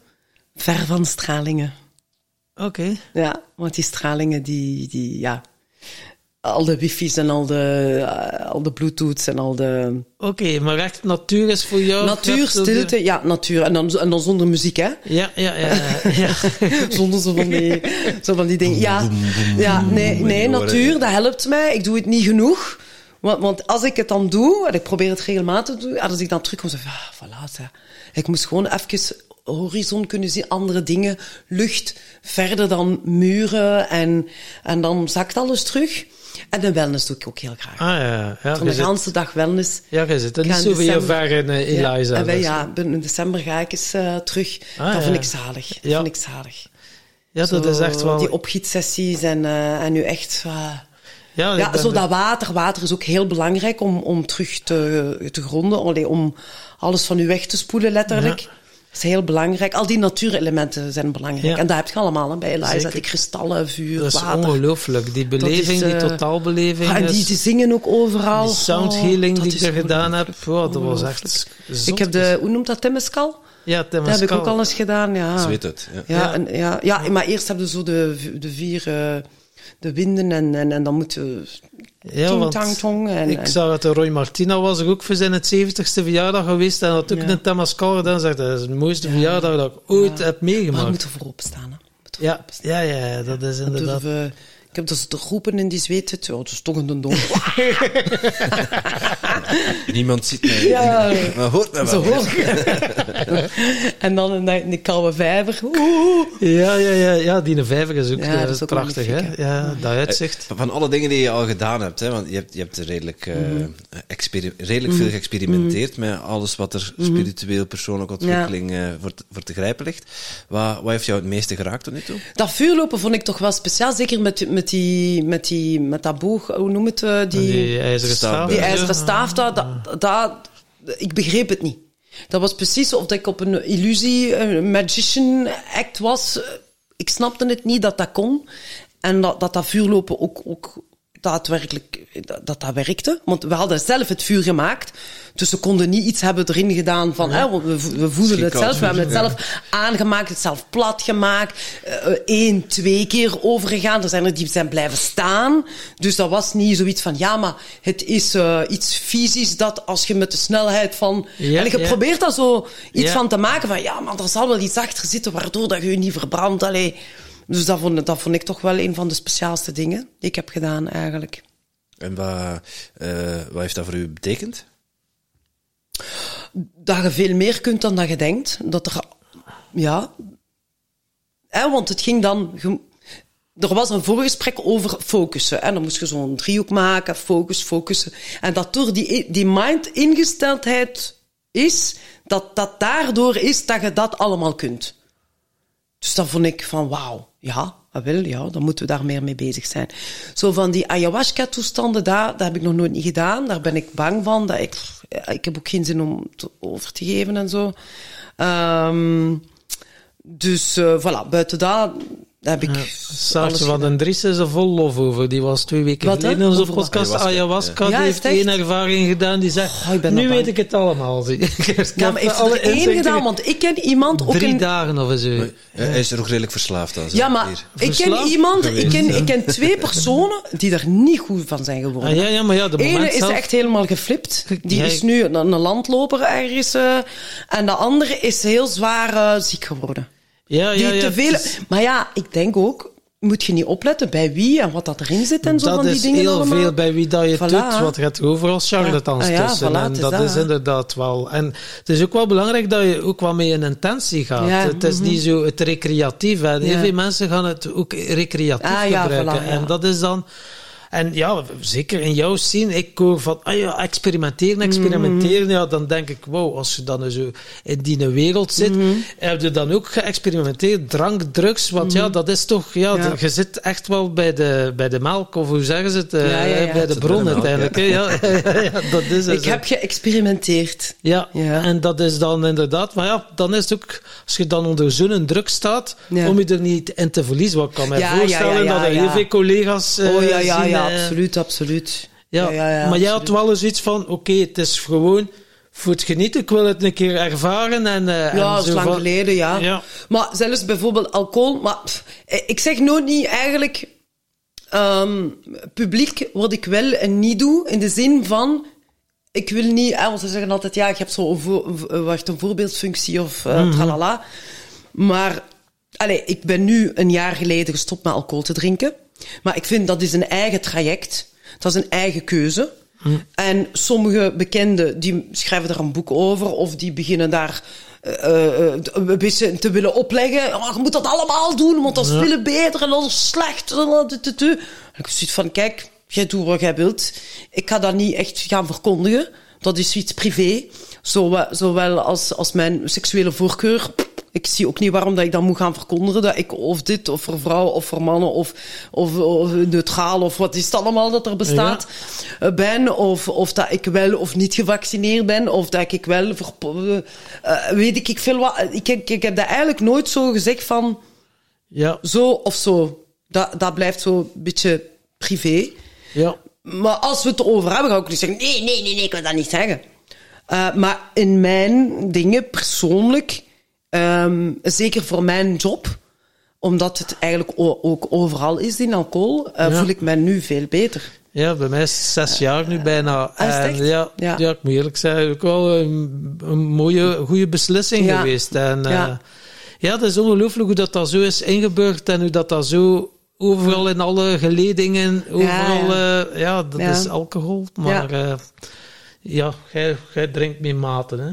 [SPEAKER 1] ver van stralingen.
[SPEAKER 3] Oké.
[SPEAKER 1] Ja, want die stralingen, die, die ja, al de wifi's en al de, eh, al de bluetooths en al de...
[SPEAKER 3] Oké, maar echt natuur is voor jou...
[SPEAKER 1] natuur,
[SPEAKER 3] de-
[SPEAKER 1] stilte, ja, natuur. En dan, en dan zonder muziek, hè.
[SPEAKER 3] Ja, ja, ja. ja. <laughs>
[SPEAKER 1] Zonder zo van die, zo van die dingen. Ja, ja nee, nee, natuur, dat helpt mij. Ik doe het niet genoeg. Want, want als ik het dan doe, en ik probeer het regelmatig te doen, en als ik dan terugkom, zeg ik, ah, voilà, zeg. ik moest gewoon even horizon kunnen zien, andere dingen, lucht, verder dan muren, en, en dan zakt alles terug. En de wellness doe ik ook heel graag.
[SPEAKER 3] Ah ja, ja.
[SPEAKER 1] Van de hele dag wellness.
[SPEAKER 3] Ja, je zit
[SPEAKER 1] Ik
[SPEAKER 3] niet zo ver in eh, Eliza.
[SPEAKER 1] Ja, en wij,
[SPEAKER 3] dus.
[SPEAKER 1] ja, in december ga ik eens eh, terug.
[SPEAKER 3] Ah,
[SPEAKER 1] dat vind ik zalig. Dat
[SPEAKER 3] Ja.
[SPEAKER 1] vind ik zalig.
[SPEAKER 3] Ja, dat
[SPEAKER 1] Zo,
[SPEAKER 3] is echt wel...
[SPEAKER 1] Die opgietsessies en, eh, en nu echt... eh,
[SPEAKER 3] ja,
[SPEAKER 1] ja, zo dat water. Water is ook heel belangrijk om, om terug te, te gronden. Allee, om alles van u weg te spoelen, letterlijk.
[SPEAKER 3] Ja.
[SPEAKER 1] Dat is heel belangrijk. Al die natuurelementen zijn belangrijk.
[SPEAKER 3] Ja.
[SPEAKER 1] En dat heb je allemaal hè, bij Eliza.
[SPEAKER 3] Zeker.
[SPEAKER 1] Die kristallen, vuur,
[SPEAKER 3] Dat is
[SPEAKER 1] water.
[SPEAKER 3] ongelooflijk. Die beleving,
[SPEAKER 1] is,
[SPEAKER 3] die
[SPEAKER 1] eh,
[SPEAKER 3] totaalbeleving.
[SPEAKER 1] Ah, en die, die zingen ook overal.
[SPEAKER 3] die sound
[SPEAKER 1] Oh,
[SPEAKER 3] die ik er gedaan heb. Wow, dat was echt
[SPEAKER 1] Ik
[SPEAKER 3] zot.
[SPEAKER 1] heb de, hoe noemt dat, Temescal?
[SPEAKER 3] Ja,
[SPEAKER 1] Dat heb ik ook al eens gedaan, ja.
[SPEAKER 2] Zweet het. Ja.
[SPEAKER 1] Ja,
[SPEAKER 3] Ja.
[SPEAKER 1] En, ja, ja, maar eerst hebben we zo de, de vier eh, de winden en, en, en dan moeten
[SPEAKER 3] Ja,
[SPEAKER 1] tang, tong. En,
[SPEAKER 3] ik
[SPEAKER 1] en-
[SPEAKER 3] zag dat de Roy Martina was ook voor zijn 70ste verjaardag geweest en had ook
[SPEAKER 1] Ja.
[SPEAKER 3] een Temascal gedaan. Zegt, dat is de mooiste verjaardag dat ik ooit heb
[SPEAKER 1] maar je
[SPEAKER 3] meegemaakt.
[SPEAKER 1] moet ervoor opstaan. Hè.
[SPEAKER 3] Ja, ja, ja, dat is inderdaad...
[SPEAKER 1] Durven- heb dus de groepen in die zweet. het- Ja, het is toch een dom. <laughs>
[SPEAKER 2] Niemand ziet mij.
[SPEAKER 1] Ja.
[SPEAKER 2] Maar hoort mij
[SPEAKER 1] Zo
[SPEAKER 2] wel.
[SPEAKER 1] hoog. <laughs> en dan in de, in de koude vijver. Oeh.
[SPEAKER 3] Ja, ja, ja, ja, die vijver is ook,
[SPEAKER 1] Ja,
[SPEAKER 3] eh,
[SPEAKER 1] dat is ook
[SPEAKER 3] prachtig, hè? Ja, dat uitzicht.
[SPEAKER 2] Van alle dingen die je al gedaan hebt, hè, want je hebt, je hebt redelijk, eh,
[SPEAKER 1] Mhm.
[SPEAKER 2] redelijk veel geëxperimenteerd met alles wat er
[SPEAKER 1] Mhm.
[SPEAKER 2] spiritueel, persoonlijke ontwikkeling eh, voor, te- voor te grijpen ligt. Wat, wat heeft jou het meeste geraakt tot nu toe?
[SPEAKER 1] Dat vuurlopen vond ik toch wel speciaal. Zeker met, met, die, met, die, met dat boog. Hoe noem het? eh, die,
[SPEAKER 3] Die ijzeren
[SPEAKER 2] staaf-.
[SPEAKER 1] Die ijzeren staaf, dat, dat, dat, ik begreep het niet. Dat was precies of dat ik op een illusie, een magician act was. Ik snapte het niet dat dat kon. En dat dat, dat vuurlopen ook, ook daadwerkelijk, dat, dat werkte. Want we hadden zelf het vuur gemaakt. Dus ze konden niet iets hebben erin gedaan van, hè, we, we voelden het zelf. We hebben het zelf aangemaakt, het zelf plat gemaakt. eh, één, twee keer overgegaan. Er zijn er die zijn blijven staan. Dus dat was niet zoiets van, ja, maar het is eh, iets fysisch dat als je met de snelheid van...
[SPEAKER 3] Ja,
[SPEAKER 1] en je probeert daar zo iets van te maken van, ja, maar er zal wel iets achter zitten waardoor dat je je niet verbrandt. Allee. Dus dat vond, dat vond ik toch wel een van de speciaalste dingen die ik heb gedaan eigenlijk.
[SPEAKER 2] En wat, eh, wat heeft dat voor u betekend?
[SPEAKER 1] dat je veel meer kunt dan dat je denkt. Dat er, ja. Hè, want het ging dan, je- er was een voorgesprek over focussen. En dan moest je zo'n driehoek maken, focus, focussen. En dat door die, die mind-ingesteldheid is, dat dat daardoor is dat je dat allemaal kunt. Dus dan vond ik van, wauw, ja, dat wil, ja, dan moeten we daar meer mee bezig zijn. Zo van die ayahuasca-toestanden, daar, dat heb ik nog nooit niet gedaan. Daar ben ik bang van. Dat ik, ik heb ook geen zin om het over te geven en zo. Ehm, dus, eh, voilà, buiten dat, Daar heb ik
[SPEAKER 3] Saartje
[SPEAKER 1] alles
[SPEAKER 3] van den Dries is er vol lof over. Die was twee weken
[SPEAKER 1] Wat,
[SPEAKER 3] geleden in onze podcast
[SPEAKER 2] Ayahuasca,
[SPEAKER 1] ja.
[SPEAKER 3] Die
[SPEAKER 1] Ja,
[SPEAKER 3] heeft
[SPEAKER 1] echt?
[SPEAKER 3] één ervaring gedaan. Die zegt,
[SPEAKER 1] Oh,
[SPEAKER 3] nu
[SPEAKER 1] nog
[SPEAKER 3] weet
[SPEAKER 1] bang.
[SPEAKER 3] ik het allemaal. <laughs> Ik heb
[SPEAKER 1] Ja, maar heeft
[SPEAKER 3] alle
[SPEAKER 1] er één gedaan?
[SPEAKER 3] ge-
[SPEAKER 1] Want ik ken iemand, ook
[SPEAKER 3] Drie
[SPEAKER 1] een...
[SPEAKER 3] dagen of zo.
[SPEAKER 2] Ja, Hij is er ook redelijk verslaafd aan.
[SPEAKER 1] Ja, maar
[SPEAKER 2] Hier.
[SPEAKER 1] ik ken iemand, ik ken,
[SPEAKER 2] ja.
[SPEAKER 1] ik ken twee personen die er niet goed van zijn geworden.
[SPEAKER 3] Ah, ja, ja, maar ja, de
[SPEAKER 1] ene is
[SPEAKER 3] zelf-
[SPEAKER 1] echt helemaal geflipt. Die
[SPEAKER 3] Ja,
[SPEAKER 1] is nu een, een landloper ergens. eh, en de andere is heel zwaar eh, ziek geworden.
[SPEAKER 3] Ja, ja, ja.
[SPEAKER 1] te veel...
[SPEAKER 3] het is-
[SPEAKER 1] Maar ja, ik denk ook, moet je niet opletten bij wie en wat dat erin zit en zo
[SPEAKER 3] dat
[SPEAKER 1] van die
[SPEAKER 3] is
[SPEAKER 1] dingen
[SPEAKER 3] heel
[SPEAKER 1] allemaal.
[SPEAKER 3] veel bij wie dat je
[SPEAKER 1] Voilà.
[SPEAKER 3] doet, je hebt overal charlatans
[SPEAKER 1] Ja. Ah ja,
[SPEAKER 3] tussen.
[SPEAKER 1] voilà,
[SPEAKER 3] en
[SPEAKER 1] is
[SPEAKER 3] dat,
[SPEAKER 1] dat,
[SPEAKER 3] is inderdaad wel. En het is ook wel belangrijk dat je ook wel met een intentie gaat.
[SPEAKER 1] Ja,
[SPEAKER 3] het is niet zo het recreatief. Hè. Heel veel mensen gaan het ook recreatief
[SPEAKER 1] Ah
[SPEAKER 3] gebruiken.
[SPEAKER 1] voilà.
[SPEAKER 3] En dat is dan... En ja, zeker in jouw scene, ik hoor van, ah ja, experimenteren, experimenteren.
[SPEAKER 1] Mhm.
[SPEAKER 3] Ja, dan denk ik, wow, als je dan zo in die wereld zit,
[SPEAKER 1] Mhm.
[SPEAKER 3] heb je dan ook geëxperimenteerd, drank, drugs, want ja, dat is toch, ja,
[SPEAKER 1] Mhm. Ja.
[SPEAKER 3] je zit echt wel bij de, bij de melk, of hoe zeggen ze het, eh,
[SPEAKER 1] Ja, ja, ja.
[SPEAKER 3] bij de bron uiteindelijk. <laughs> Ja, ja, dat is het.
[SPEAKER 1] Ik heb geëxperimenteerd.
[SPEAKER 3] Ja,
[SPEAKER 1] Ja.
[SPEAKER 3] en dat is dan inderdaad, maar ja, dan is het ook, als je dan onder zo'n druk staat,
[SPEAKER 1] Ja.
[SPEAKER 3] om je er niet in te verliezen. Want ik kan me
[SPEAKER 1] Ja, ja,
[SPEAKER 3] voorstellen
[SPEAKER 1] ja, ja,
[SPEAKER 3] dat er heel
[SPEAKER 1] ja.
[SPEAKER 3] veel collega's eh,
[SPEAKER 1] oh ja, ja,
[SPEAKER 3] zien,
[SPEAKER 1] ja,
[SPEAKER 3] eh,
[SPEAKER 1] absoluut, absoluut.
[SPEAKER 3] Ja, maar jij had wel eens iets van, oké, het is gewoon voor het genieten, ik wil het een keer ervaren. En, eh,
[SPEAKER 1] Ja,
[SPEAKER 3] en
[SPEAKER 1] dat is
[SPEAKER 3] zo
[SPEAKER 1] lang
[SPEAKER 3] van-
[SPEAKER 1] geleden, ja.
[SPEAKER 3] Ja.
[SPEAKER 1] Maar zelfs bijvoorbeeld alcohol. Maar pff, ik zeg nooit niet eigenlijk. ehm, publiek wat ik wel en niet doe. In de zin van. Ik wil niet. Hè, want ze zeggen altijd. Ja, je hebt zo een, vo- een vo- eh, wacht, een voorbeeldfunctie of eh tralala. Maar. Allez, ik ben nu een jaar geleden gestopt met alcohol te drinken. Maar ik vind dat is een eigen traject. Dat is een eigen keuze. En sommige bekenden die schrijven daar een boek over of die beginnen daar eh, eh, een beetje te willen opleggen. Oh, je moet dat allemaal doen, want dat is veel beter en dat is slecht. Ik zoiets van, kijk, jij doet wat jij wilt. Ik ga dat niet echt gaan verkondigen. Dat is iets privé. Zowel, zowel als, als mijn seksuele voorkeur. Ik zie ook niet waarom dat ik dat moet gaan verkondigen. Dat ik of dit, of voor vrouwen, of voor mannen, of, of, of neutraal, of wat is het allemaal dat er bestaat, eh, ben. Of, of dat ik wel of niet gevaccineerd ben. Of dat ik wel, verpo- eh, eh, weet ik, ik veel wat. Ik, ik, ik heb dat eigenlijk nooit zo gezegd van
[SPEAKER 3] Ja,
[SPEAKER 1] zo of zo. Dat, dat blijft zo een beetje privé.
[SPEAKER 3] ja.
[SPEAKER 1] Maar als we het erover hebben, ga ik niet zeggen: nee, nee, nee, nee, ik wil dat niet zeggen. Maar in mijn dingen persoonlijk, ehm, zeker voor mijn job, omdat het eigenlijk ook overal is in alcohol, eh,
[SPEAKER 3] Ja.
[SPEAKER 1] voel ik me nu veel beter.
[SPEAKER 3] Ja, bij mij is het zes jaar nu bijna.
[SPEAKER 1] Ah,
[SPEAKER 3] en ja, ja.
[SPEAKER 1] Ja.
[SPEAKER 3] ik moet eerlijk zeggen, ook wel een, een mooie, goede beslissing
[SPEAKER 1] Ja.
[SPEAKER 3] geweest. En, eh,
[SPEAKER 1] Ja.
[SPEAKER 3] ja. het is ongelooflijk hoe dat, dat zo is ingeburgd en hoe dat, dat zo overal in alle geledingen, overal, ja, ja dat
[SPEAKER 1] Ja.
[SPEAKER 3] is alcohol. Maar ja, ja jij, jij drinkt met maten, hè.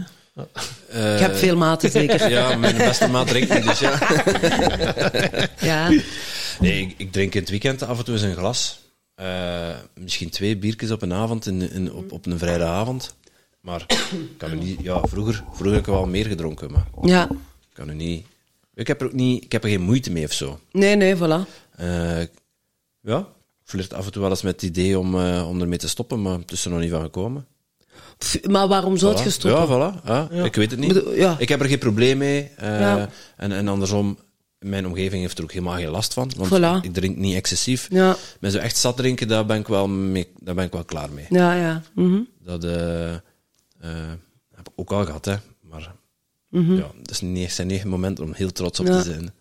[SPEAKER 2] Eh,
[SPEAKER 1] ik heb veel maten, zeker. <laughs>
[SPEAKER 2] Ja, mijn beste maat drinkt niet, dus ja. <laughs>
[SPEAKER 1] ja.
[SPEAKER 2] Nee, ik, ik drink in het weekend af en toe eens een glas. Eh, misschien twee biertjes op een avond, in, in, op, op een vrijdagavond. Maar kan er niet... Ja, vroeger, vroeger heb ik wel meer gedronken, maar
[SPEAKER 1] ja.
[SPEAKER 2] ik kan er niet... Ik heb er ook niet... Ik heb er geen moeite mee of zo.
[SPEAKER 1] Nee, nee, voilà.
[SPEAKER 2] Eh, ja, ik flirt af en toe wel eens met het idee om, om ermee te stoppen, maar het is er nog niet van gekomen.
[SPEAKER 1] Pff, Maar waarom zou het
[SPEAKER 2] Voilà.
[SPEAKER 1] gestopt worden?
[SPEAKER 2] Ja, voilà. Ja, Ik weet het niet.
[SPEAKER 1] Bedoel, ja.
[SPEAKER 2] Ik heb er geen probleem mee. eh,
[SPEAKER 1] Ja.
[SPEAKER 2] en, en andersom, mijn omgeving heeft er ook helemaal geen last van. Want
[SPEAKER 1] Voilà.
[SPEAKER 2] ik drink niet excessief.
[SPEAKER 1] Ja,
[SPEAKER 2] Maar zo echt zat drinken, daar ben ik wel, mee, daar ben ik wel klaar mee.
[SPEAKER 1] ja, ja. Mhm.
[SPEAKER 2] Dat eh, eh, heb ik ook al gehad, hè. Maar ja, het is niet, zijn niet momenten om heel trots op.
[SPEAKER 1] Ja.
[SPEAKER 2] te zijn.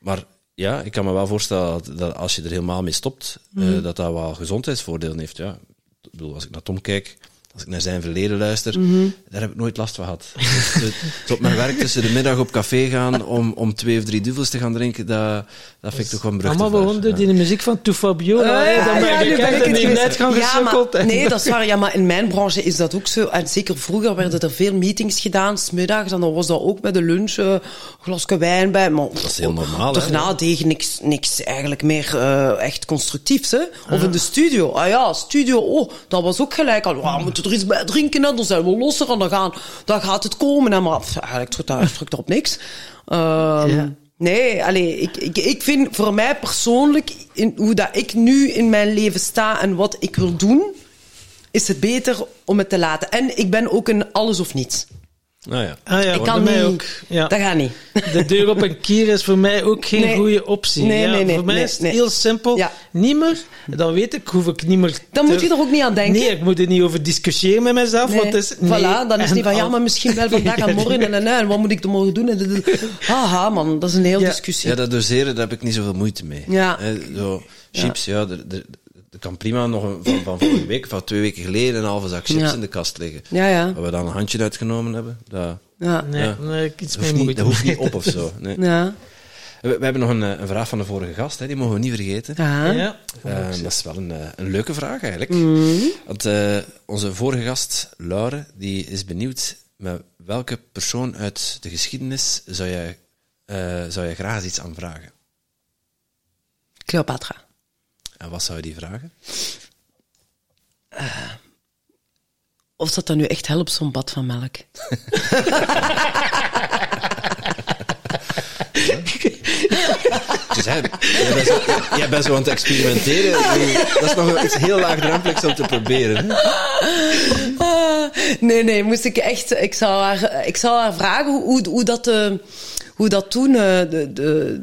[SPEAKER 2] Maar ja, ik kan me wel voorstellen dat, dat als je er helemaal mee stopt,
[SPEAKER 1] Mhm.
[SPEAKER 2] eh, dat dat wel gezondheidsvoordelen heeft. Ja. Ik bedoel, als ik naar Tom kijk, als ik naar zijn verleden luister,
[SPEAKER 1] Mhm.
[SPEAKER 2] Daar heb ik nooit last van gehad. <laughs> Dus, tot op mijn werk tussen de middag op café gaan om, om twee of drie duvels te gaan drinken, dat, dat vind ik toch wel een brug
[SPEAKER 3] begonnen door
[SPEAKER 2] Ja.
[SPEAKER 3] die muziek van Tu Fabiola.
[SPEAKER 1] Ah,
[SPEAKER 3] dan ben
[SPEAKER 1] ja,
[SPEAKER 3] ik
[SPEAKER 1] nu ben
[SPEAKER 3] echt
[SPEAKER 1] ik het
[SPEAKER 3] niet net gaan
[SPEAKER 1] Ja,
[SPEAKER 3] gesukkeld.
[SPEAKER 1] maar, nee, dat is waar. Ja, maar in mijn branche is dat ook zo. En zeker vroeger werden er veel meetings gedaan, smiddags. En dan was dat ook met de lunch, een glasje wijn bij. Maar dat
[SPEAKER 2] is heel normaal?
[SPEAKER 1] Daarna deed je niks, niks eigenlijk meer eh, echt constructiefs. Hè? Of in de studio. Ah ja, studio, oh, dat was ook gelijk al. "Ah, we moeten er iets bij drinken, hè, dan zijn we losser. En dan, gaan, dan gaat het komen. Maar eigenlijk trok daar, op niks. Ehm,
[SPEAKER 3] Ja.
[SPEAKER 1] Nee, allee, ik, ik, ik vind voor mij persoonlijk, in, hoe dat ik nu in mijn leven sta en wat ik wil doen, is het beter om het te laten. En ik ben ook een alles of niets.
[SPEAKER 2] Nou ja.
[SPEAKER 3] Ah ja,
[SPEAKER 1] ik kan
[SPEAKER 3] mij
[SPEAKER 1] niet.
[SPEAKER 3] ook. Ja.
[SPEAKER 1] Dat gaat niet.
[SPEAKER 3] De deur op een kier is voor mij ook geen
[SPEAKER 1] Nee.
[SPEAKER 3] goede optie.
[SPEAKER 1] Nee,
[SPEAKER 3] ja,
[SPEAKER 1] nee, nee,
[SPEAKER 3] voor mij
[SPEAKER 1] nee,
[SPEAKER 3] is het
[SPEAKER 1] nee.
[SPEAKER 3] heel simpel.
[SPEAKER 1] Ja.
[SPEAKER 3] Niet meer, dan weet ik, hoef ik niet meer...
[SPEAKER 1] Dan
[SPEAKER 3] te-
[SPEAKER 1] moet je er ook niet aan denken.
[SPEAKER 3] Nee, ik moet er niet over discussiëren met mezelf,
[SPEAKER 1] Nee.
[SPEAKER 3] want het is... Nee.
[SPEAKER 1] Voilà, dan is het niet van, ja, maar misschien wel vandaag en <laughs> morgen en, en, en wat moet ik er morgen doen? En, en, en. Haha, man, dat is een hele
[SPEAKER 3] Ja.
[SPEAKER 1] discussie.
[SPEAKER 2] Ja, dat doseren, daar heb ik niet zoveel moeite mee.
[SPEAKER 1] Ja.
[SPEAKER 2] Zo, chips, ja, er, er, er kan prima nog een, van, van vorige week, van twee weken geleden, een halve zak chips
[SPEAKER 1] Ja.
[SPEAKER 2] in de kast liggen.
[SPEAKER 1] Ja, ja.
[SPEAKER 2] Waar we dan een handje uitgenomen hebben, dat,
[SPEAKER 1] Ja.
[SPEAKER 3] Nee,
[SPEAKER 2] Ja.
[SPEAKER 3] nee, ik iets
[SPEAKER 2] dat, hoeft niet, dat hoeft op of zo. <laughs> Nee.
[SPEAKER 1] Ja.
[SPEAKER 2] We, we hebben nog een, eh, een vraag van de vorige gast, hè, die mogen we niet vergeten.
[SPEAKER 1] Ja.
[SPEAKER 3] Ja.
[SPEAKER 2] Eh, dat is wel een, eh, een leuke vraag eigenlijk.
[SPEAKER 1] Mhm.
[SPEAKER 2] Want eh, onze vorige gast, Laure, die is benieuwd met welke persoon uit de geschiedenis zou jij, eh, zou jij graag iets aan vragen?
[SPEAKER 1] Cleopatra.
[SPEAKER 2] En wat zou je die vragen?
[SPEAKER 1] Of dat dan nu echt helpt, zo'n bad van melk. <laughs>
[SPEAKER 2] Dus hè, jij, bent zo, jij bent zo aan het experimenteren. Dat is nog iets heel laagdrempeligs om te proberen. Hè?
[SPEAKER 1] Ah, nee, nee, moest ik echt... Ik zou haar, ik zou haar vragen hoe, hoe, hoe dat, eh, hoe dat toen eh, de, de,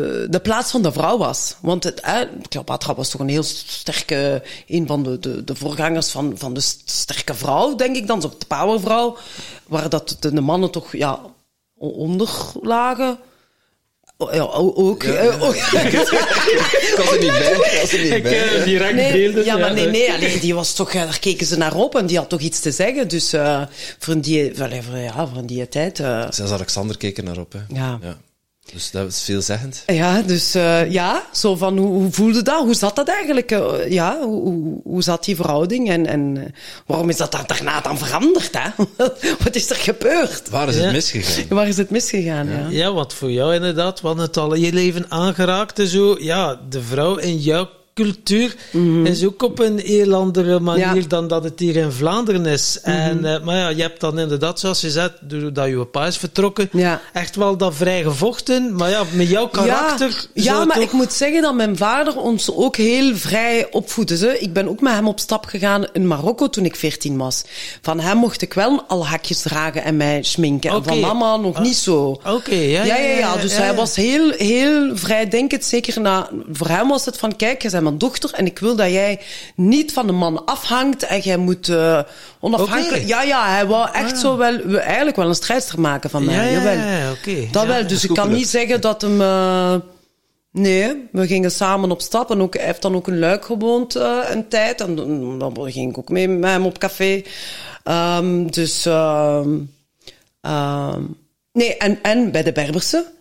[SPEAKER 1] de, de plaats van de vrouw was. Want het, eh, Cleopatra was toch een heel sterke... Een van de, de, de voorgangers van, van de sterke vrouw, denk ik dan. Zo de powervrouw. Waar dat de, de mannen toch ja, onder lagen. Ja, ook. eh, ook. <laughs>
[SPEAKER 2] Ik was er niet bij. Ik was er niet
[SPEAKER 3] Ik
[SPEAKER 2] bij.
[SPEAKER 3] eh, direct
[SPEAKER 1] Nee,
[SPEAKER 3] beelden.
[SPEAKER 1] ja, maar nee, nee, allee, die was toch, eh, daar keken ze naar op en die had toch iets te zeggen. Dus eh voor, die, allee, voor, ja, voor die tijd. eh,
[SPEAKER 2] Zelfs Alexander keek er naar op. Hè.
[SPEAKER 1] Ja.
[SPEAKER 2] Dus dat is veelzeggend.
[SPEAKER 1] ja, dus eh, ja, zo van hoe, hoe voelde dat? Hoe zat dat eigenlijk? eh, ja, hoe, hoe, zat die verhouding? En, en eh, waarom is dat daar daarna dan veranderd? Hè? <laughs> Wat is er gebeurd?
[SPEAKER 2] Waar is
[SPEAKER 3] Ja.
[SPEAKER 2] het misgegaan?
[SPEAKER 1] Waar is het misgegaan? Ja.
[SPEAKER 3] Ja, wat voor jou inderdaad, want het al in je leven aangeraakt en zo. Ja, de vrouw in jouw cultuur is ook op een heel andere manier
[SPEAKER 1] Mhm. Ja. Mhm.
[SPEAKER 3] dan dat het hier in Vlaanderen is. en, eh, maar ja, je hebt dan inderdaad, zoals je zei, doordat je pa is vertrokken,
[SPEAKER 1] Ja.
[SPEAKER 3] echt wel dat vrij gevochten. Maar ja, met jouw karakter...
[SPEAKER 1] Ja, ja maar
[SPEAKER 3] toch-
[SPEAKER 1] ik moet zeggen dat mijn vader ons ook heel vrij opvoedde. Ze. Ik ben ook met hem op stap gegaan in Marokko toen ik 14 was. Van hem mocht ik wel al hakjes dragen en mij schminken. En van mama nog niet zo.
[SPEAKER 3] Oké, ja,
[SPEAKER 1] Ja, ja, ja. Dus hij was heel, heel vrijdenkend. Zeker na, voor hem was het van, kijk, je mijn dochter en ik wil dat jij niet van de man afhangt en jij moet eh, onafhankelijk... Ja, ja, hij wou echt zo wel, we- eigenlijk wel een strijdster maken van mij.
[SPEAKER 3] Ja, ja,
[SPEAKER 1] Jawel.
[SPEAKER 3] ja, oké.
[SPEAKER 1] Dat
[SPEAKER 3] Ja.
[SPEAKER 1] wel, dus ik kan niet zeggen dat hem... eh, nee, we gingen samen op stap. En ook, hij heeft dan ook in Luik gewoond eh, een tijd. En dan, dan ging ik ook mee met hem op café. Ehm, dus... ehm, ehm, nee, en, en bij de Berberse...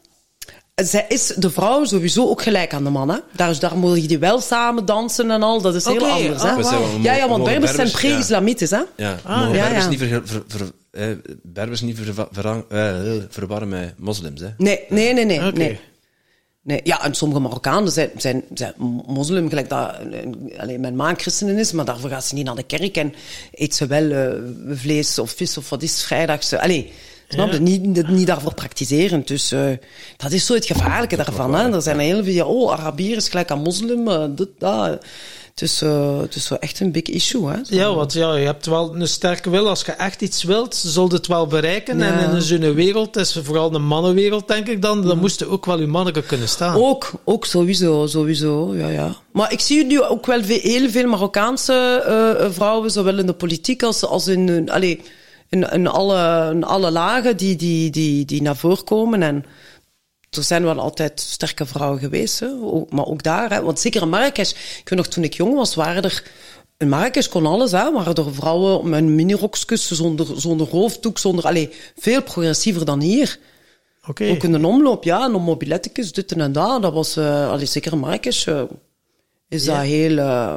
[SPEAKER 1] Zij is de vrouw sowieso ook gelijk aan de man. Hè? Daar, daar mogen die wel samen dansen en al. Dat is heel anders.
[SPEAKER 3] ah,
[SPEAKER 1] Hè?
[SPEAKER 2] Wel-
[SPEAKER 1] Ja, ja, want Berbers zijn
[SPEAKER 2] Berbers, ja.
[SPEAKER 1] pre-islamitisch. Hè?
[SPEAKER 2] Ja,
[SPEAKER 3] Ah,
[SPEAKER 1] ja,
[SPEAKER 2] Berbers
[SPEAKER 1] ja.
[SPEAKER 2] niet, ver, ver, ver- eh, Berbers niet ver, ver- eh, verwarren met moslims. Hè.
[SPEAKER 1] Nee, nee, nee, nee. Nee. Nee, ja, en sommige Marokkanen zijn, zijn, zijn moslim, gelijk dat eh, alleen mijn maan christenen is, maar daarvoor gaat ze niet naar de kerk en eet ze wel eh, vlees of vis of wat is het, vrijdags. Allee, snap je? Niet, niet daarvoor praktiseren. Dus eh, dat is zo het gevaarlijke daarvan. Hè? Er zijn heel veel, oh, Arabier is gelijk aan moslim, dit, dat. Het is, het is zo echt een big issue. Hè? Zo.
[SPEAKER 3] Ja, want ja, je hebt wel een sterke wil. Als je echt iets wilt, zult het wel bereiken.
[SPEAKER 1] Ja.
[SPEAKER 3] En in zo'n wereld, is vooral een mannenwereld, denk ik dan, dan moest je ook wel je manneke kunnen staan.
[SPEAKER 1] Ook, ook sowieso, sowieso, ja, ja. Maar ik zie nu ook wel veel, heel veel Marokkaanse vrouwen, zowel in de politiek als, als in, allee, in, in, alle, in alle lagen, die, die, die, die naar voren komen. En er zijn wel altijd sterke vrouwen geweest, hè. Ook- maar ook daar. Hè. Want zeker in Marrakesh, ik weet nog, toen ik jong was, waren er... In Marrakesh kon alles, hè. Waren er vrouwen met minirokjes, zonder, zonder hoofddoek, zonder... Allee, veel progressiever dan hier.
[SPEAKER 3] Oké.
[SPEAKER 1] Ook in de omloop, ja, en om mobiletjes, dit en dat. Dat was, allee, zeker in Marrakesh, eh, is, dat heel, eh,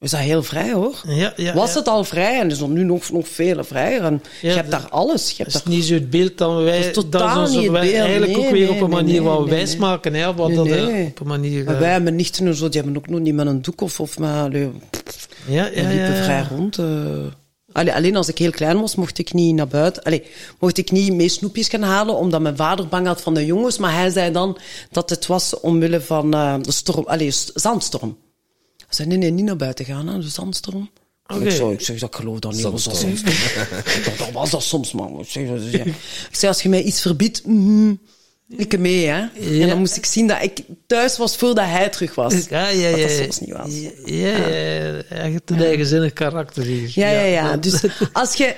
[SPEAKER 1] is dat heel vrij, hoor.
[SPEAKER 3] Ja, ja,
[SPEAKER 1] was
[SPEAKER 3] ja.
[SPEAKER 1] het al vrij en is er nu nog, nog veel vrijer. En
[SPEAKER 3] Ja,
[SPEAKER 1] je hebt
[SPEAKER 3] dat-
[SPEAKER 1] daar alles. Je
[SPEAKER 3] Dat
[SPEAKER 1] hebt
[SPEAKER 3] is
[SPEAKER 1] daar
[SPEAKER 3] niet zo het beeld dat wij...
[SPEAKER 1] Dat is totaal
[SPEAKER 3] dat is
[SPEAKER 1] het beeld.
[SPEAKER 3] eigenlijk
[SPEAKER 1] Nee,
[SPEAKER 3] ook weer op een manier
[SPEAKER 1] nee,
[SPEAKER 3] wat
[SPEAKER 1] nee,
[SPEAKER 3] wijs maken. Hè, wat dat, op een manier...
[SPEAKER 1] Maar
[SPEAKER 3] eh,
[SPEAKER 1] wij hebben nichten en zo, die hebben ook nog niet met een doek of, of met, allee,
[SPEAKER 3] ja,
[SPEAKER 1] die
[SPEAKER 3] ja,
[SPEAKER 1] liepen
[SPEAKER 3] ja, ja.
[SPEAKER 1] vrij rond. eh. Allee, alleen als ik heel klein was, mocht ik niet naar buiten. Allee, mocht ik niet mee snoepjes gaan halen, omdat mijn vader bang had van de jongens. Maar hij zei dan dat het was omwille van eh, de storm, allee, zandstorm. Zei, nee, nee, niet naar buiten gaan, hè, de zandstorm.
[SPEAKER 3] Oké.
[SPEAKER 1] Ik, zeg, ik zeg, dat geloof dat niet. Was dat, dat, dat was dat soms, man. Ik zeg, dat ja. <laughs> ik als je mij iets verbiedt, mhm, ik mee, hè.
[SPEAKER 3] Ja.
[SPEAKER 1] En dan moest ik zien dat ik thuis was voordat hij terug was.
[SPEAKER 3] Ja, ja, ja.
[SPEAKER 1] Wat dat soms niet was.
[SPEAKER 3] Ja, ja, ja. Echt een eigenzinnig karakter hier.
[SPEAKER 1] Ja, ja, ja. Dus <laughs> als je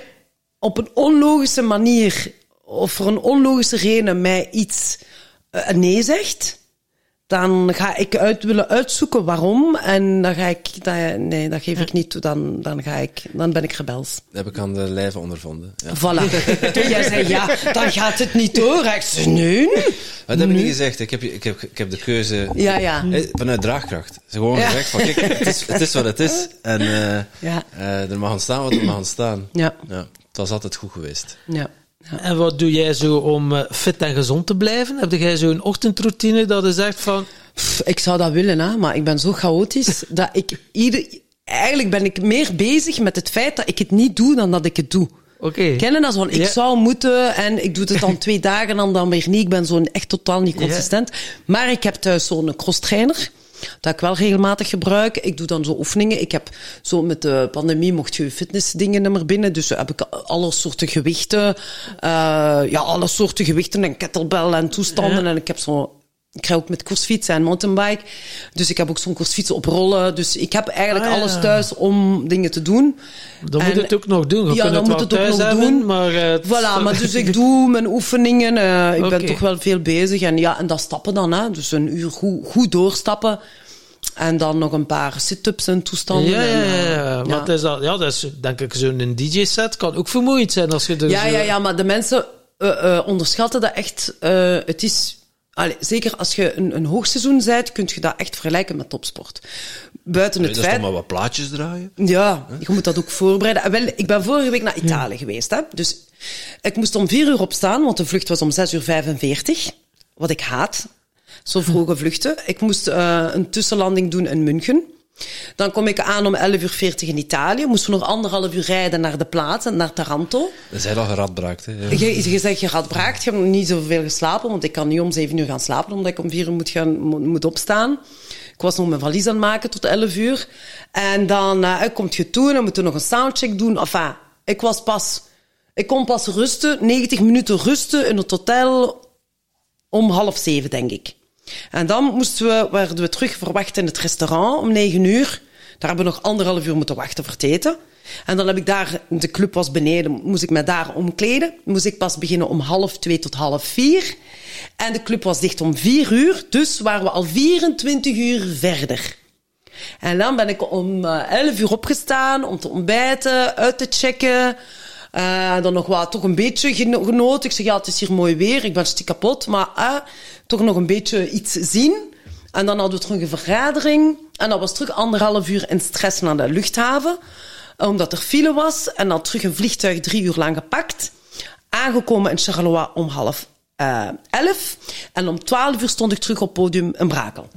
[SPEAKER 1] op een onlogische manier of voor een onlogische reden mij iets eh, nee zegt, dan ga ik uit willen uitzoeken waarom. En dan ga ik, dat, nee, dat geef ik niet toe. Dan, dan, ga ik, dan ben ik rebels.
[SPEAKER 2] Dat heb ik aan de lijve ondervonden. Ja.
[SPEAKER 1] Voilà. <laughs> Toen jij zei, ja, dan gaat het niet door. Ik zei, nee.
[SPEAKER 2] Dat heb ik niet gezegd. Ik heb, ik heb, ik heb de keuze
[SPEAKER 1] Ja, ja.
[SPEAKER 2] eh, vanuit draagkracht. Ze gewoon
[SPEAKER 1] Ja.
[SPEAKER 2] gezegd van, kijk, het is, het is wat het is. En eh,
[SPEAKER 1] Ja.
[SPEAKER 2] eh, er mag ontstaan wat er mag ontstaan.
[SPEAKER 1] Ja.
[SPEAKER 2] Ja, het was altijd goed geweest.
[SPEAKER 1] Ja. Ja.
[SPEAKER 3] En wat doe jij zo om eh, fit en gezond te blijven? Heb jij zo'n ochtendroutine dat je zegt van...
[SPEAKER 1] Pff, ik zou dat willen, hè, maar ik ben zo chaotisch <laughs> dat ik ieder. Eigenlijk ben ik meer bezig met het feit dat ik het niet doe dan dat ik het doe.
[SPEAKER 3] Oké.
[SPEAKER 1] Kennen dat zo? van, Ik
[SPEAKER 3] Ja.
[SPEAKER 1] zou moeten en ik doe het dan twee dagen en dan weer niet. Ik ben zo echt totaal niet consistent. Maar ik heb thuis zo'n crosstrainer. Dat ik wel regelmatig gebruik. Ik doe dan zo oefeningen. Ik heb zo met de pandemie mocht je fitnessdingen meer binnen. Dus heb ik alle soorten gewichten. eh, ja, alle soorten gewichten en kettlebell en toestanden.
[SPEAKER 3] Ja.
[SPEAKER 1] En ik heb zo ik ga ook met koersfietsen en mountainbike. Dus ik heb ook zo'n koersfiets op rollen. Dus ik heb eigenlijk
[SPEAKER 3] Ah, ja.
[SPEAKER 1] alles thuis om dingen te doen.
[SPEAKER 3] Dan moet het ook nog doen. Je
[SPEAKER 1] Ja, dan moet het ook nog
[SPEAKER 3] hebben,
[SPEAKER 1] doen.
[SPEAKER 3] maar... eh, het-
[SPEAKER 1] Voilà, maar dus ik <laughs> doe mijn oefeningen. eh, ik ben toch wel veel bezig. En ja, en dat stappen dan. Hè. Dus een uur goed, goed doorstappen. En dan nog een paar sit-ups en toestanden.
[SPEAKER 3] Ja, ja,
[SPEAKER 1] eh,
[SPEAKER 3] ja. Dat is, dat, ja, dat is denk ik zo'n DJ-set. Kan ook vermoeiend zijn als je er
[SPEAKER 1] ja,
[SPEAKER 3] zo-
[SPEAKER 1] ja, ja, maar de mensen onderschatten dat echt. het is... Allee, zeker als je een, een hoogseizoen bent, kun je dat echt vergelijken met topsport. Buiten
[SPEAKER 2] Dat
[SPEAKER 1] het
[SPEAKER 2] toch
[SPEAKER 1] feit...
[SPEAKER 2] maar wat plaatjes draaien?
[SPEAKER 1] Ja, je moet dat ook voorbereiden. En Wel, ik ben vorige week naar Italië geweest. Hè? Dus ik moest om vier uur opstaan, want de vlucht was om zes uur 45. Wat ik haat. Zo vroege vluchten. Ik moest eh, een tussenlanding doen in München. Dan kom ik aan om 11 uur 40 in Italië. Moesten we nog anderhalf uur rijden naar de plaats, naar Taranto.
[SPEAKER 2] Dat zijn al geradbraakt, hè. Ja.
[SPEAKER 1] Je, je zegt, je gaat braakt, je hebt nog niet zoveel geslapen, want ik kan niet om zeven uur gaan slapen, omdat ik om vier uur moet, gaan, moet, opstaan. Ik was nog mijn valies aan het maken tot elf uur. En dan eh, komt je toe en dan moeten we nog een soundcheck doen. Enfin, ik was pas... Ik kon pas rusten, 90 minuten rusten in het hotel om half zeven, denk ik. En dan moesten we, werden we terug verwacht in het restaurant om negen uur. Daar hebben we nog anderhalf uur moeten wachten voor het eten. En dan heb ik daar, de club was beneden, moest ik me daar omkleden. Moest ik pas beginnen om half twee tot half vier. En de club was dicht om vier uur, dus waren we al 24 uur verder. En dan ben ik om eh, 11 uur opgestaan om te ontbijten, uit te checken. Eh, dan nog wat, toch een beetje geno- genoten. Ik zeg, ja, het is hier mooi weer, ik ben stiek kapot, maar eh, toch nog een beetje iets zien. En dan hadden we terug een vergadering. En dat was terug anderhalf uur in stress naar de luchthaven. Omdat er file was. En dan terug een vliegtuig drie uur lang gepakt. Aangekomen in Charleroi om half eh, elf. En om twaalf uur stond ik terug op podium in Brakel.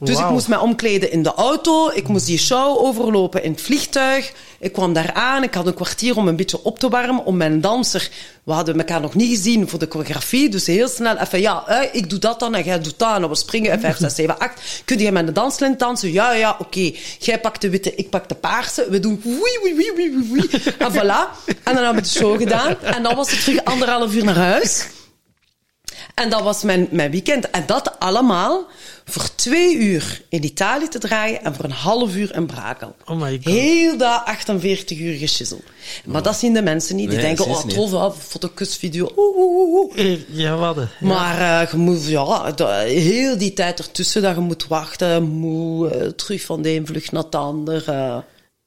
[SPEAKER 1] Dus ik moest mij omkleden in de auto. Ik moest die show overlopen in het vliegtuig. Ik kwam daar aan. Ik had een kwartier om een beetje op te warmen. Om mijn danser... We hadden elkaar nog niet gezien voor de choreografie. Dus heel snel even... Ja, ik doe dat dan en jij doet dat. En we springen. 5, 6, 7, 8. Kun jij met de danslint dansen? Ja, ja, oké. Jij pakt de witte, ik pak de paarse. We doen... Wii, wii, wii, wii, wii. En voilà. En dan hebben we de show gedaan. En dan was het terug anderhalf uur naar huis. En dat was mijn, mijn weekend. En dat allemaal voor twee uur in Italië te draaien en voor een half uur in Brakel.
[SPEAKER 3] Oh my god.
[SPEAKER 1] Heel dat 48 uur geschissel. Maar dat zien de mensen niet. Die
[SPEAKER 2] Nee,
[SPEAKER 1] denken, oh, tof, oh, fotokusvideo. Oeh, oeh, oeh.
[SPEAKER 3] Eh, Ja, wat? Ja.
[SPEAKER 1] Maar eh, je moet, ja, heel die tijd ertussen dat je moet wachten, moe, eh, terug van de een vlucht naar het ander. eh.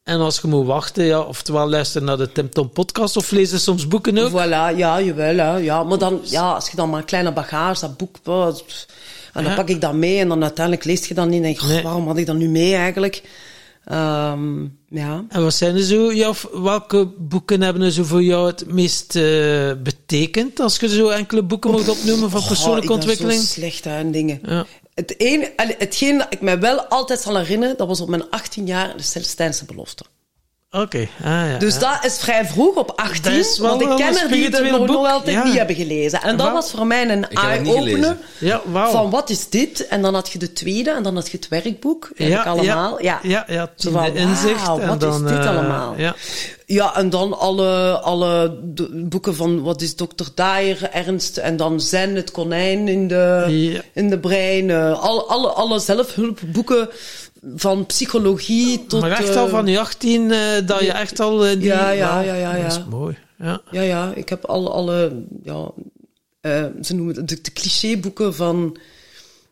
[SPEAKER 3] En als je moet wachten, ja, oftewel luisteren naar de Tim Tom podcast of lezen soms boeken ook.
[SPEAKER 1] Voilà, ja, jawel. Hè, ja. Maar dan, ja, als je dan maar een kleine bagage, dat boek, en dan
[SPEAKER 3] Ja.
[SPEAKER 1] pak ik dat mee en dan uiteindelijk lees je dat niet en denk je,
[SPEAKER 3] Nee.
[SPEAKER 1] waarom had ik dat nu mee eigenlijk? Ehm, ja.
[SPEAKER 3] En wat zijn er zo, ja, welke boeken hebben er zo voor jou het meest eh, betekend? Als je zo enkele boeken moet opnoemen van persoonlijke
[SPEAKER 1] Oh, ik ben
[SPEAKER 3] ontwikkeling.
[SPEAKER 1] zo slecht dingen.
[SPEAKER 3] Ja.
[SPEAKER 1] Het allee, hetgeen dat ik mij wel altijd zal herinneren, dat was op mijn 18 jaar de Celestijnse belofte.
[SPEAKER 3] Oké, ah, ja.
[SPEAKER 1] Dus
[SPEAKER 3] ja.
[SPEAKER 1] dat is vrij vroeg, op 18.
[SPEAKER 3] Dat is wel
[SPEAKER 1] want ik
[SPEAKER 3] wel
[SPEAKER 1] ken er die het nog, nog
[SPEAKER 3] boek,
[SPEAKER 1] altijd
[SPEAKER 3] ja.
[SPEAKER 1] niet hebben gelezen. En dat was voor mij een eye-opener.
[SPEAKER 3] Ja, wauw.
[SPEAKER 1] Van wat is dit? En dan had je de tweede en dan had je het werkboek. Heb ik allemaal. Ja,
[SPEAKER 3] Ja, ja,
[SPEAKER 1] Zo
[SPEAKER 3] tiende
[SPEAKER 1] van,
[SPEAKER 3] inzicht.
[SPEAKER 1] wauw,
[SPEAKER 3] en
[SPEAKER 1] wat
[SPEAKER 3] dan,
[SPEAKER 1] is dit
[SPEAKER 3] eh,
[SPEAKER 1] allemaal?
[SPEAKER 3] Ja.
[SPEAKER 1] Ja, en dan alle, alle boeken van wat is Dr. Dyer, Ernst en dan Zen, het konijn in de,
[SPEAKER 3] Ja.
[SPEAKER 1] in de brein. eh, alle, alle, alle zelfhulpboeken van psychologie tot...
[SPEAKER 3] maar echt al
[SPEAKER 1] eh,
[SPEAKER 3] van je 18 eh, dat je echt al eh, die...
[SPEAKER 1] Ja, ja,
[SPEAKER 3] wauw,
[SPEAKER 1] ja, ja,
[SPEAKER 3] Dat
[SPEAKER 1] ja.
[SPEAKER 3] is mooi. Ja.
[SPEAKER 1] Ja, ja, ik heb alle, alle ja, ze noemen het de, de clichéboeken van,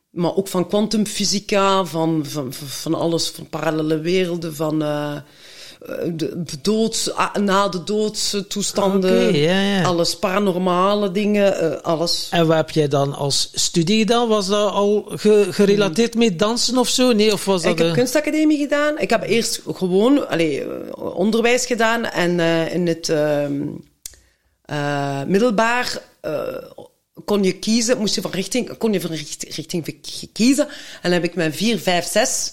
[SPEAKER 1] maar ook van kwantumfysica, van, van, van, van alles, van parallele werelden, van eh, de doods, na de doodstoestanden,
[SPEAKER 3] ja, ja.
[SPEAKER 1] alles paranormale dingen, eh, alles.
[SPEAKER 3] En wat heb jij dan als studie gedaan? Was dat al ge- gerelateerd met dansen of zo? Nee, of was dat...
[SPEAKER 1] Ik heb kunstacademie gedaan. Ik heb eerst gewoon allee, eh, onderwijs gedaan en in het ehm, eh, middelbaar kon je kiezen, moest je van richting, kon je van richt- richting kiezen. En dan heb ik mijn 4, 5, 6,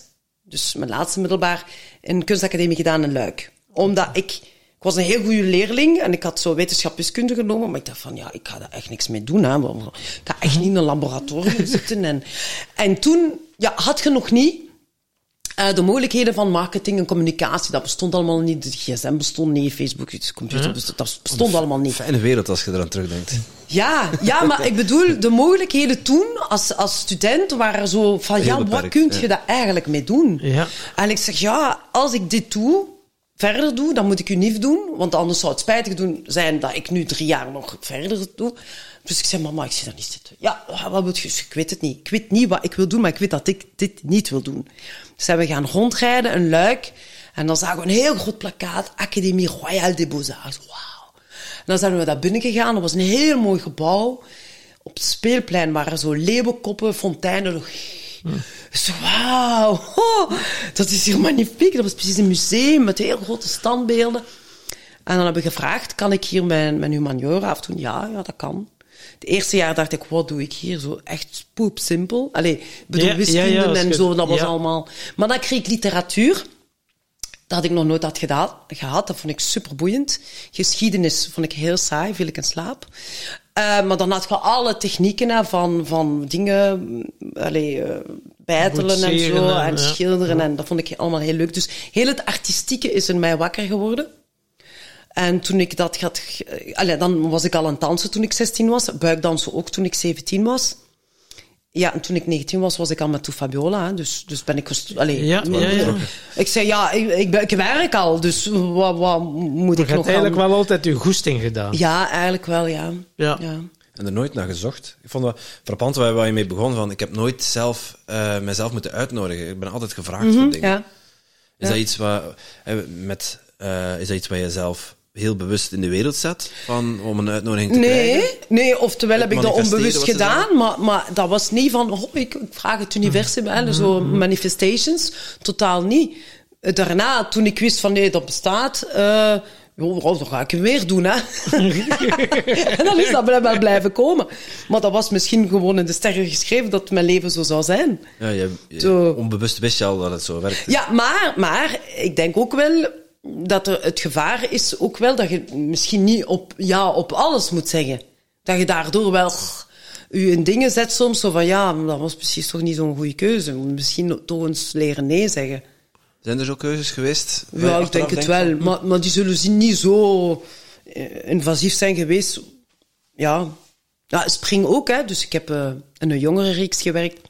[SPEAKER 1] dus mijn laatste middelbaar, in kunstacademie gedaan in Luik. Omdat ik, ik was een heel goede leerling en ik had zo wetenschapskunde genomen, maar ik dacht van, ja, ik ga daar echt niks mee doen. Hè. Ik ga echt niet in een laboratorium <laughs> zitten. En, en toen ja, had je nog niet eh, de mogelijkheden van marketing en communicatie, dat bestond allemaal niet. De gsm bestond niet, Facebook, de computer bestond, dat bestond allemaal niet.
[SPEAKER 2] Fijne wereld als je eraan terugdenkt.
[SPEAKER 1] Ja, ja, maar ik bedoel, de mogelijkheden toen, als, als student, waren zo van,
[SPEAKER 2] Heel
[SPEAKER 1] ja, wat kun
[SPEAKER 2] ja.
[SPEAKER 1] je daar eigenlijk mee doen?
[SPEAKER 3] Ja.
[SPEAKER 1] En ik zeg, ja, als ik dit doe, verder doe, dan moet ik unief doen, want anders zou het spijtig doen zijn dat ik nu drie jaar nog verder doe. Dus ik zeg, mama, ik zie daar niet zitten. Ja, wat wil je? Ik weet het niet. Ik weet niet wat ik wil doen, maar ik weet dat ik dit niet wil doen. Dus zijn we gaan rondrijden, een luik, en dan zagen we een heel groot plakkaat, Académie Royale des Beaux-Arts. Wauw. Dan zijn we daar binnen gegaan. Dat was een heel mooi gebouw. Op het speelplein waren zo leeuwenkoppen, fonteinen. Dus wauw, oh, dat is hier magnifiek. Dat was precies een museum met heel grote standbeelden. En dan heb ik gevraagd, kan ik hier mijn, mijn humaniora afdoen? Ja, ja, dat kan. Het eerste jaar dacht ik, wat doe ik hier? Zo echt poep simpel. Allee, bedoel,
[SPEAKER 3] Ja,
[SPEAKER 1] wiskunde
[SPEAKER 3] ja,
[SPEAKER 1] en zo, dat was allemaal... Maar dan kreeg ik literatuur. Dat had ik nog nooit had gedaan, gehad. Dat vond ik super boeiend. Geschiedenis vond ik heel saai, viel ik in slaap. Eh, maar dan had je alle technieken hè, van, van dingen, mm, allee, eh, bijtelen en zo,
[SPEAKER 3] en,
[SPEAKER 1] en
[SPEAKER 3] ja.
[SPEAKER 1] schilderen. En dat vond ik allemaal heel leuk. Dus heel het artistieke is in mij wakker geworden. En toen ik dat had... Allee, dan was ik al aan het dansen toen ik 16 was. Buikdansen ook toen ik 17 was. Ja, en toen ik 19 was, was ik al met Toe Fabiola. Hè. Dus, dus ben ik gestopt. Allee,
[SPEAKER 3] Ja, ja, ja.
[SPEAKER 1] Ik zei, ja, ik, ik, ben- ik werk al, dus wat, wat moet
[SPEAKER 3] Je
[SPEAKER 1] ik
[SPEAKER 3] hebt
[SPEAKER 1] nog
[SPEAKER 3] eigenlijk
[SPEAKER 1] gaan?
[SPEAKER 3] wel altijd je goesting gedaan.
[SPEAKER 1] Ja, eigenlijk wel, ja.
[SPEAKER 3] Ja.
[SPEAKER 1] ja.
[SPEAKER 2] En er nooit naar gezocht. Ik vond dat frappant waar, waar je mee begon. Van, ik heb nooit zelf eh, mezelf moeten uitnodigen. Ik ben altijd gevraagd voor dingen.
[SPEAKER 1] ja.
[SPEAKER 2] Is
[SPEAKER 1] Ja.
[SPEAKER 2] dat iets wat, eh, met, eh, is dat iets wat je zelf heel bewust in de wereld zet? Van, om een uitnodiging te krijgen?
[SPEAKER 1] Nee, nee, oftewel heb ik dat onbewust gedaan, maar, maar dat was niet van, oh, ik, ik vraag het universum, hè, zo manifestations, totaal niet. Daarna, toen ik wist van nee, dat bestaat, eh joh, dan ga ik weer doen, hè. <laughs> en dan is dat blijkbaar blijven komen. Maar dat was misschien gewoon in de sterren geschreven dat mijn leven zo zou zijn.
[SPEAKER 2] Ja, je, onbewust wist je al dat het zo werkt.
[SPEAKER 1] Ja, maar, maar ik denk ook wel dat er het gevaar is ook wel dat je misschien niet op ja op alles moet zeggen. Dat je daardoor wel je in dingen zet soms zo van ja, dat was precies toch niet zo'n goede keuze. Misschien toch eens leren nee zeggen.
[SPEAKER 2] Zijn er zo keuzes geweest?
[SPEAKER 1] Ja, ik denk het wel.
[SPEAKER 2] van,
[SPEAKER 1] Maar, maar die zullen zien niet zo eh, invasief zijn geweest. Ja. ja, Spring ook, hè. Dus ik heb eh, in een jongere reeks gewerkt.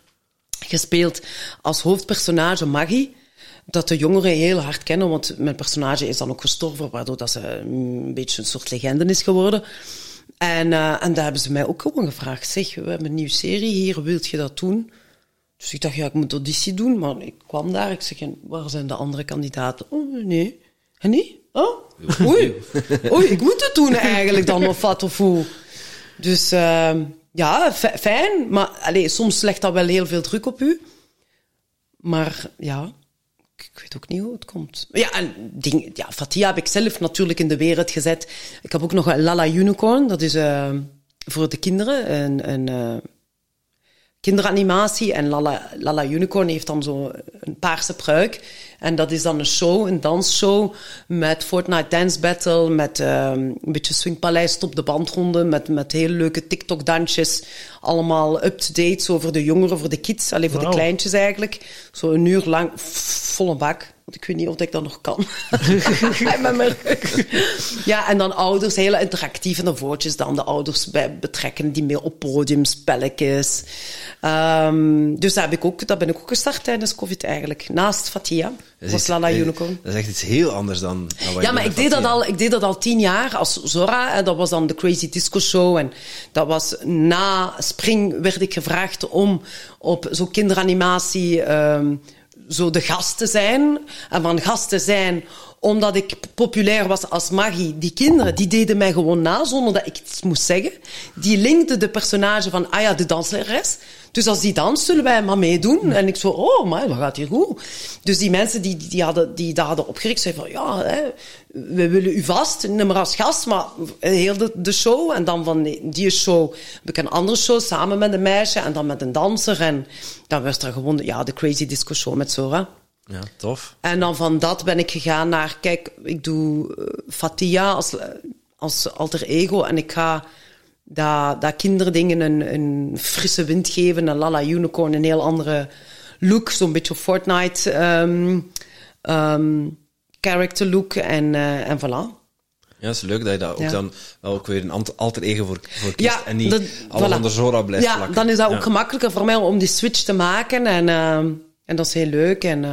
[SPEAKER 1] Gespeeld als hoofdpersonage Maggie. Dat de jongeren heel hard kennen, want mijn personage is dan ook gestorven, waardoor dat ze een beetje een soort legende is geworden. En, eh, en daar hebben ze mij ook gewoon gevraagd. Zeg, we hebben een nieuwe serie hier, wilt je dat doen? Dus ik dacht, ja, ik moet auditie doen, maar ik kwam daar. Ik zeg, en waar zijn de andere kandidaten? Oh, nee. En niet? Oh, oei. <laughs> Oei, ik moet het doen eigenlijk dan, of wat, of hoe. Dus ehm, ja, fi- fijn. Maar allee, soms legt dat wel heel veel druk op u. Maar ja, ik, weet ook niet hoe het komt. Ja, en ding, ja, Fatia heb ik zelf natuurlijk in de wereld gezet. Ik heb ook nog een Lala Unicorn. Dat is eh, voor de kinderen een, een eh, kinderanimatie. En Lala, Lala Unicorn heeft dan zo een paarse pruik. En dat is dan een show, een dansshow met Fortnite Dance Battle, met ehm, een beetje Swingpaleis op de bandronde, met, met hele leuke TikTok-dansjes. Allemaal up-to-date, zo voor de jongeren, voor de kids, alleen voor de kleintjes eigenlijk. Zo een uur lang, volle bak. Want ik weet niet of ik dat nog kan. <laughs> Met mijn rug. Ja, en dan ouders, hele interactieve dan voortjes dan de ouders bij betrekken, die meer op podium, spelletjes. Ehm, dus dat, heb ik ook, dat ben ik ook gestart tijdens COVID eigenlijk. Naast Fatia,
[SPEAKER 2] Dat
[SPEAKER 1] was Lala
[SPEAKER 2] eh,
[SPEAKER 1] Unicorn.
[SPEAKER 2] Dat is echt iets heel anders dan,
[SPEAKER 1] Ja, maar ik deed, dat al, ik deed dat al tien jaar als Zora. En dat was dan de Crazy Disco Show. En dat was na Spring werd ik gevraagd om op zo'n kinderanimatie ehm, zo de gast te zijn. En van gast te zijn omdat ik populair was als Maggie. Die kinderen, die deden mij gewoon na zonder dat ik iets moest zeggen. Die linkten de personage van, ah ja, de danslerares. Dus als die dans, zullen wij maar meedoen. En ik zo, oh, maar dat gaat hier goed. Dus die mensen die, die, hadden, die dat hadden opgericht, zeiden van, ja, hè, we willen u vast, maar als gast, maar heel de, de show. En dan van die, show heb ik een andere show samen met een meisje en dan met een danser. En dan was er gewoon, ja, de Crazy Disco Show met Zora.
[SPEAKER 2] Ja, tof.
[SPEAKER 1] En dan van dat ben ik gegaan naar, kijk, ik doe eh, Fatia als, als alter ego en ik ga dat, dat kinderdingen een, een frisse wind geven. En Lala Unicorn een heel andere look, zo'n beetje Fortnite ehm, character look en, eh, en voilà.
[SPEAKER 2] Ja, het is leuk dat je dat ook
[SPEAKER 1] Ja.
[SPEAKER 2] dan wel ook weer een alter ego voor, voor kiest
[SPEAKER 1] Ja,
[SPEAKER 2] en niet
[SPEAKER 1] dat-
[SPEAKER 2] alles
[SPEAKER 1] voilà.
[SPEAKER 2] onder Zora blijft
[SPEAKER 1] Ja,
[SPEAKER 2] plakken.
[SPEAKER 1] dan is dat ook
[SPEAKER 2] Ja.
[SPEAKER 1] gemakkelijker voor mij om die switch te maken en, ehm, en dat is heel leuk en eh,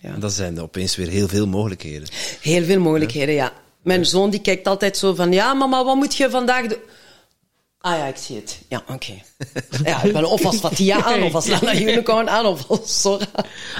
[SPEAKER 1] ja.
[SPEAKER 2] En dan zijn er opeens weer heel veel mogelijkheden.
[SPEAKER 1] Heel veel mogelijkheden, ja. Mijn zoon die kijkt altijd zo van, ja mama, wat moet je vandaag doen? Ah ja, ik zie het. Ja, oké. <laughs> Ja, ik ben of als Fatia aan, of als Lala Unicorn aan, of als Sora.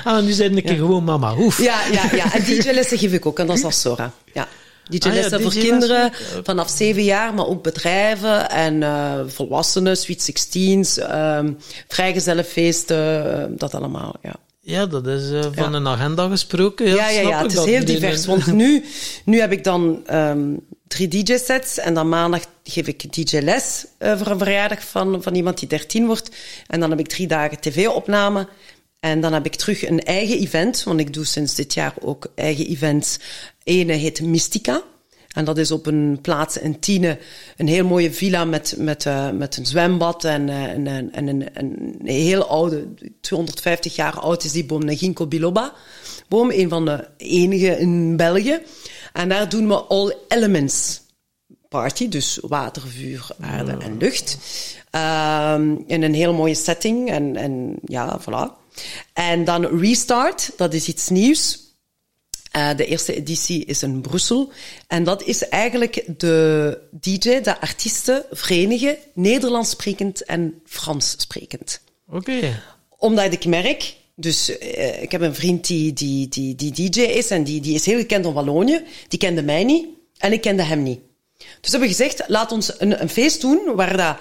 [SPEAKER 3] Ah, nu zijn ik gewoon mama. Oef.
[SPEAKER 1] Ja, ja, ja. En DJ-lessen geef ik ook, en dat is als Sora. Ja. DJ-lessen
[SPEAKER 3] Ah ja,
[SPEAKER 1] voor kinderen vanaf zeven jaar, maar ook bedrijven en eh, volwassenen, Sweet Sixteens, ehm vrijgezellenfeesten, eh, dat allemaal, ja.
[SPEAKER 3] Ja, dat is eh, van
[SPEAKER 1] Ja.
[SPEAKER 3] een agenda gesproken. Ja,
[SPEAKER 1] Ja, ja, ja, het is heel divers. Want nu, nu heb ik dan ehm, drie DJ-sets en dan maandag geef ik DJ-les eh, voor een verjaardag van, van iemand die 13 wordt. En dan heb ik drie dagen tv-opname. En dan heb ik terug een eigen event, want ik doe sinds dit jaar ook eigen events. Ene heet Mystica. En dat is op een plaats in Tiene, een heel mooie villa met, met, eh, met een zwembad en, en, en een, een heel oude, 250 jaar oud is die boom, een ginkgo biloba boom, een van de enige in België. En daar doen we all elements party, dus water, vuur, aarde en lucht. Ehm, in een heel mooie setting en, en ja, voilà. En dan Restart, dat is iets nieuws. Eh, de eerste editie is in Brussel. En dat is eigenlijk de DJ, de artiesten verenigen, Nederlands sprekend en Frans sprekend
[SPEAKER 3] Oké.
[SPEAKER 1] omdat ik merk, dus eh, ik heb een vriend die, die, die, die DJ is en die, die is heel gekend in Wallonië. Die kende mij niet en ik kende hem niet. Dus hebben we gezegd, laat ons een, een feest doen waar dat,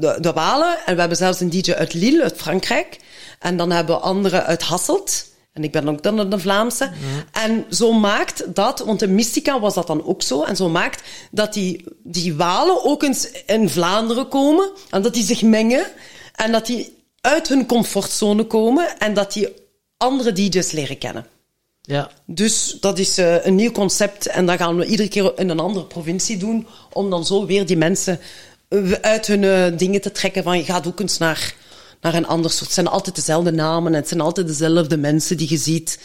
[SPEAKER 1] de, de Walen, en we hebben zelfs een DJ uit Lille, uit Frankrijk, en dan hebben we anderen uit Hasselt. En ik ben ook dan de Vlaamse. En zo maakt dat, want in Mystica was dat dan ook zo, en zo maakt dat die, die Walen ook eens in Vlaanderen komen, en dat die zich mengen, en dat die uit hun comfortzone komen, en dat die andere DJ's leren kennen.
[SPEAKER 3] Ja.
[SPEAKER 1] Dus dat is eh, een nieuw concept en dat gaan we iedere keer in een andere provincie doen, om dan zo weer die mensen eh, uit hun eh, dingen te trekken van je gaat ook eens naar, naar een ander soort. Het zijn altijd dezelfde namen en het zijn altijd dezelfde mensen die je ziet.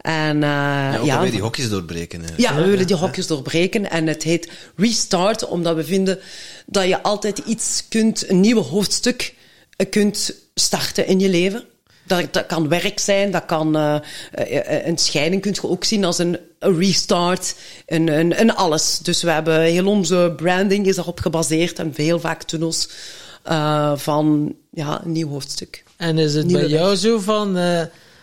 [SPEAKER 1] En uh,
[SPEAKER 2] Ja, ook
[SPEAKER 1] ja,
[SPEAKER 2] die hokjes doorbreken. hè.
[SPEAKER 1] ja, we willen die hokjes doorbreken en het heet Restart, omdat we vinden dat je altijd iets kunt, een nieuw hoofdstuk kunt starten in je leven. Dat, dat kan werk zijn, dat kan eh, eh, een scheiding kun je ook zien als een, een restart, een, een, een alles. Dus we hebben heel onze branding is daarop gebaseerd en heel vaak tunnels uh, van ja, een nieuw hoofdstuk.
[SPEAKER 3] En is het
[SPEAKER 1] Nieuwe
[SPEAKER 3] bij jou zo van, uh,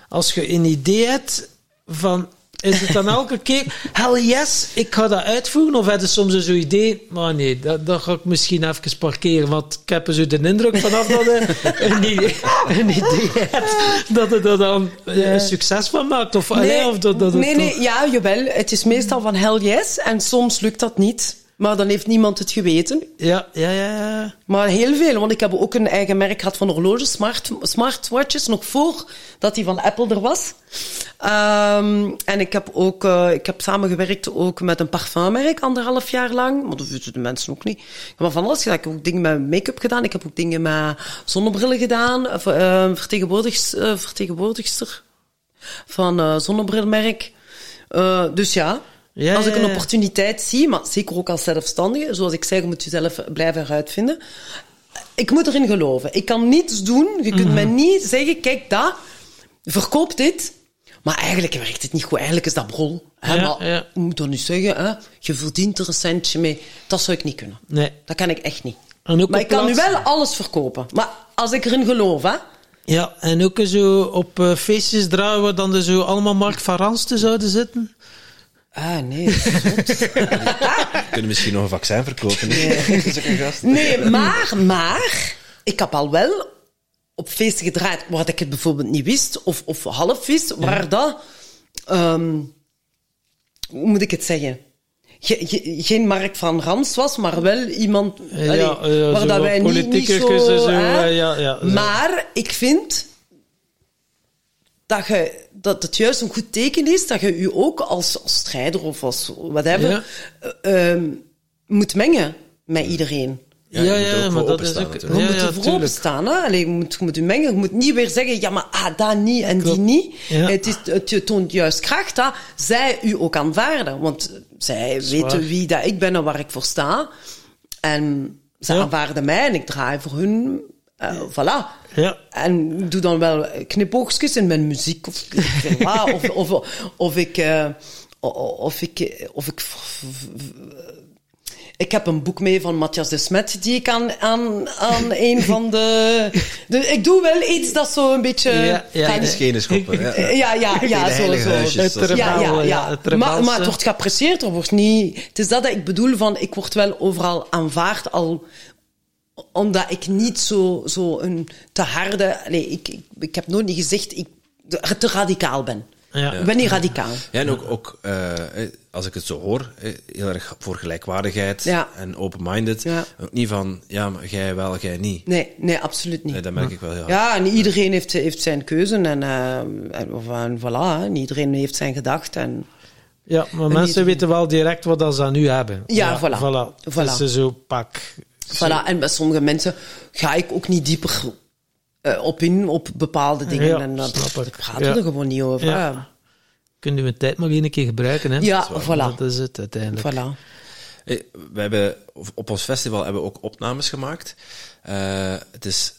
[SPEAKER 3] als je een idee hebt van, is het dan elke keer, hell yes, ik ga dat uitvoeren? Of heb je soms zo'n idee, maar nee, dat, dat ga ik misschien even parkeren, want ik heb er zo de indruk vanaf dat je <laughs> een idee, een idee hebt, dat je er dan een succes van maakt? Of,
[SPEAKER 1] nee,
[SPEAKER 3] allee, of dat, dat
[SPEAKER 1] nee, nee, ja, jawel. Het is meestal van hell yes, en soms lukt dat niet. Maar dan heeft niemand het geweten.
[SPEAKER 3] Ja, ja, ja, ja.
[SPEAKER 1] Maar heel veel, want ik heb ook een eigen merk gehad van horloges, smart, smartwatches, nog voor dat die van Apple er was. Ehm, en ik heb ook, uh, ik heb samengewerkt ook met een parfummerk, anderhalf jaar lang. Maar dat weten de mensen ook niet. Ik heb maar van alles gedaan. Ik heb ook dingen met make-up gedaan. Ik heb ook dingen met zonnebrillen gedaan. Uh, vertegenwoordigster, uh, vertegenwoordigster van zonnebrilmerk. Dus ja, ja, als ik een opportuniteit zie, maar zeker ook als zelfstandige, zoals ik zeg, je moet jezelf blijven uitvinden. Ik moet erin geloven. Ik kan niets doen. Je kunt mm -hmm. mij niet zeggen, kijk, dat, verkoop dit. Maar eigenlijk werkt het niet goed. Eigenlijk is dat brol. Hè?
[SPEAKER 3] Ja,
[SPEAKER 1] maar
[SPEAKER 3] ja.
[SPEAKER 1] ik moet dan nu zeggen, hè? je verdient er een centje mee. Dat zou ik niet kunnen.
[SPEAKER 3] Nee.
[SPEAKER 1] Dat kan ik echt niet.
[SPEAKER 3] En ook
[SPEAKER 1] Maar ik kan nu wel alles verkopen. Maar als ik erin geloof, hè.
[SPEAKER 3] Ja, en ook zo op eh, feestjes draaien waar dan er zo allemaal Mark van Ransten zouden zitten.
[SPEAKER 1] Ah, nee. <laughs>
[SPEAKER 2] Kunnen misschien nog een vaccin verkopen. Nee. <laughs>
[SPEAKER 1] Nee, maar, maar, ik heb al wel op feesten gedraaid waar ik het bijvoorbeeld niet wist, of, of half wist, waar dat, ehm, hoe moet ik het zeggen? Ge- ge- geen Mark van Rans was, maar wel iemand
[SPEAKER 3] Ja,
[SPEAKER 1] allee,
[SPEAKER 3] ja,
[SPEAKER 1] waar
[SPEAKER 3] zo
[SPEAKER 1] dat wij niet, niet zo...
[SPEAKER 3] en zo,
[SPEAKER 1] hè.
[SPEAKER 3] ja, ja, zo.
[SPEAKER 1] maar ik vind dat, je, dat het juist een goed teken is dat je je ook als, als strijder of als whatever
[SPEAKER 3] Ja.
[SPEAKER 1] ehm, moet mengen met iedereen.
[SPEAKER 2] Ja, je moet er ook voor
[SPEAKER 3] dat is ook...
[SPEAKER 2] natuurlijk.
[SPEAKER 1] Je
[SPEAKER 3] Ja,
[SPEAKER 1] moet
[SPEAKER 3] ja,
[SPEAKER 1] er voor. Hè? Allee, je, moet, je moet je mengen. Je moet niet weer zeggen, ja, maar ah, dat niet en
[SPEAKER 3] Klopt.
[SPEAKER 1] die niet.
[SPEAKER 3] Ja.
[SPEAKER 1] Het, is, het toont juist kracht dat zij u ook aanvaarden. Want zij
[SPEAKER 3] Zwaar.
[SPEAKER 1] weten wie dat ik ben en waar ik voor sta. En ze
[SPEAKER 3] Ja.
[SPEAKER 1] aanvaarden mij en ik draai voor hun. Eh, voilà.
[SPEAKER 3] Ja.
[SPEAKER 1] En ik doe dan wel knipoogstjes in mijn muziek of <laughs> of, of, of ik... eh, of ik, of ik ik heb een boek mee van Matthias de Smet, die ik aan, aan, aan <laughs> een van de, de... Ik doe wel iets dat zo een beetje...
[SPEAKER 3] Ja, ja.
[SPEAKER 2] De schenen schoppen. Ja.
[SPEAKER 1] Eh, <laughs> ja, ja, ja, zo, zo.
[SPEAKER 2] huisjes,
[SPEAKER 3] Het
[SPEAKER 1] Ja, ja, ja.
[SPEAKER 3] het
[SPEAKER 1] Maar, maar het wordt geapprecieerd, er wordt niet... Het is dat dat ik bedoel van, ik word wel overal aanvaard al omdat ik niet zo, zo een te harde... Nee, ik, ik, ik heb nooit niet gezegd ik te radicaal ben.
[SPEAKER 3] Ja.
[SPEAKER 1] Ik ben niet radicaal.
[SPEAKER 2] Ja, en ook, ook eh, eh, als ik het zo hoor, eh, heel erg voor gelijkwaardigheid
[SPEAKER 1] Ja.
[SPEAKER 2] en open-minded.
[SPEAKER 1] Ja.
[SPEAKER 2] Ook niet van, ja, maar jij wel, jij niet.
[SPEAKER 1] Nee, nee, absoluut niet.
[SPEAKER 2] Nee, dat merk ik wel heel hard.
[SPEAKER 1] Ja, en iedereen heeft, heeft zijn keuze en, eh, en, voilà, en iedereen heeft zijn gedachten. En,
[SPEAKER 3] Ja, maar mensen
[SPEAKER 1] iedereen.
[SPEAKER 3] weten wel direct wat dat ze aan u hebben.
[SPEAKER 1] Ja, voilà.
[SPEAKER 3] voilà.
[SPEAKER 1] Voilà.
[SPEAKER 3] Dat is zo pak.
[SPEAKER 1] Voilà. en bij sommige mensen ga ik ook niet dieper eh, op in, op bepaalde dingen.
[SPEAKER 3] Ja,
[SPEAKER 1] en dan
[SPEAKER 3] snap ik.
[SPEAKER 1] praten we
[SPEAKER 3] Ja.
[SPEAKER 1] er gewoon niet over.
[SPEAKER 3] Ja. Kunnen we tijd maar een keer gebruiken, hè?
[SPEAKER 1] ja
[SPEAKER 3] Dat
[SPEAKER 1] voilà.
[SPEAKER 3] is het uiteindelijk.
[SPEAKER 1] voilà.
[SPEAKER 2] Eh, We hebben, op ons festival hebben we ook opnames gemaakt. Eh, het is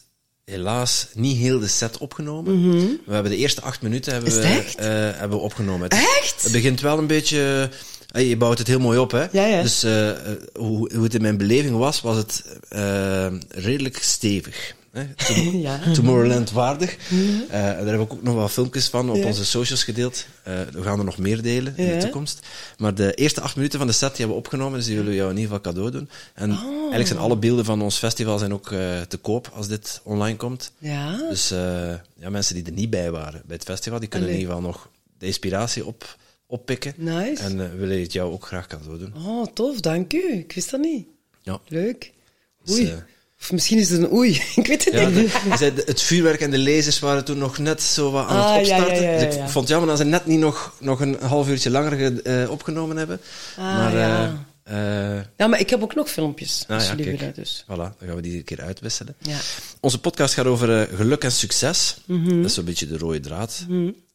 [SPEAKER 2] helaas niet heel de set opgenomen. We hebben de eerste acht minuten hebben
[SPEAKER 1] Mhm.
[SPEAKER 2] We, eh, hebben we opgenomen. Het,
[SPEAKER 1] Echt?
[SPEAKER 2] Het begint wel een beetje... je bouwt het heel mooi op, hè?
[SPEAKER 1] Ja, ja.
[SPEAKER 2] Dus eh, eh, hoe, hoe het in mijn beleving was, was het eh, redelijk stevig. Hè? <laughs>
[SPEAKER 1] Ja.
[SPEAKER 2] Tomorrowland waardig. Daar heb ik ook nog wel filmpjes van op onze socials gedeeld. We gaan er nog meer delen in de toekomst. Maar de eerste acht minuten van de set die hebben we opgenomen, dus die willen we jou in ieder geval cadeau doen. En
[SPEAKER 1] Oh.
[SPEAKER 2] eigenlijk zijn alle beelden van ons festival zijn ook te koop als dit online komt.
[SPEAKER 1] Ja.
[SPEAKER 2] Dus ja, mensen die er niet bij waren bij het festival, die kunnen
[SPEAKER 1] Allee.
[SPEAKER 2] in ieder geval nog de inspiratie op, oppikken.
[SPEAKER 1] Nice.
[SPEAKER 2] En eh, we willen het jou ook graag cadeau doen.
[SPEAKER 1] Oh, tof, dank u. Ik wist dat niet.
[SPEAKER 2] Ja.
[SPEAKER 1] Leuk.
[SPEAKER 2] Dus,
[SPEAKER 1] Oei.
[SPEAKER 2] eh,
[SPEAKER 1] Of misschien is het een oei. <laughs> Ik weet het
[SPEAKER 2] Ja,
[SPEAKER 1] niet.
[SPEAKER 2] de- het vuurwerk en de lasers waren toen nog net zo wat aan
[SPEAKER 1] Ah,
[SPEAKER 2] het
[SPEAKER 1] ja,
[SPEAKER 2] opstarten.
[SPEAKER 1] ja, ja,
[SPEAKER 2] Dus ik vond het jammer dat ze net niet nog, nog een half uurtje langer ge- eh, opgenomen hebben.
[SPEAKER 1] Ah,
[SPEAKER 2] maar
[SPEAKER 1] ja.
[SPEAKER 2] eh, eh,
[SPEAKER 1] Ja, maar ik heb ook nog filmpjes.
[SPEAKER 2] Ah,
[SPEAKER 1] als
[SPEAKER 2] ja,
[SPEAKER 1] jullie willen, dus.
[SPEAKER 2] voilà, dan gaan we die een keer uitwisselen.
[SPEAKER 1] Ja.
[SPEAKER 2] Onze podcast gaat over eh, geluk en succes.
[SPEAKER 1] Mhm.
[SPEAKER 2] Dat is zo'n beetje de rode draad.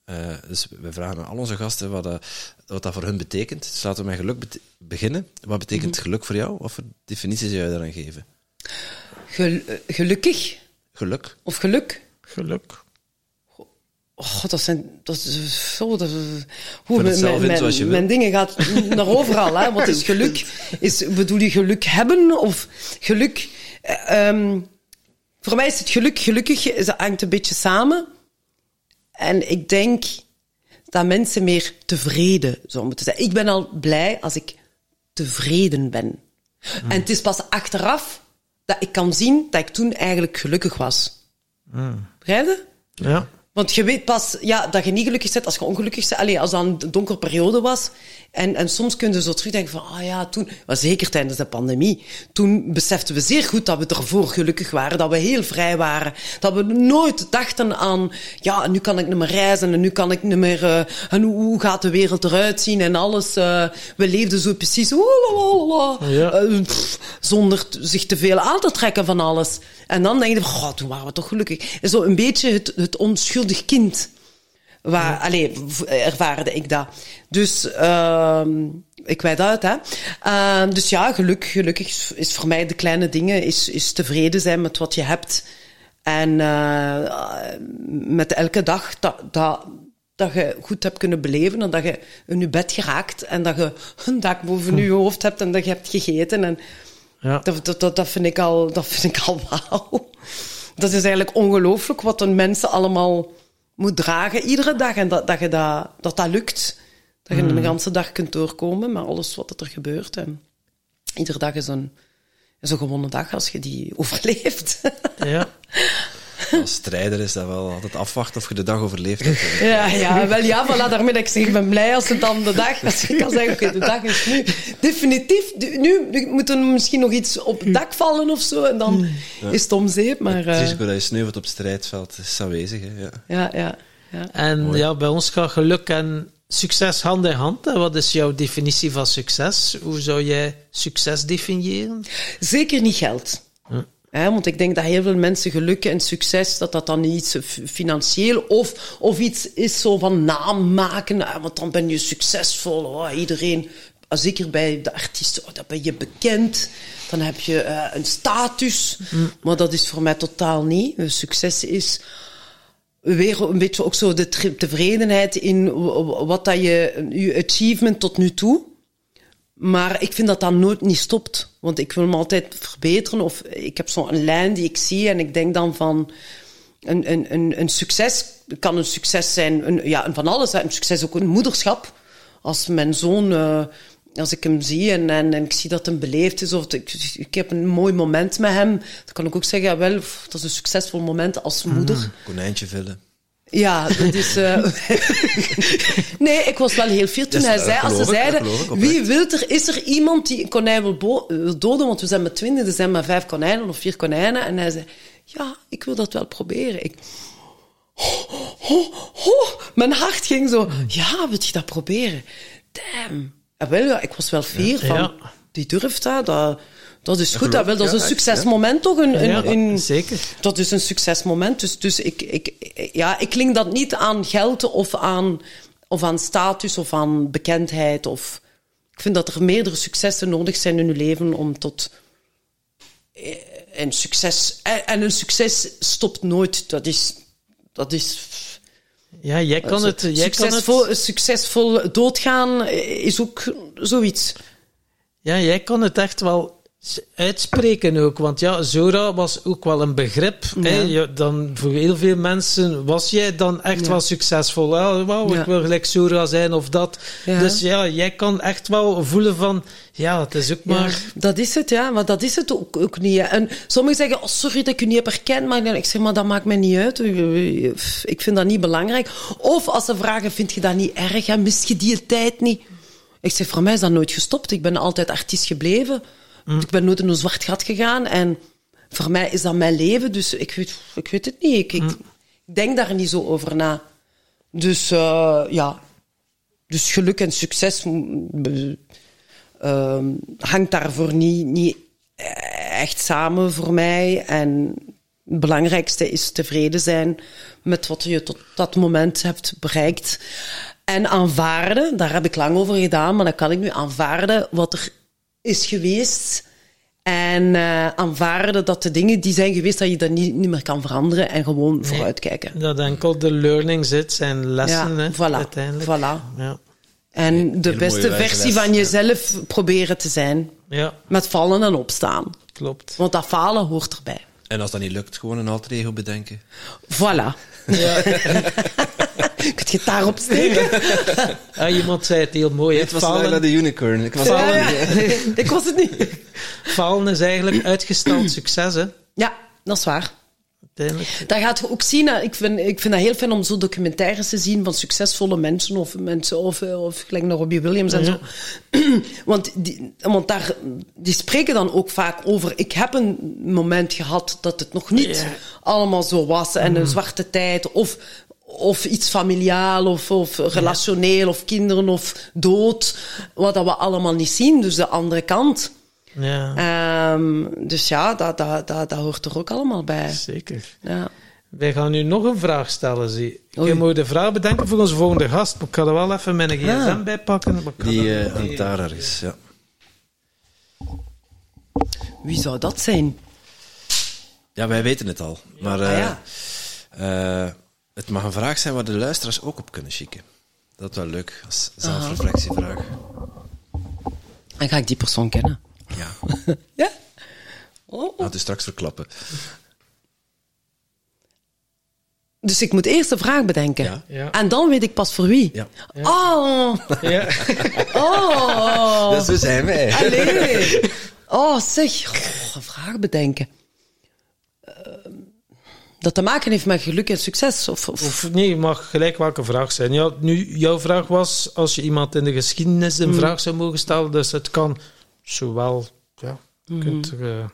[SPEAKER 2] Eh, dus we vragen aan al onze gasten wat, dat- wat dat voor hun betekent. Dus laten we met geluk beginnen. Wat betekent
[SPEAKER 1] Mhm.
[SPEAKER 2] geluk voor jou? Wat voor definitie zou je daaraan geven?
[SPEAKER 1] Gel- eh, gelukkig
[SPEAKER 2] Geluk?
[SPEAKER 1] of geluk.
[SPEAKER 3] Geluk.
[SPEAKER 1] Oh, dat zijn, dat is zo, dat hoe,
[SPEAKER 2] het
[SPEAKER 1] mijn, mijn,
[SPEAKER 2] zoals je wil.
[SPEAKER 1] mijn dingen gaat <laughs> naar overal, hè. Wat is geluk? Is, bedoel je geluk hebben of geluk, eh, ehm, voor mij is het geluk, gelukkig, is- dat hangt een beetje samen. En ik denk dat mensen meer tevreden zouden moeten zijn. Ik ben al blij als ik tevreden ben. En het is pas achteraf dat ik kan zien dat ik toen eigenlijk gelukkig was. Begrijp je?
[SPEAKER 3] Ja.
[SPEAKER 1] Want je weet pas ja, dat je niet gelukkig bent als je ongelukkig bent. Allee, als dat een donkere periode was, En, en soms kun je zo terugdenken van, ah ja, toen, maar zeker tijdens de pandemie, toen beseften we zeer goed dat we ervoor gelukkig waren, dat we heel vrij waren, dat we nooit dachten aan, ja, nu kan ik niet meer reizen en nu kan ik niet meer, uh, en hoe, hoe, gaat de wereld eruit zien en alles. Uh, we leefden zo precies, ja. uh, pff, zonder zich te veel aan te trekken van alles. En dan denk je, oh, toen waren we toch gelukkig. Zo een beetje het, het onschuldig kind. Waar, ja. allee, ervaarde ik dat. Dus, uh, ik weet uit, hè. Uh, dus ja, geluk, gelukkig is, voor mij de kleine dingen, is, is tevreden zijn met wat je hebt. En uh, met elke dag dat, dat, dat je goed hebt kunnen beleven en dat je in je bed geraakt en dat je een dak boven hm. je hoofd hebt en dat je hebt gegeten. En ja. dat, dat, dat, dat vind ik al, dat vind ik al wauw. Dat is eigenlijk ongelooflijk wat een mensen allemaal moet dragen iedere dag. En dat, dat, je dat, dat, dat lukt. Dat je mm. de hele dag kunt doorkomen met alles wat er gebeurt. En iedere dag is een, is een gewone dag als je die <laughs> overleeft.
[SPEAKER 3] Ja.
[SPEAKER 2] Als strijder is dat wel altijd afwachten of je de dag overleeft. <laughs>
[SPEAKER 1] Ja, ja, wel ja, voilà, daarmee dat ik zeg, ik ben blij als het dan de dag, als ik kan zeggen, oké, okay, de dag is nu definitief, nu moeten we misschien nog iets op het dak vallen of zo, en dan ja. is het om zeep, maar... Het
[SPEAKER 2] risico dat je sneuvelt op het strijdveld is aanwezig, hè, ja.
[SPEAKER 1] Ja, ja. ja.
[SPEAKER 3] En Mooi. ja, bij ons gaat geluk en succes hand in hand. Wat is jouw definitie van succes? Hoe zou jij succes definiëren?
[SPEAKER 1] Zeker niet geld. Hm. Want ik denk dat heel veel mensen geluk en succes, dat dat dan iets financieel of, of iets is zo van naam maken. Want dan ben je succesvol. Oh, iedereen, zeker bij de artiesten, oh, dan ben je bekend. Dan heb je uh, een status. Mm. Maar dat is voor mij totaal niet. Succes is weer een beetje ook zo de tevredenheid in wat dat je, je achievement tot nu toe. Maar ik vind dat dat nooit niet stopt. Want ik wil me altijd verbeteren. Of ik heb zo'n lijn die ik zie en ik denk dan van... Een, een, een, een succes kan een succes zijn, een, ja, van alles. Een succes ook een moederschap. Als mijn zoon, uh, als ik hem zie en, en, ik zie dat hem beleefd is, of ik, ik heb een mooi moment met hem, dan kan ik ook zeggen, ja, wel, dat is een succesvol moment als moeder. Mm,
[SPEAKER 2] konijntje vullen.
[SPEAKER 1] Ja, dat is. Uh... <laughs> nee, ik was wel heel fier toen dus, hij zei, als ze zeiden: Wie wil er, is er iemand die een konijn wil, wil doden? Want we zijn met twintig, er zijn maar vijf konijnen of vier konijnen. En hij zei: Ja, ik wil dat wel proberen. Ik. Oh, oh, oh. Mijn hart ging zo: Ja, wil je dat proberen? Damn. Ja, wel, ja, ik was wel fier van. Ja. Die durft dat. dat dat is goed, dat, wel, dat is een succesmoment toch? Een, een,
[SPEAKER 3] ja,
[SPEAKER 1] een,
[SPEAKER 3] zeker.
[SPEAKER 1] Dat is een succesmoment. Dus, dus ik, ik, ja, ik klink dat niet aan geld of aan, of aan status of aan bekendheid. Of, ik vind dat er meerdere successen nodig zijn in je leven om tot een succes... En een succes stopt nooit. Dat is... Dat is
[SPEAKER 3] ja, jij kan het... Jij
[SPEAKER 1] succesvol,
[SPEAKER 3] kan het...
[SPEAKER 1] succesvol doodgaan is ook zoiets.
[SPEAKER 3] Ja, jij kan het echt wel uitspreken ook. Want ja, Zora was ook wel een begrip. Ja. Hè? Dan, voor heel veel mensen was jij dan echt ja. wel succesvol. Hè? Wow, ja. Ik wil gelijk Zora zijn of dat. Dus ja, jij kan echt wel voelen van... Ja, het is ook maar...
[SPEAKER 1] dat is het, ja. Maar dat is het ook, ook niet. En sommigen zeggen, oh, sorry dat ik je niet heb herkend. Maar ik zeg, maar dat maakt mij niet uit. Ik vind dat niet belangrijk. Of als ze vragen, vind je dat niet erg? En mis je die tijd niet? Ik zeg, voor mij is dat nooit gestopt. Ik ben altijd artiest gebleven. Mm. Ik ben nooit in een zwart gat gegaan en voor mij is dat mijn leven, dus ik weet, ik weet het niet. Ik, ik, mm. denk daar niet zo over na. Dus uh, ja, dus geluk en succes uh, hangt daarvoor niet, niet echt samen voor mij. En het belangrijkste is tevreden zijn met wat je tot dat moment hebt bereikt. En aanvaarden, daar heb ik lang over gedaan, maar dan kan ik nu aanvaarden wat er is geweest. En uh, aanvaarden dat de dingen die zijn geweest, dat je dat niet, niet meer kan veranderen en gewoon nee, vooruitkijken.
[SPEAKER 3] Dat enkel de learning zit, zijn lessen
[SPEAKER 1] ja,
[SPEAKER 3] hè,
[SPEAKER 1] voilà,
[SPEAKER 3] uiteindelijk.
[SPEAKER 1] Voilà.
[SPEAKER 3] Ja.
[SPEAKER 1] En de beste versie van jezelf ja. proberen te zijn.
[SPEAKER 3] Ja.
[SPEAKER 1] Met vallen en opstaan.
[SPEAKER 3] Klopt.
[SPEAKER 1] Want dat falen hoort erbij.
[SPEAKER 2] En als dat niet lukt, gewoon een alter ego bedenken.
[SPEAKER 1] Voilà. Ja. <laughs> Kun je het daarop steken? <laughs>
[SPEAKER 3] ah, iemand zei het heel mooi.
[SPEAKER 2] Het was Falen... de unicorn. Ik was,
[SPEAKER 1] ja, ja. <laughs> ik was het niet.
[SPEAKER 3] Falen is eigenlijk uitgesteld <clears throat> succes, hè?
[SPEAKER 1] Ja, dat is waar.
[SPEAKER 3] Uiteindelijk.
[SPEAKER 1] Dat gaat je ook zien. Ik vind, ik vind dat heel fijn om zo documentaires te zien van succesvolle mensen. Of mensen, of, of gelijk naar Robbie Williams en zo. <clears throat> Want, die, want daar, die spreken dan ook vaak over. Ik heb een moment gehad dat het nog niet
[SPEAKER 3] Ja.
[SPEAKER 1] allemaal zo was. En een zwarte tijd. Of, of iets familiaal, of, of relationeel, of kinderen, of dood. Wat dat we allemaal niet zien. Dus de andere kant.
[SPEAKER 3] Ja,
[SPEAKER 1] Ehm, dus ja, dat, dat, dat, dat hoort er ook allemaal bij.
[SPEAKER 3] zeker.
[SPEAKER 1] Ja.
[SPEAKER 3] Wij gaan nu nog een vraag stellen, zie. Je moet de vraag bedenken voor onze volgende gast. Maar ik ga er wel even mijn gsm
[SPEAKER 1] Ah.
[SPEAKER 3] bij pakken.
[SPEAKER 2] Die
[SPEAKER 3] dat-
[SPEAKER 2] eh aan is, ja.
[SPEAKER 1] Wie zou dat zijn?
[SPEAKER 2] Ja, wij weten het al. Maar
[SPEAKER 1] Ah,
[SPEAKER 2] eh,
[SPEAKER 1] ja.
[SPEAKER 2] eh, het mag een vraag zijn waar de luisteraars ook op kunnen chicken. Dat is wel leuk, als zelfreflectievraag.
[SPEAKER 1] Dan ga ik die persoon kennen. <laughs>
[SPEAKER 2] Ja?
[SPEAKER 1] Oh.
[SPEAKER 2] laat u straks verklappen.
[SPEAKER 1] Dus ik moet eerst de vraag bedenken.
[SPEAKER 2] Ja.
[SPEAKER 3] Ja.
[SPEAKER 1] En dan weet ik pas voor wie.
[SPEAKER 2] Ja.
[SPEAKER 1] Oh!
[SPEAKER 3] Ja. <laughs>
[SPEAKER 1] Oh!
[SPEAKER 2] Dat zo zijn wij.
[SPEAKER 1] Allee! Oh, zeg. Oh, een vraag bedenken. Ehm, dat te maken heeft met geluk en succes? Of, of,
[SPEAKER 3] Of nee, het mag gelijk welke vraag zijn. Ja, nu, jouw vraag was als je iemand in de geschiedenis een vraag zou mogen stellen. Dus het kan zowel. Ja, je kunt er, eh,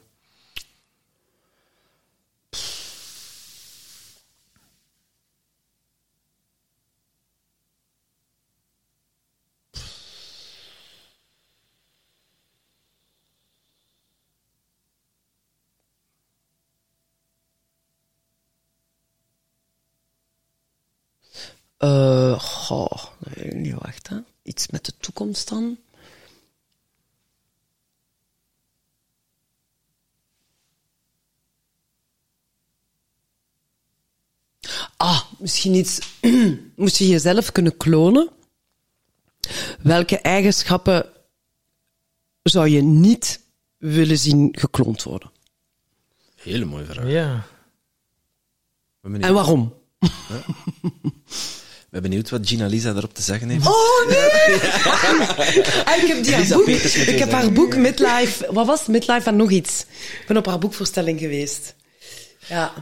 [SPEAKER 1] Eh, goh, nee, wacht, hè. Iets met de toekomst dan? Ah, misschien iets... <clears throat> Moest je jezelf kunnen klonen? Welke eigenschappen zou je niet willen zien gekloond worden?
[SPEAKER 2] Hele mooie vraag.
[SPEAKER 3] ja.
[SPEAKER 1] En waarom? <laughs>
[SPEAKER 2] ik ben benieuwd wat Gina Lisa erop te zeggen heeft.
[SPEAKER 1] Oh nee! <laughs> Ah, ik heb die haar boek. Ik heb haar boek Midlife. Wat was het? Midlife en nog iets. Ik ben op haar boekvoorstelling geweest. Ja.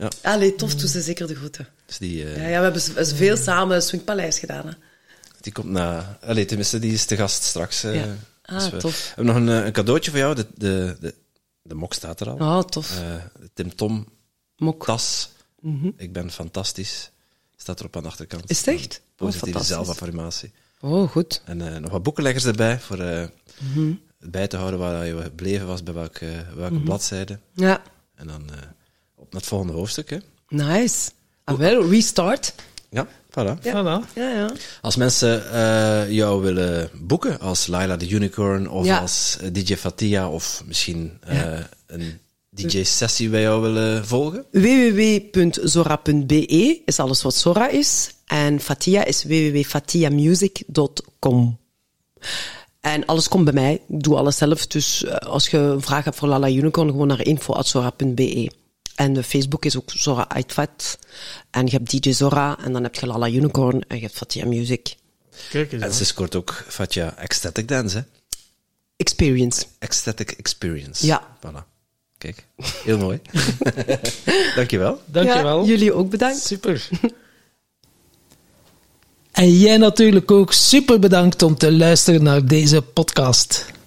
[SPEAKER 2] Ja.
[SPEAKER 1] Allee, tof, doe ze zeker de groeten.
[SPEAKER 2] Dus die, eh,
[SPEAKER 1] Ja, ja we hebben veel samen het Swingpaleis gedaan. Hè.
[SPEAKER 2] die komt na... Allee, tenminste, die is te gast straks. eh.
[SPEAKER 1] Ja. Ah,
[SPEAKER 2] Dus we,
[SPEAKER 1] tof.
[SPEAKER 2] we hebben nog een, eh, een cadeautje voor jou. De, de, de, de mok staat er al.
[SPEAKER 1] Oh, tof.
[SPEAKER 2] De Tim Tom
[SPEAKER 1] Mok.
[SPEAKER 2] tas. Ik ben fantastisch. Staat erop aan de achterkant.
[SPEAKER 1] Is het echt? Oh,
[SPEAKER 2] Positieve
[SPEAKER 1] fantastisch.
[SPEAKER 2] zelfaffirmatie.
[SPEAKER 1] Oh, goed.
[SPEAKER 2] En nog wat boekenleggers erbij voor
[SPEAKER 1] Mhm.
[SPEAKER 2] bij te houden waar je gebleven was, bij welke, welke
[SPEAKER 1] Mhm.
[SPEAKER 2] bladzijde.
[SPEAKER 1] Ja,
[SPEAKER 2] En dan naar het volgende hoofdstuk. Hè.
[SPEAKER 1] nice. Ah, wel, restart.
[SPEAKER 2] Ja, voilà.
[SPEAKER 1] Ja.
[SPEAKER 3] Voilà.
[SPEAKER 1] Ja, ja.
[SPEAKER 2] Als mensen eh, jou willen boeken als Laila the Unicorn of
[SPEAKER 1] Ja.
[SPEAKER 2] als eh, DJ Fatia of misschien eh, een DJ-sessie bij jou willen volgen.
[SPEAKER 1] www.zora.be is alles wat Zora is. En Fatia is www.fatiamusic.com. En alles komt bij mij. Ik doe alles zelf. Dus als je een vraag hebt voor Lala Unicorn, gewoon naar info.zora.be. En de Facebook is ook Zora Aitfat. En je hebt DJ Zora. En dan heb je Lala Unicorn. En je hebt Fatia Music.
[SPEAKER 3] Kijk eens.
[SPEAKER 2] En ze scoort ook Fatia Ecstatic Dance, hè?
[SPEAKER 1] Experience.
[SPEAKER 2] Ecstatic Experience.
[SPEAKER 1] Ja.
[SPEAKER 2] Voilà. Kijk, heel mooi. <laughs> Dankjewel.
[SPEAKER 3] Dankjewel.
[SPEAKER 1] Ja, jullie ook bedankt.
[SPEAKER 3] Super. En jij natuurlijk ook super bedankt om te luisteren naar deze podcast.